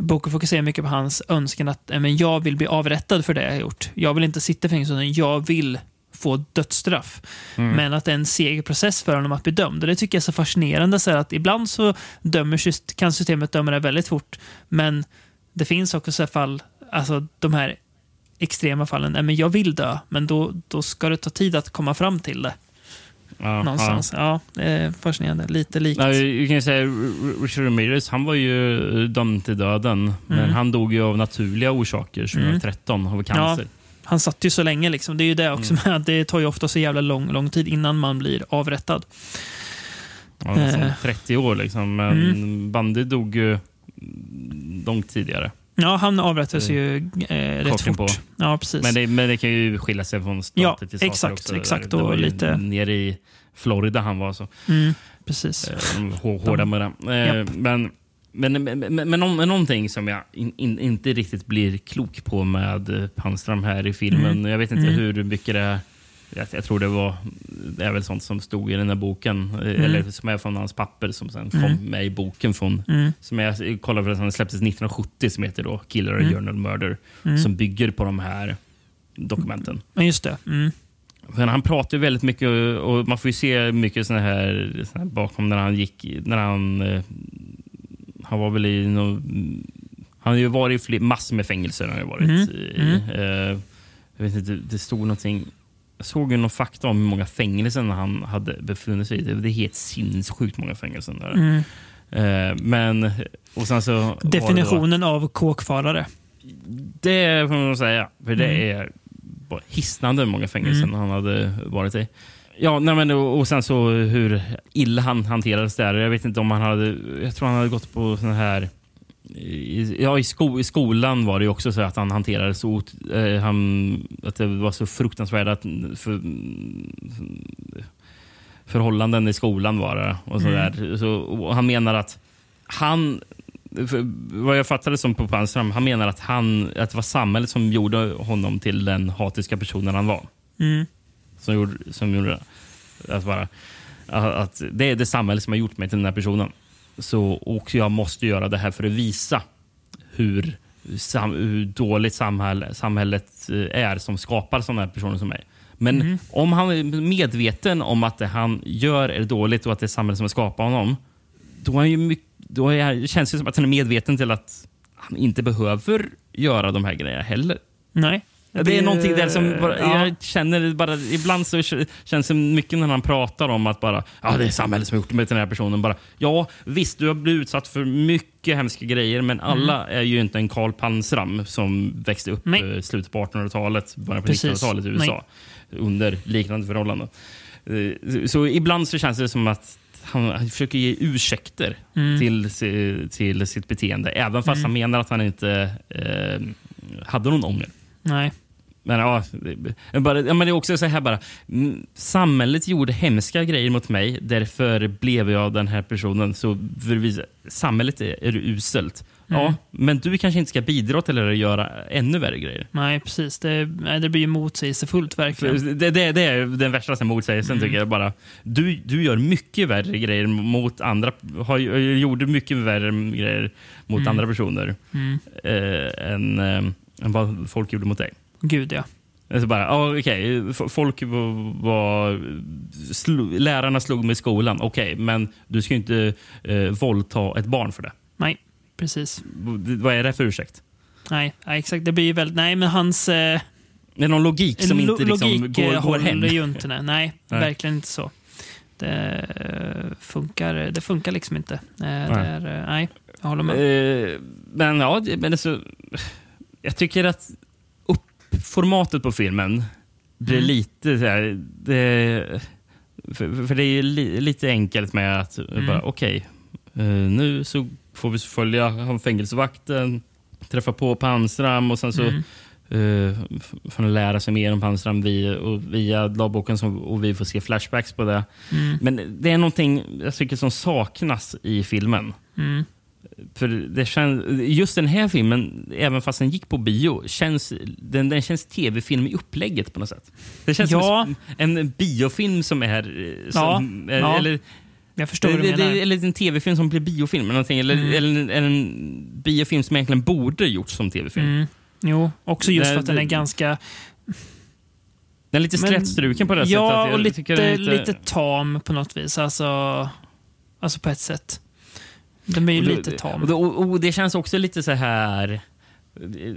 Boken fokuserar mycket på hans önskan att men jag vill bli avrättad för det jag har gjort. Jag vill inte sitta i fängelse, utan jag vill få dödsstraff. Mm. Men att det är en seg process för honom att bli dömd. Och det tycker jag är så fascinerande. Så att ibland så dömer, kan systemet döma det väldigt fort. Men det finns också så fall, alltså de här extrema fallen. Nej, men jag vill dö, men då, då ska det ta tid att komma fram till det. Ja, Någonstans. Ja. det är fascinerande. Lite likt. Nej, vi kan säga Richard Ramirez, han var ju dömd till döden. Men Mm. han dog ju av naturliga orsaker 2013 av cancer. Ja, han satt ju så länge. Liksom. Det är ju det också Mm. med det tar ju ofta så jävla lång, lång tid innan man blir avrättad. Ja, Eh. 30 år liksom. Men Mm. Bandy dog ju långt tidigare. Ja, han avrättades ju eh, rätt fort. Ja, precis. Men det, men det kan ju skilja sig från stat Ja, till stat exakt, också. exakt, och lite- Nere i Florida han var. så. Mm, precis. Eh, Hårda med det. Eh, Japp. Men, men, men, men, men, nå- men någonting som jag in, in, inte riktigt blir klok på med Panström här i filmen. Mm. Jag vet inte Mm. hur mycket det är. Jag, jag tror det var det är väl sånt som stod i den här boken. eh, Mm. Eller som är från hans papper som sen kom Mm. med i boken. från Mm. Som jag kollade för att den släpptes 1970 som heter då Killer Mm. Journal Murder. Mm. Som bygger på de här dokumenten. Ja, just det. Men han pratar ju väldigt mycket och man får ju se mycket såna här, såna här bakom när han gick, när han, eh, han var väl i no, han har ju varit i massor med fängelser. Han har varit Mm, i, mm. eh, jag vet inte, det stod någonting, jag såg ju någon fakta om hur många fängelser han hade befunnit sig i. Det är helt sinnessjukt många fängelser. Där. Mm. Eh, men, och sen så det då- Definitionen av kåkfarare. det får man säga. För det Mm. är bara hisnande många fängelsen Mm. han hade varit i. Ja, nej, men, och, och sen så hur illa han hanterades där. Jag vet inte om han hade... Jag tror han hade gått på sån här... I, ja, i, sko, i skolan var det ju också så att han hanterades så... Eh, han, att det var så fruktansvärda för, förhållanden i skolan var det. Och så Mm. där. Så, och han menar att han... Vad jag fattade som på Panzram, han menar att, han, att det var samhället som gjorde honom till den hatiska personen han var Mm. som gjorde, som gjorde det. Att bara, att att det är det samhälle som har gjort mig till den här personen. Så, och jag måste göra det här för att visa hur, sam, hur dåligt samhälle, samhället eh, är som skapar sådana här personer som mig. Men Mhm. om han är medveten om att det han gör är dåligt och att det är samhället som har skapat honom, då, är han ju mycket, då är, känns det som att han är medveten till att han inte behöver göra de här grejerna heller. Nej. Det är någonting där som bara, Ja. jag känner bara, ibland så känns det mycket när han pratar om att bara, ja det är samhället som har gjort mig till den här personen. Bara, ja visst, du har blivit utsatt för mycket hemska grejer, men alla är ju inte en Karl Panzram som växte upp i slutet på 1800-talet, början på Precis. 1900-talet i USA under liknande förhållanden. Eh, Så ibland så känns det som att han, han försöker ge ursäkter Mm. till, till sitt beteende, även fast Mm. han menar att han inte eh, hade någon ånger. Nej. Men, ja, det- bara, ja, men det är också så här bara. mm, Samhället gjorde hemska grejer mot mig. Därför blev jag den här personen. Så visa- samhället är, är uselt. Ja, Mm. men du kanske inte ska bidra till att göra ännu värre grejer. Nej, precis. Det, det blir ju motsägelsefullt verkligen. Det, det, det är den värsta motsägelsen Mm. tycker jag. Bara, du, du gör mycket värre grejer mot andra. Har, gjorde mycket värre grejer mot Mm. andra personer Mm. eh, än, eh, än vad folk gjorde mot dig. Gud, ja. Alltså bara, f- folk var... slo, lärarna slog mig i skolan, okej, men du ska ju inte eh, våldta ett barn för det. Nej, precis. V- Vad är det för ursäkt? Nej, nej, exakt. Det blir väldigt... Nej, men hans... Eh, Det är någon logik som lo- inte liksom logik går, eh, går håller hem. ju inte. Nej, nej, Nej. verkligen inte så. Det eh, funkar, det funkar liksom inte. Eh, Det är, eh, nej, jag håller med. Eh, men ja, men alltså, jag tycker att upp, formatet på filmen blir Mm. lite så här... Det, för, för det är ju li, lite enkelt med att Mm. bara, okej, eh, nu så får vi följa fängelsevakten, träffa på Pansram och sen så Mm. eh, f- får han lära sig mer om Pansram via, och via dagboken som, och vi får se flashbacks på det. Mm. Men det är någonting jag tycker som saknas i filmen. Mm. För det känns, just den här filmen, även fast den gick på bio, känns, den, den känns tv-film i upplägget på något sätt. Det känns Ja. som en biofilm som är... eh, Som, Ja, ja. Eller, Jag förstår vad du det, det, menar. Eller en tv-film som blir biofilm. Eller, någonting, eller, Mm. eller en, en biofilm som egentligen borde gjorts som tv-film. Mm. Jo, också just Det- för att den är det- ganska... Den är lite slätstruken på det sättet. Ja, att jag och lite, det är lite... tam på något vis. Alltså, alltså på ett sätt. Den blir ju Och då- lite tam. Och, då- och, det känns också lite så här...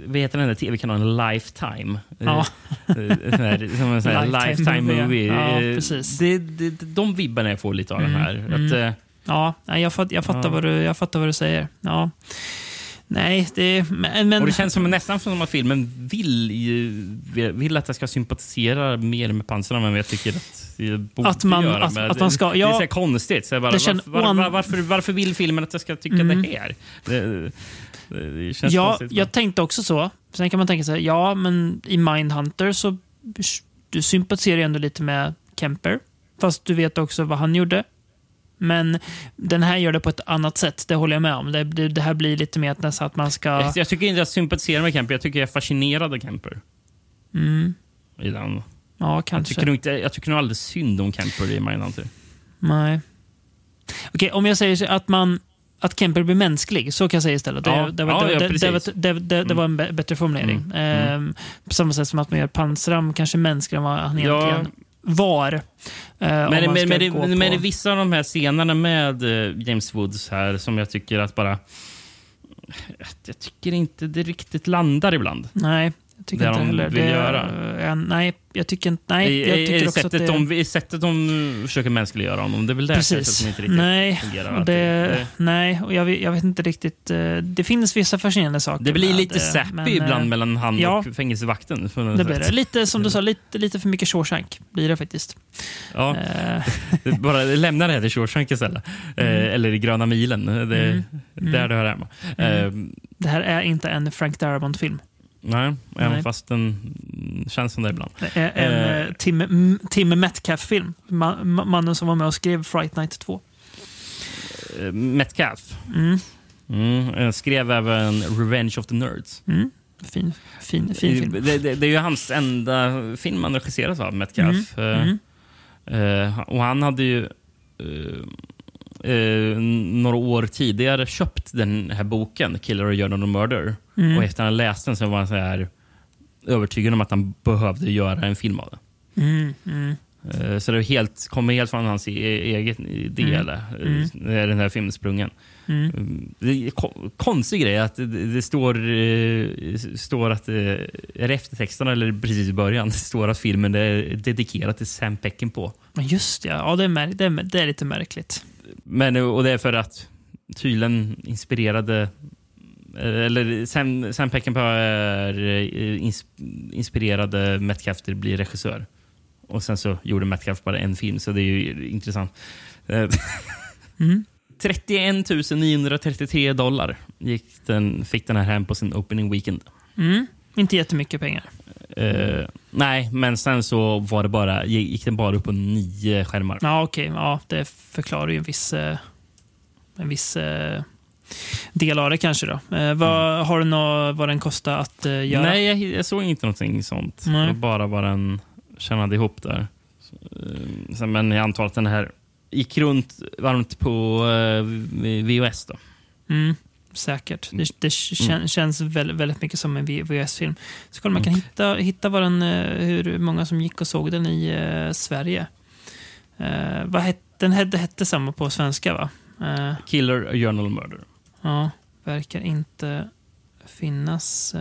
Vad heter den där tv-kanalen? Lifetime? Ja. Eh, här, som en sån här Lifetime lifetime movie, ja. Eh, precis. Det, det, de vibbarna jag får lite av Mm, den här. mm. Att, eh, Ja, jag, fatt, jag, fattar Ja. Vad du, jag fattar vad du säger. Ja. Nej, det... Men, och det känns som nästan som att filmen vill, vill att jag ska sympatisera mer med pansarna än vad jag tycker att jag borde Att man- göra. att- att man ska- det, det är ja. så här konstigt. Så bara, Det känns- varför, var, varför, varför vill filmen att jag ska tycka Mm. det här? Det, det, känns ja, konstigt. jag tänkte också så. Sen kan man tänka sig, ja, men i Mindhunter så du sympatiserar ändå lite med Kemper. Fast du vet också vad han gjorde. Men den här gör det på ett annat sätt, det håller jag med om. Det, det, det här blir lite mer att nästan att man ska... Jag, jag tycker inte jag sympatiserar med Kemper, jag tycker jag är fascinerad av Kemper. Mm, I den. ja, Jag kanske. tycker, nog inte, jag tycker nog aldrig synd om Kemper i Mindhunter. Nej. Okej, om jag säger att man att Kemper blir mänsklig, så kan jag säga istället. Det, Ja. det, var, Ja, det, det, det, en bä- bättre formulering. Mm. Mm. Ehm, på samma sätt som att man gör Pansram kanske mänskligare än vad han egentligen var. Eh, Men, men, men, det, men det är vissa av de här scenerna med eh, James Woods här som jag tycker att bara... Jag tycker inte det riktigt landar ibland. Nej, tycker Det inte de heller. vill det, göra. nej, jag tycker inte... Nej, I, jag tycker i, också att sättet det... de, I sättet de försöker mänskliggöra honom. Det är väl det sättet Precis. som inte riktigt nej, fungerar. och alltid. det, nej, och jag, vet- jag vet inte riktigt. eh, Det finns vissa fascinerande saker. Det blir lite det, sappy men, eh, ibland mellan han ja. och fängelsevakten. Det blir det. Lite som du sa, lite, lite för mycket Shawshank blir det faktiskt. Ja. Eh, Det Bara lämna det här till Shawshank istället. Eh, eller i Gröna milen. Det Mm. där det hör hemma. Mm. Eh, det här är inte en Frank Darabont-film. Nej, även Nej. fast den känns som det ibland. En Eh, eh, Tim, Tim Metcalf-film. Ma, ma, mannen som var med och skrev Fright Night 2. eh, Metcalf. Mm. Mm, eh, skrev även Revenge of the Nerds. Mm. Fin, fin, fin film. Det, det, det är ju hans enda film han regisserat av, Metcalf. Mm, mm. eh, och han hade ju eh, eh, några år tidigare köpt den här boken, Killer och Journal of Murder. Mm. Och efter att han läst den så var han så här övertygad om att han behövde göra en film av det. Mm, mm. Eh, Så det helt, kommer helt från hans e- egen idé, Mm. eh, när den här filmen sprungen. Mm. Mm, Det är ko- konstig grej att det, det står, eh, står att, eh, är det eftertexterna eller precis i början, det står att filmen är dedikerad till Sam Peckinpah. Men just det, ja, det är, mär- det, är, det är lite märkligt. Men, och det är för att tydligen inspirerade eh, eller Sam, Sam Peckinpah är eh, ins, inspirerade Metcalf till att bli regissör. Och sen så gjorde Metcalf bara en film, så det är ju intressant. Eh, Mm. 31 933 dollar gick den, fick den här hem på sin opening weekend. Mm. Inte jättemycket pengar. Eh, nej, men sen så var det bara, gick den bara upp på nio skärmar. Ja, okej. Ja, det förklarar ju en viss, eh, en viss eh, del av det kanske. Då. Eh, vad, Har du något, vad den kostar att eh, göra? Nej, jag, jag såg inte någonting sånt. Nej. Det var bara vad den tjänade ihop där. Så, eh, sen- men jag antar att den här gick runt varmt på eh, VHS. Då. Mm, säkert. Det, det kän, Mm. känns väldigt, väldigt mycket som en VHS-film. Så kolla, man kan hitta, hitta vad den, eh, hur många som gick och såg den i eh, Sverige. Eh, vad het, den hette, hette samma på svenska, va? Eh, Killer, A Journal Murder. ja, verkar inte finnas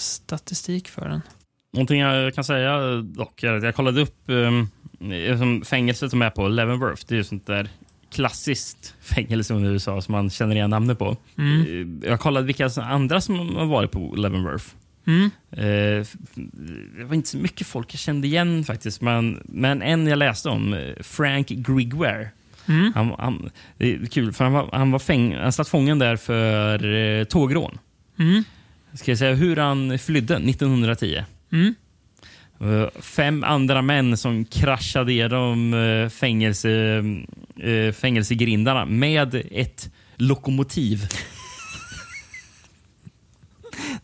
statistik för den. Någonting jag kan säga dock är att jag kollade upp um, som fängelset som är på Leavenworth. Det är ju sånt där klassiskt fängelse i USA som man känner igen namnet på. Mm. Eh, Jag kollade vilka andra som har varit på Leavenworth. Mm. Eh, det var inte så mycket folk jag kände igen faktiskt. Men, men en jag läste om, eh, Frank Grigware. Mm. Han, han, det är kul, för han, var, han, var fäng, han satt fången där för eh, tågrån. Mm. Ska jag säga hur han flydde 1910? Mm. Eh, Fem andra män som kraschade igenom eh, fängelse, eh, fängelsegrindarna med ett lokomotiv.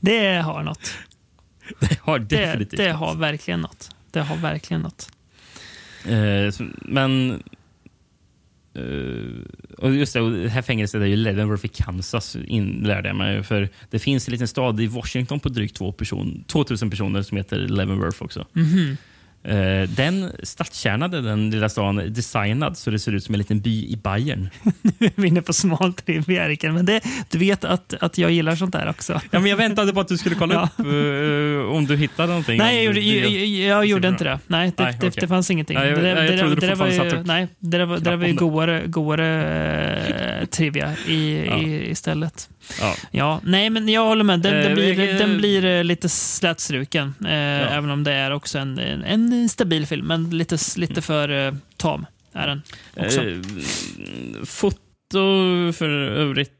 Det har något. Det har Det, definitivt det något. har verkligen något. Det har verkligen något. Men... Uh, och just det, och det här fängelset är ju Leavenworth i Kansas, in, lärde jag mig. För det finns en liten stad i Washington på drygt två person, 2000 personer som heter Leavenworth också. Mhm. Eh, den stadskärnade den lilla stan designad så det ser ut som en liten by i Bayern. Vi är inne på smal trivia, men det, du vet att, att jag gillar sånt där också. Ja, men jag väntade på att du skulle kolla Ja. upp eh, om du hittade någonting. Nej, jag gjorde, det- jag, jag, jag gjorde inte det. Nej, det, Nej, det, okej. det fanns ingenting. Ja, jag- det, där- jag det, det var ju, nej, det där var, det där var ju om godare, godare eh, trivia i, Ja. i, istället. Ja. Ja, nej, men jag håller med. Den, den blir, den blir lite slätstruken. Även om det är också en, en, en stabil film, men lite, lite för eh, tam är den också. Eh, foto för övrigt...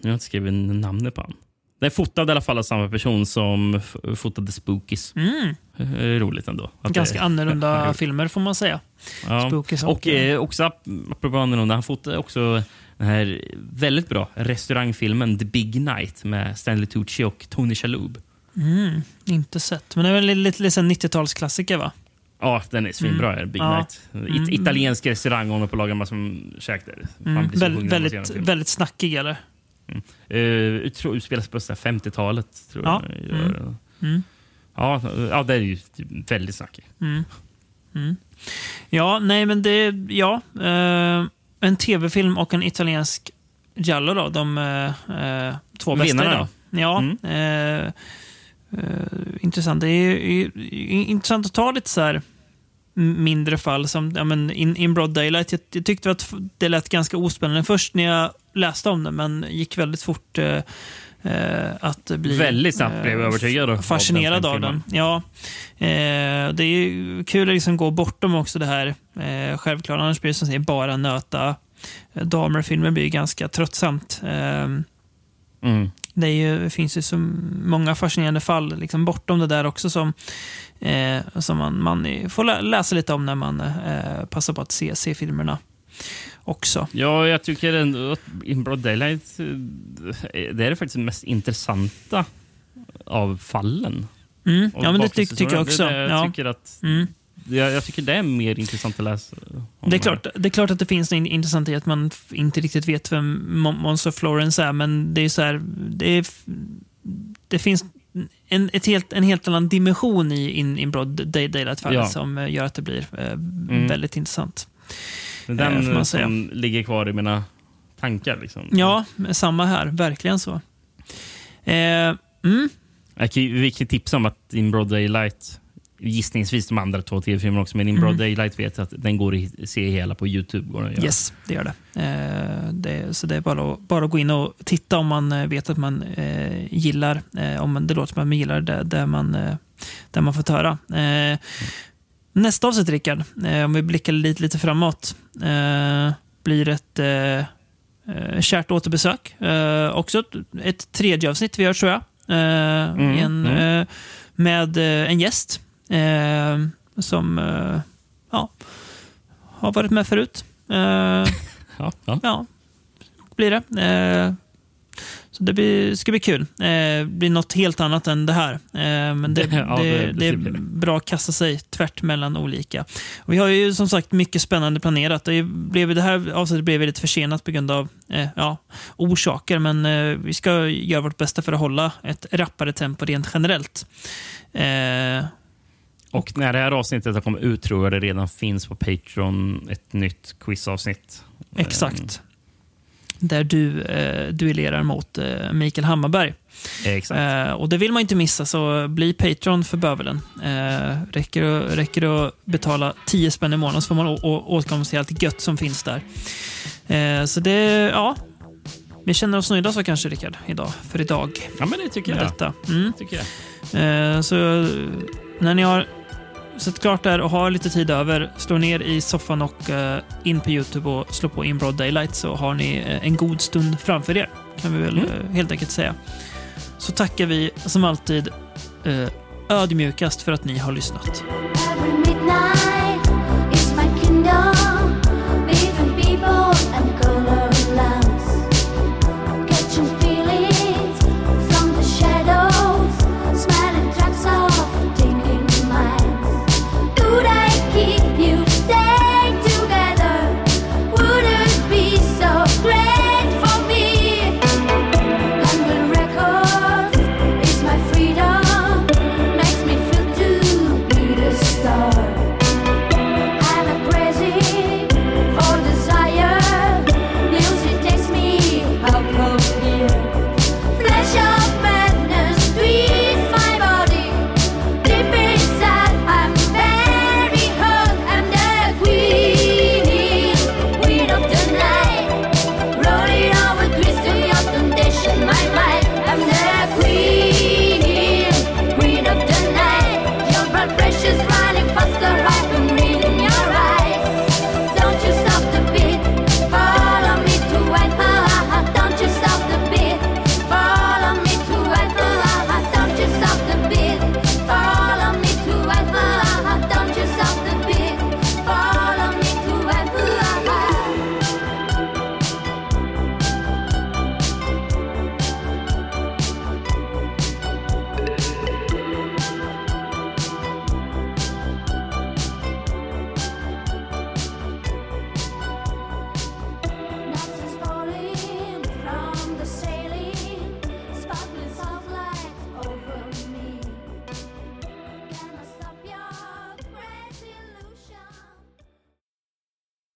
Jag har inte skrivit namnet på han. Det är fotad i alla fall av samma person som fotade Spookies. Mm. Eh, Roligt ändå. Ganska det- annorlunda filmer får man säga. Ja. Spookies och och- eh, också ap- apropå annorlunda, han fotade också den här väldigt bra restaurangfilmen The Big Night med Stanley Tucci och Tony Shalhoub. Mm, inte sett. Men det är väl lite, lite, lite 90-talsklassiker va? Ja, den är svinbra. Mm. Big Ja. Night. It- Mm. Italiensk restaurang och på lagar massor med käk där. Mm. Väl, väldigt, väldigt snackig eller? Uh, jag tror utspelas på så här 50-talet. Tror Ja. jag. Mm. Mm. Ja, ja, det är ju väldigt snackigt. Mm. Mm. Ja, nej men det... Ja. Eh, en tv-film och en italiensk giallo då. De eh, eh, två bästa Vinnarna, idag. Ja. Eh, intressant. Det är, är, är intressant att ta lite så här mindre fall som ja, men in, in Broad Daylight. Jag, jag tyckte att det lät ganska ospännande först när jag läste om det, men gick väldigt fort eh, eh, att bli Väldigt snabbt blev jag övertygad av den fascinerad av den. Ja, eh, det är kul att liksom gå bortom också det här eh, självklart. Annars blir det som säger bara nöta eh, damer. Filmer blir ganska tröttsamt. Eh, Mm. Det, ju, det finns ju så många fascinerande fall liksom bortom det där också som, eh, som man, man får lä- läsa lite om när man eh, passar på att se, se filmerna också. Ja, jag tycker ändå att In Broad Daylight, eh, det är det faktiskt mest intressanta av fallen. Mm. Ja, men det tyck- tycker jag också. Det det jag, Ja. tycker att, Mm. Jag, jag tycker det är mer intressant att läsa. Det är, klart, det är klart att det finns något intressant i att man inte riktigt vet vem Mon- Måns och Florence är, men det är så här, det, är, det finns en, ett helt, en helt annan dimension i In, in Broad Day, Daylight-fallet Ja. som eh, gör att det blir eh, Mm. väldigt intressant. Är eh, den man som ligger kvar i mina tankar. Liksom. Ja, samma här. Verkligen så. Eh, mm. Jag kan, ju- vi kan tipsa om att In Broad Daylight, gissningsvis de andra två tv-filmerna också, men In Broad Mm. Daylight vet jag att den går att se hela på Youtube. Går den. Yes, det gör det. Eh, det så det är bara att, bara att gå in och titta om man eh, vet att man eh, gillar, eh, om man, det låter som att man gillar det, där, man, eh, där man får höra. Eh, nästa avsnitt, Rickard, om vi blickar lite, lite framåt, blir ett kärt återbesök. Också ett, ett tredje avsnitt vi gör, tror jag. Mm, en, mm. med en gäst eh, som eh, ja, har varit med förut. Eh, ja, ja. ja, blir det. Eh, så det blir, ska bli kul. Eh, Det blir något helt annat än det här. Eh, men det, Ja, det, det- det är bra att kasta sig tvärt mellan olika. Och vi har ju som sagt mycket spännande planerat. Det, blev, det här avsnittet blev lite försenat på grund av ja, orsaker, men vi ska göra vårt bästa för att hålla ett rappare tempo rent generellt. Och när det här avsnittet har kommit ut tror jag det redan finns på Patreon ett nytt quizavsnitt. Exakt. Där du eh, duellerar mot eh, Mikael Hammarberg. Exakt. Eh, och det vill man inte missa, så bli Patreon för bövelen. Eh, räcker, det- räcker det att betala 10 spänn i månaden så får man åtkomst till allt gött som finns där. Eh, så det, ja. Vi känner oss nöjda så kanske, Rickard, idag. För idag. Ja, men det tycker jag. Detta. Mm. Tycker jag. Eh, så när ni har sett klart där och har lite tid över, slå ner i soffan och eh, in på Youtube och slå på In Broad Daylight så har ni eh, en god stund framför er. Kan vi väl Mm. eh, helt enkelt säga. Så tackar vi som alltid ödmjukast för att ni har lyssnat.